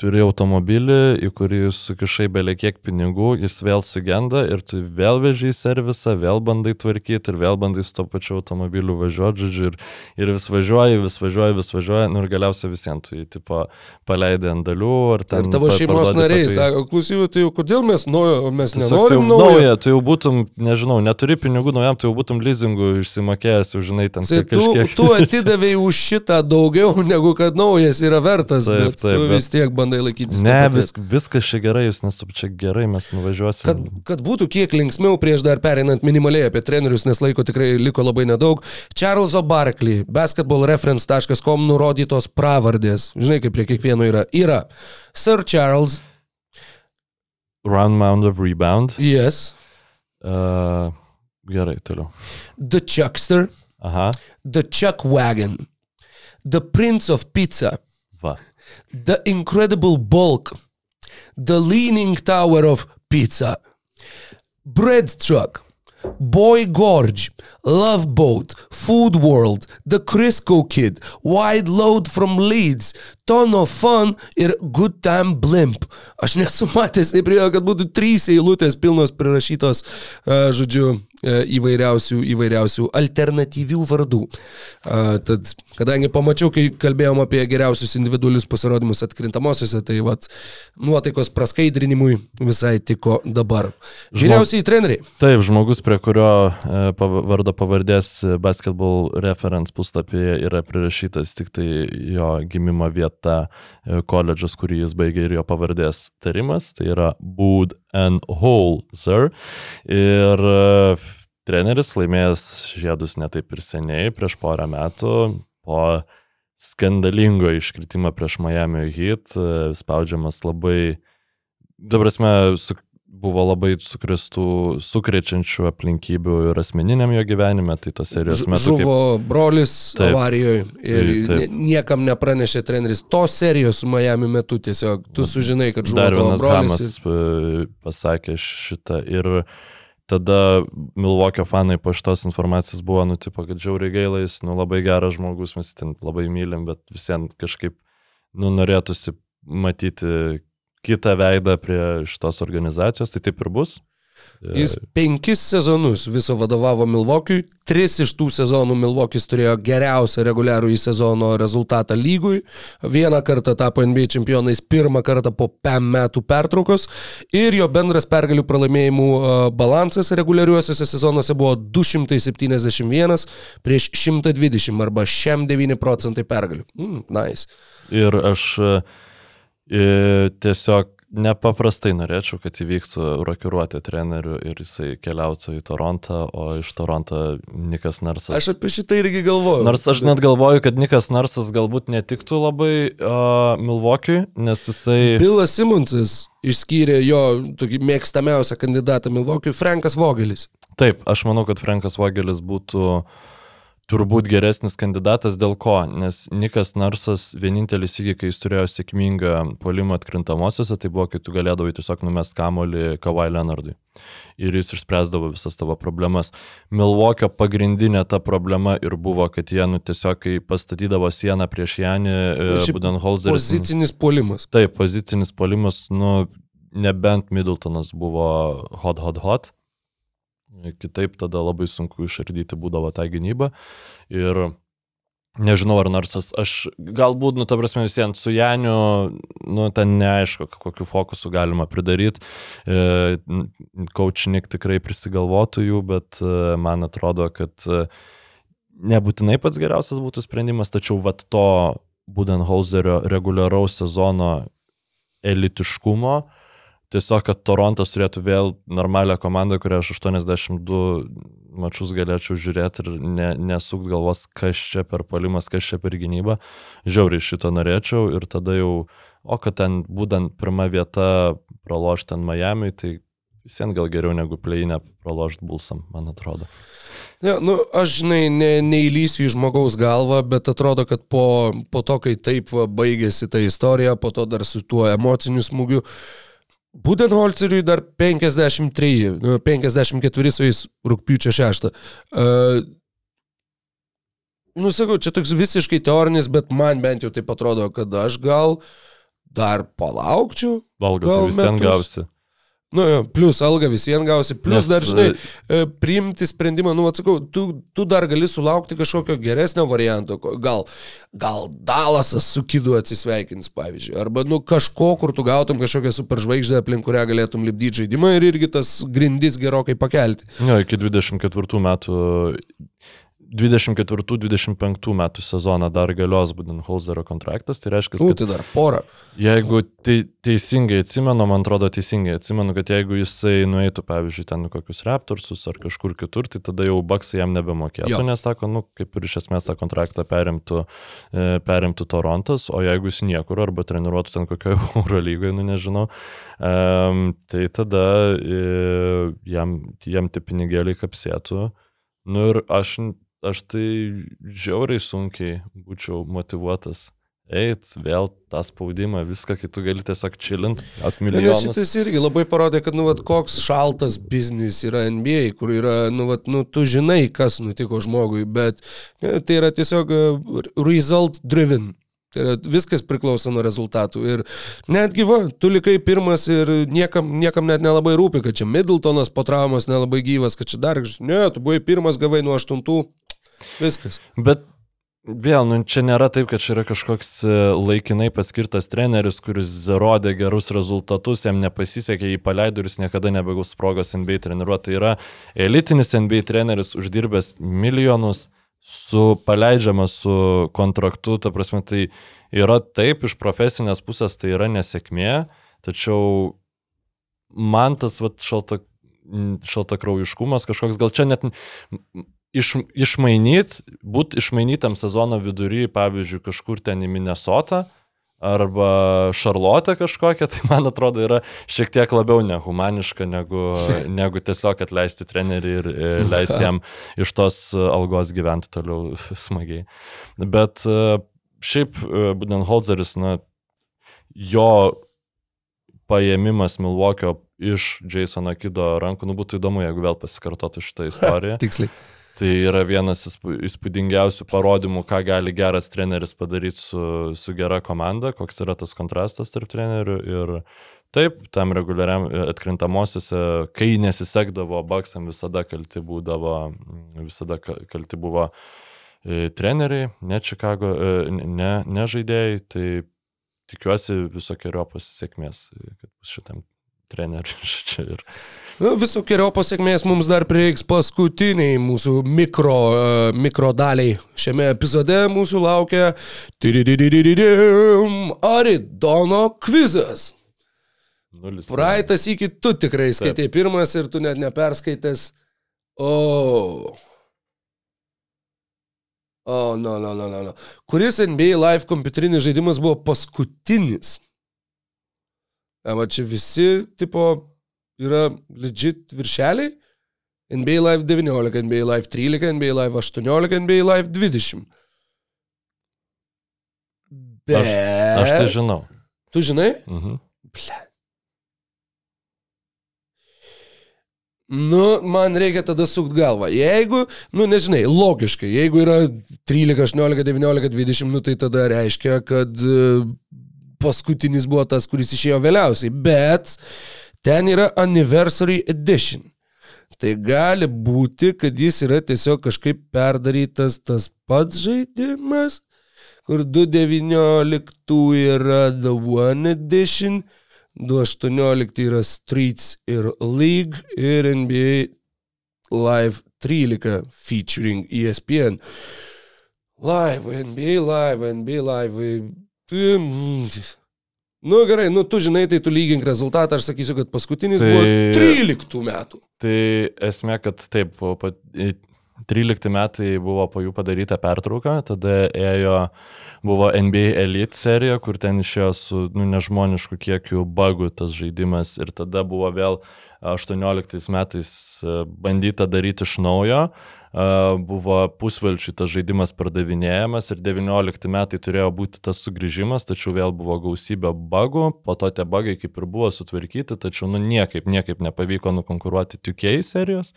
turi automobilį, į kurį sukišai belė kiek pinigų, jis vėl sugenda ir tu vėl veži į servisą, vėl bandai tvarkyti ir vėl bandai su to pačiu automobiliu važiuoti, žodžiu, ir, ir vis važiuoji, vis važiuoji, vis važiuoji, nu ir galiausiai visiems tu jį tipo paleidai ant dalių ar ten. Ir tavo šeimos nariai patai... sako, klausyju, tai jau kodėl mes, nu, mes Tiesiog nenorim tai naujo? naują, tu jau būtum, nežinau, neturi pinigų naujam, tu jau būtum leasingų išsimokėjęs, jau žinai, ten tai kažkiek. Tu, tu atidavėjai už šitą daugiau negu kad naujas yra vertas, taip, bet taip, tu vis tiek bandai bandai laikytis. Ne, vis, viskas čia gerai, jūs nesu čia gerai, mes nuvažiuosime. Kad, kad būtų kiek linksmiau prieš dar pereinant minimaliai apie trenerius, nes laiko tikrai liko labai nedaug. Charleso Barkley, basketballreference.com nurodytos pravardės. Žinai, kaip prie kiekvieno yra. Yra Sir Charles. Round mound of rebound. Yes. Uh, gerai, toliau. The Chuckster. Aha. The Chuck Wagon. The Prince of Pizza. Va. The Incredible Bulk, The Leaning Tower of Pizza, Bread Truck, Boy Gorge, Love Boat, Food World, The Crisco Kid, Wide Load from Leeds, Ton of Fun ir Good Time Blimp. Aš nesu matęs, nepriejo, kad būtų trys eilutės pilnos prirašytos, žodžiu, įvairiausių, įvairiausių alternatyvių vardų. Tad, kadangi pamačiau, kai kalbėjom apie geriausius individualius pasirodymus atkrintamosiose, tai vat, nuotaikos praskaidrinimui visai tiko dabar. Vyriausiai treneriai. Taip, žmogus, prie kurio e, vardo pavardės basketball reference puslapyje yra prirašytas tik tai jo gimimo vieta, e, koledžas, kurį jis baigė ir jo pavardės tarimas, tai yra Bood and Hole, sir. Ir treneris laimėjęs žiedus netaip ir seniai, prieš porą metų, po skandalingo iškritimo prieš Miami Heat, spaudžiamas labai, dabar prasme, su, buvo labai sukristų, sukrečiančių aplinkybių ir asmeniniam jo gyvenime, tai tos serijos metu. Žuvo kaip... brolis taip, avarijoje ir taip. niekam nepranešė treneris. Tos serijos Miami metu tiesiog tu sužinai, kad žuvo Dar vienas brolis. Hamas ir... pasakė šitą ir tada Milvokio fanai po šitos informacijos buvo, nu, tipo, kad žiauriai gailais, nu, labai geras žmogus, mes ten labai mylim, bet visiems kažkaip, nu, norėtųsi matyti kitą veidą prie šitos organizacijos, tai taip ir bus. Jis penkis sezonus viso vadovavo Milvokiui, tris iš tų sezonų Milvokis turėjo geriausią reguliarų į sezono rezultatą lygui, vieną kartą tapo NBA čempionais, pirmą kartą po PEM metų pertraukos ir jo bendras pergalių pralaimėjimų e, balansas reguliariuosiuose sezonuose buvo 271 prieš 120 arba šiam 9 procentai pergalių. Mm, nice. Ir aš e, tiesiog nepaprastai norėčiau, kad įvyktų rokiruotė trenerių ir jisai keliautų į Torontą, o iš Toronto Nikas Narsas. Aš apie šitą irgi galvoju. Nors aš net galvoju, kad Nikas Narsas galbūt netiktų labai uh, Milvokiui, nes jisai... Bilas Simonsas išskyrė jo tokį mėgstamiausią kandidatą Milvokiui, Frankas Vogelis. Taip, aš manau, kad Frankas Vogelis būtų uh, turbūt geresnis kandidatas dėl ko, nes Nikas Narsas vienintelis įgy, kai jis turėjo sėkmingą polimą atkrintamosiose, tai buvo, kai tu galėdavai tiesiog numest kamolį Kawai Leonardui. Ir jis išspręsdavo visas tavo problemas. Milvokio pagrindinė ta problema ir buvo, kad jie, nu, tiesiog, kai pastatydavo sieną prieš Janį, e, Budenholzer. Pozicinis polimas. Taip, pozicinis polimas, nu, nebent Middletonas buvo hot, hot, hot Kitaip tada labai sunku išardyti būdavo tą gynybą. Ir nežinau, ar nors aš galbūt, nu, ta prasme, visiems su Janiu, nu, ten neaišku, kokiu fokusu galima pridaryti. E, Kaučinik tikrai prisigalvotų jų, bet e, man atrodo, kad e, nebūtinai pats geriausias būtų sprendimas, tačiau vat to Budenholzerio reguliaraus sezono elitiškumo, tiesiog, kad Torontas turėtų vėl normalią komandą, kurią aš 82 mačius galėčiau žiūrėti ir ne, nesukt galvos, kas čia per palimas, kas čia per gynybą. Žiauriai šito norėčiau ir tada jau, o kad ten būtent pirma vieta pralošti ten Miami, tai visiems gal geriau negu pleinę pralošti bulsam, man atrodo. Ja, nu, aš, žinai, ne, neįlysiu į žmogaus galvą, bet atrodo, kad po, po to, kai taip va, baigėsi ta istorija, po to dar su tuo emociniu smūgiu, uh, Budenholzeriui dar 53, 54 su jais rūpiučio 6. Uh, Nusakau, čia toks visiškai teorinis, bet man bent jau taip atrodo, kad aš gal dar palaukčiau. Valgas visiems gausi. Nu, plus alga visiems gausi, plus Nes, dar, žinai, e, priimti sprendimą, nu, atsakau, tu, tu dar gali sulaukti kažkokio geresnio varianto, gal, gal Dalasas su Kidu atsisveikins, pavyzdžiui, arba, nu, kažko, kur tu gautum kažkokią superžvaigždę, aplink kurią galėtum lipdyti žaidimą ir irgi tas grindis gerokai pakelti. Jo, iki 24 metų 24-25 metų sezoną dar galios Budenholzerio kontraktas, tai reiškia, kad... Tai dar porą. Jeigu te, teisingai atsimenu, man atrodo teisingai atsimenu, kad jeigu jisai nueitų, pavyzdžiui, ten kokius Raptorsus ar kažkur kitur, tai tada jau Baksai jam nebemokėtų, jo. nes sako, nu, kaip ir iš esmės tą kontraktą perimtų, e, perimtų Torontas, o jeigu jis niekur arba treniruotų ten kokioje Euro lygoje, nu nežinau, um, tai tada e, jam, jam tie pinigėliai kapsėtų. Nu ir aš aš tai žiauriai sunkiai būčiau motivuotas eit, vėl tą spaudimą, viską, kai tu gali tiesiog čilint, atmilijonus. Nes šitas irgi labai parodė, kad, nu, vat, koks šaltas biznis yra NBA, kur yra, nu, vat, nu, tu žinai, kas nutiko žmogui, bet ne, tai yra tiesiog uh, result driven. Tai yra, viskas priklauso nuo rezultatų. Ir netgi va, tu likai pirmas ir niekam, niekam net nelabai rūpi, kad čia Middletonas po traumos nelabai gyvas, kad čia dar, ne, tu buvai pirmas, gavai nuo aštuntų, Viskas. Bet Vėl, nu, čia nėra taip, kad čia yra kažkoks e, laikinai paskirtas treneris, kuris rodė gerus rezultatus, jam nepasisekė, jį paleido ir jis niekada nebegaus progos NBA treniruoti. Tai yra elitinis NBA treneris, uždirbęs milijonus, su paleidžiamas su kontraktu, ta prasme, tai yra taip, iš profesinės pusės tai yra nesėkmė, tačiau man tas vat, šalta, šalta kraujiškumas kažkoks, gal čia net iš, išmainyt, būt išmainytam sezono vidury, pavyzdžiui, kažkur ten į Minnesotą arba Šarlotę kažkokią, tai man atrodo yra šiek tiek labiau nehumaniška negu, negu tiesiog atleisti trenerį ir leisti jam iš tos algos gyventi toliau smagiai. Bet e, šiaip e, Budenholzeris, na, jo paėmimas Milvokio iš Jasono Kido rankų, nu būtų įdomu, jeigu vėl pasikartotų šitą istoriją. Tiksliai. Tai yra vienas įspūdingiausių parodymų, ką gali geras treneris padaryti su, su gera komanda, koks yra tas kontrastas tarp trenerių ir Taip, tam reguliariam e, atkrintamosiose, kai nesisekdavo, baksam visada kalti būdavo, visada kalti buvo e, treneriai, ne Chicago, e, ne, ne žaidėjai, tai tikiuosi visokiojo bus šitam treneriui. Ir... Visokiojo pasiekmės mums dar prireiks paskutiniai mūsų mikro, uh, mikro daliai. Šiame epizode mūsų laukia Aridono kvizas. Nulis. Praeitas iki tu tikrai skaitai Taip. pirmas ir tu net neperskaitęs. O. Oh. O, oh, no, no, no, no, no. Kuris NBA Live kompiuterinis žaidimas buvo paskutinis? Va čia visi, tipo, yra legit viršeliai. NBA Live 19, NBA Live 13, NBA Live 18, NBA Live 20. Bet... Aš, aš tai žinau. Tu žinai? Mhm. Ble. Nu, man reikia tada sukt galvą. Jeigu, nu nežinai, logiškai, jeigu yra 13, 18, 19, 20, nu tai tada reiškia, kad uh, paskutinis buvo tas, kuris išėjo vėliausiai. Bet ten yra Anniversary Edition. Tai gali būti, kad jis yra tiesiog kažkaip perdarytas tas pats žaidimas, kur 2.19 yra The One Edition, 2.18 yra Streets ir League ir NBA Live 13 featuring ESPN. Live, NBA Live, NBA Live. Nu gerai, nu tu žinai, tai tu lygink rezultatą, aš sakysiu, kad paskutinis tai, buvo 13 metų. Tai esmė, kad taip, 13 metai buvo po jų padaryta pertrauka, tada ėjo, buvo NBA Elite serija, kur ten išėjo su nu, nežmonišku kiekiu bugų tas žaidimas ir tada buvo vėl 18 metais e, bandyta daryti iš naujo, buvo pusvalčių tas žaidimas pardavinėjamas ir 19 metai turėjo būti tas sugrįžimas, tačiau vėl buvo gausybė bugų, po to tie bugai kaip ir buvo sutvarkyti, tačiau nu niekaip, niekaip nepavyko nukonkuruoti 2K serijos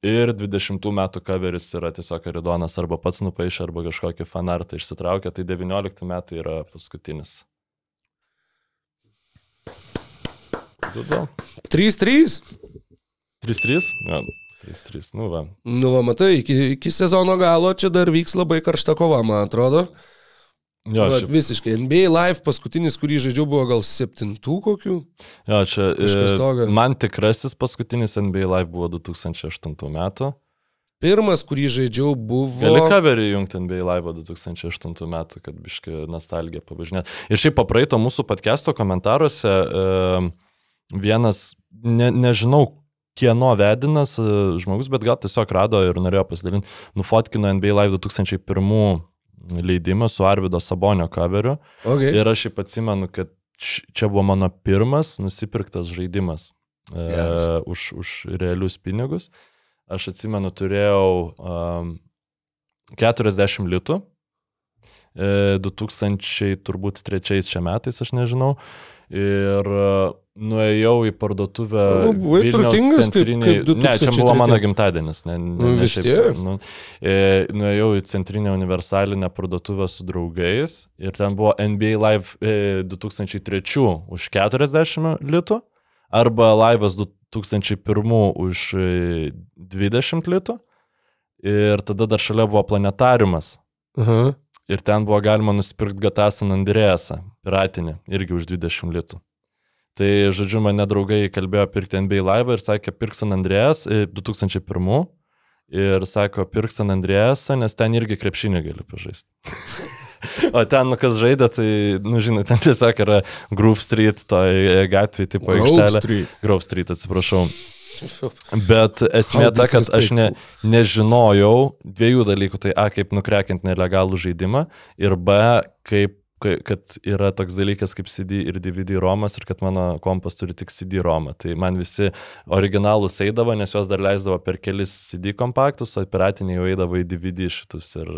Ir 20 metų coveris yra tiesiog Aridonas arba pats nupaišė, arba kažkokį fanartą išsitraukė, tai 19 metai yra paskutinis. 3-3? 3-3? Ja, 3-3, nu va. Nu va, matai, iki, iki sezono galo čia dar vyks labai karšta kova, man atrodo. Jo, Vat, šiaip... Visiškai. NBA Live paskutinis, kurį žaidžiau, buvo gal septintų kokių. Jo, čia. E, man tikrasis paskutinis NBA Live buvo 2008 metų. Pirmas, kurį žaidžiau, buvo... Gali coverį jungti NBA Live 2008 metų, kad biški nostalgiją pavažinėt. Ir šiaip papraito mūsų podcast'o komentaruose e, vienas, ne, nežinau, kieno vedinas e, žmogus, bet gal tiesiog rado ir norėjo pasidalinti, nufotkino NBA Live 2001 leidimą su Arvido Sabonio coveriu. Okay. Ir aš šiaip atsimenu, kad čia buvo mano pirmas nusipirktas žaidimas yes. e, už, už realius pinigus. Aš atsimenu, turėjau um, 40 litų. E, 2000 turbūt trečiais čia metais, aš nežinau. Ir nuėjau į parduotuvę. Nu, buvai turtingas, centriniai... kaip, kaip Ne, čia buvo mano gimtadienis. Ne, ne, nu, vis tiek. Nu, e, nuėjau į centrinę universalinę parduotuvę su draugais ir ten buvo NBA Live e, 2003 už 40 litų arba Live'as 2001 už 20 e, litų. Ir tada dar šalia buvo planetariumas. Aha. Ir ten buvo galima nusipirkti GTA San Andrėsą, piratinį, irgi už 20 litų. Tai, žodžiu, mane draugai kalbėjo pirkti NBA Live ir sakė, pirk San Andrėjas 2001 e, ir sako, pirk San Andrėjasą, nes ten irgi krepšinį gali pažaisti. o ten, nu kas žaidė, tai, nu žinai, ten tiesiog yra Groove Street, toj gatvėje, tipo aikštelė. Grove Street, atsiprašau. Bet esmė ta, kad aš ne, nežinojau dviejų dalykų. Tai A, kaip nukrekinti nelegalų žaidimą ir B, kaip kad yra toks dalykas kaip CD ir DVD romas ir kad mano kompas turi tik CD romą. Tai man visi originalūs eidavo, nes juos dar leisdavo per kelis CD kompaktus, o piratiniai jau eidavo į DVD šitus ir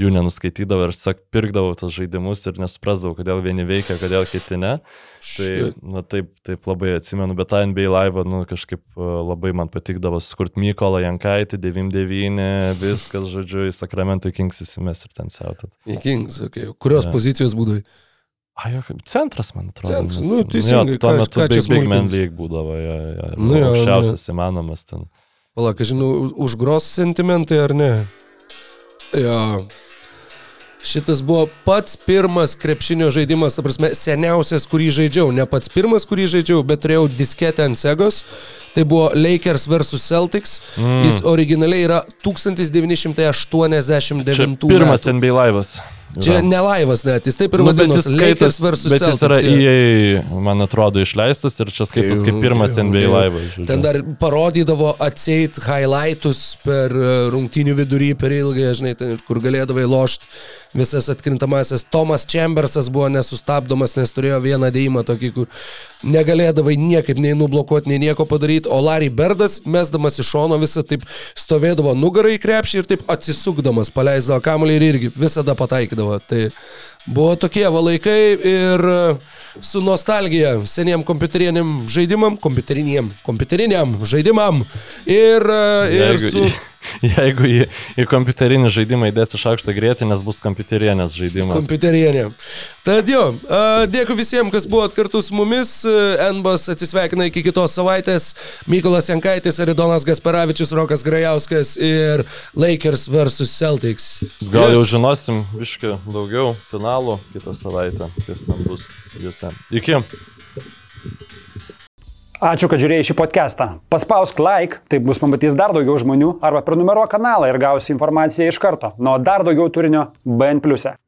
jų nenuskaitydavo ir sak pirkdavo tos žaidimus ir nesuprasdavau, kodėl vieni veikia, kodėl kiti ne. Tai, na taip, taip labai atsimenu, bet tą NBA live, nu kažkaip labai man patikdavo skurti Mykolą Jankaitį, 99, viskas, žodžiu, į Sacramento Kings įsimes ir ten siautat. Į Kings, okay. Kurios ja. pozicijos būdavai? A, jo, kaip centras, man atrodo. Centras, nes- nu, teisingai, jo, tuo ką- metu ką Big, Big Man? League būdavo, jo, jo, Nu, jo, aukščiausias įmanomas ten. Pala, ką žinau, už gros sentimentai ar ne? Jo. Šitas buvo pats pirmas krepšinio žaidimas, ta prasme, seniausias, kurį žaidžiau. Ne pats pirmas, kurį žaidžiau, bet turėjau disketę ant Segos. Tai buvo Lakers vs Celtics. Mm. Jis originaliai yra 1989 Čia pirmas metų. NBA laivas. Čia ne laivas net, jis taip ir Nu, bet jis, vadinosi. Lakers skaitos, vs bet jis yra Celtics. EA, man atrodo, išleistas ir čia skaitos kaip pirmas jau, NBA jau. laivas. žodžiu. Ten dar parodydavo atseit highlightus per e, rungtynių vidurį, per ilgai, žinai, ten, kur galėdavai lošti visas atkrintamasis. Tomas Chambersas buvo nesustabdomas, nes turėjo vieną dėjimą tokį, kur negalėdavai niekaip nei nublokuoti, nei nieko padaryti, o Larry Berdas, mesdamas iš šono visą taip stovėdavo nugarą į krepšį ir taip atsisukdamas paleisdavo kamuolį ir irgi visada pataikydavo. Tai buvo tokie va laikai ir e, su nostalgija seniem kompiuteriniam žaidimam, kompiuteriniam, kompiuteriniam žaidimam ir, e, ir Jeigu, su... jeigu į, į kompiuterinį žaidimą įdės iš aukštą greitį, nes bus kompiuterienės žaidimas. Kompiuterienė. Tad jo, a, dėkui visiems, kas buvot kartu su mumis. E, NBAS atsisveikina iki kitos savaitės. Mykolas Jankaitis, Aridonas Gasparavičius, Rokas Grajauskas ir Lakers vs Celtics. Gal jau žinosim viškai daugiau finalų kitą savaitę, kas ten bus juose. Iki. Ačiū, kad žiūrėjai šį podcastą. Paspausk like, taip bus pamatys dar daugiau žmonių, arba prenumeruok kanalą ir gausi informaciją iš karto. Nuo dar daugiau turinio BN ⁇. e.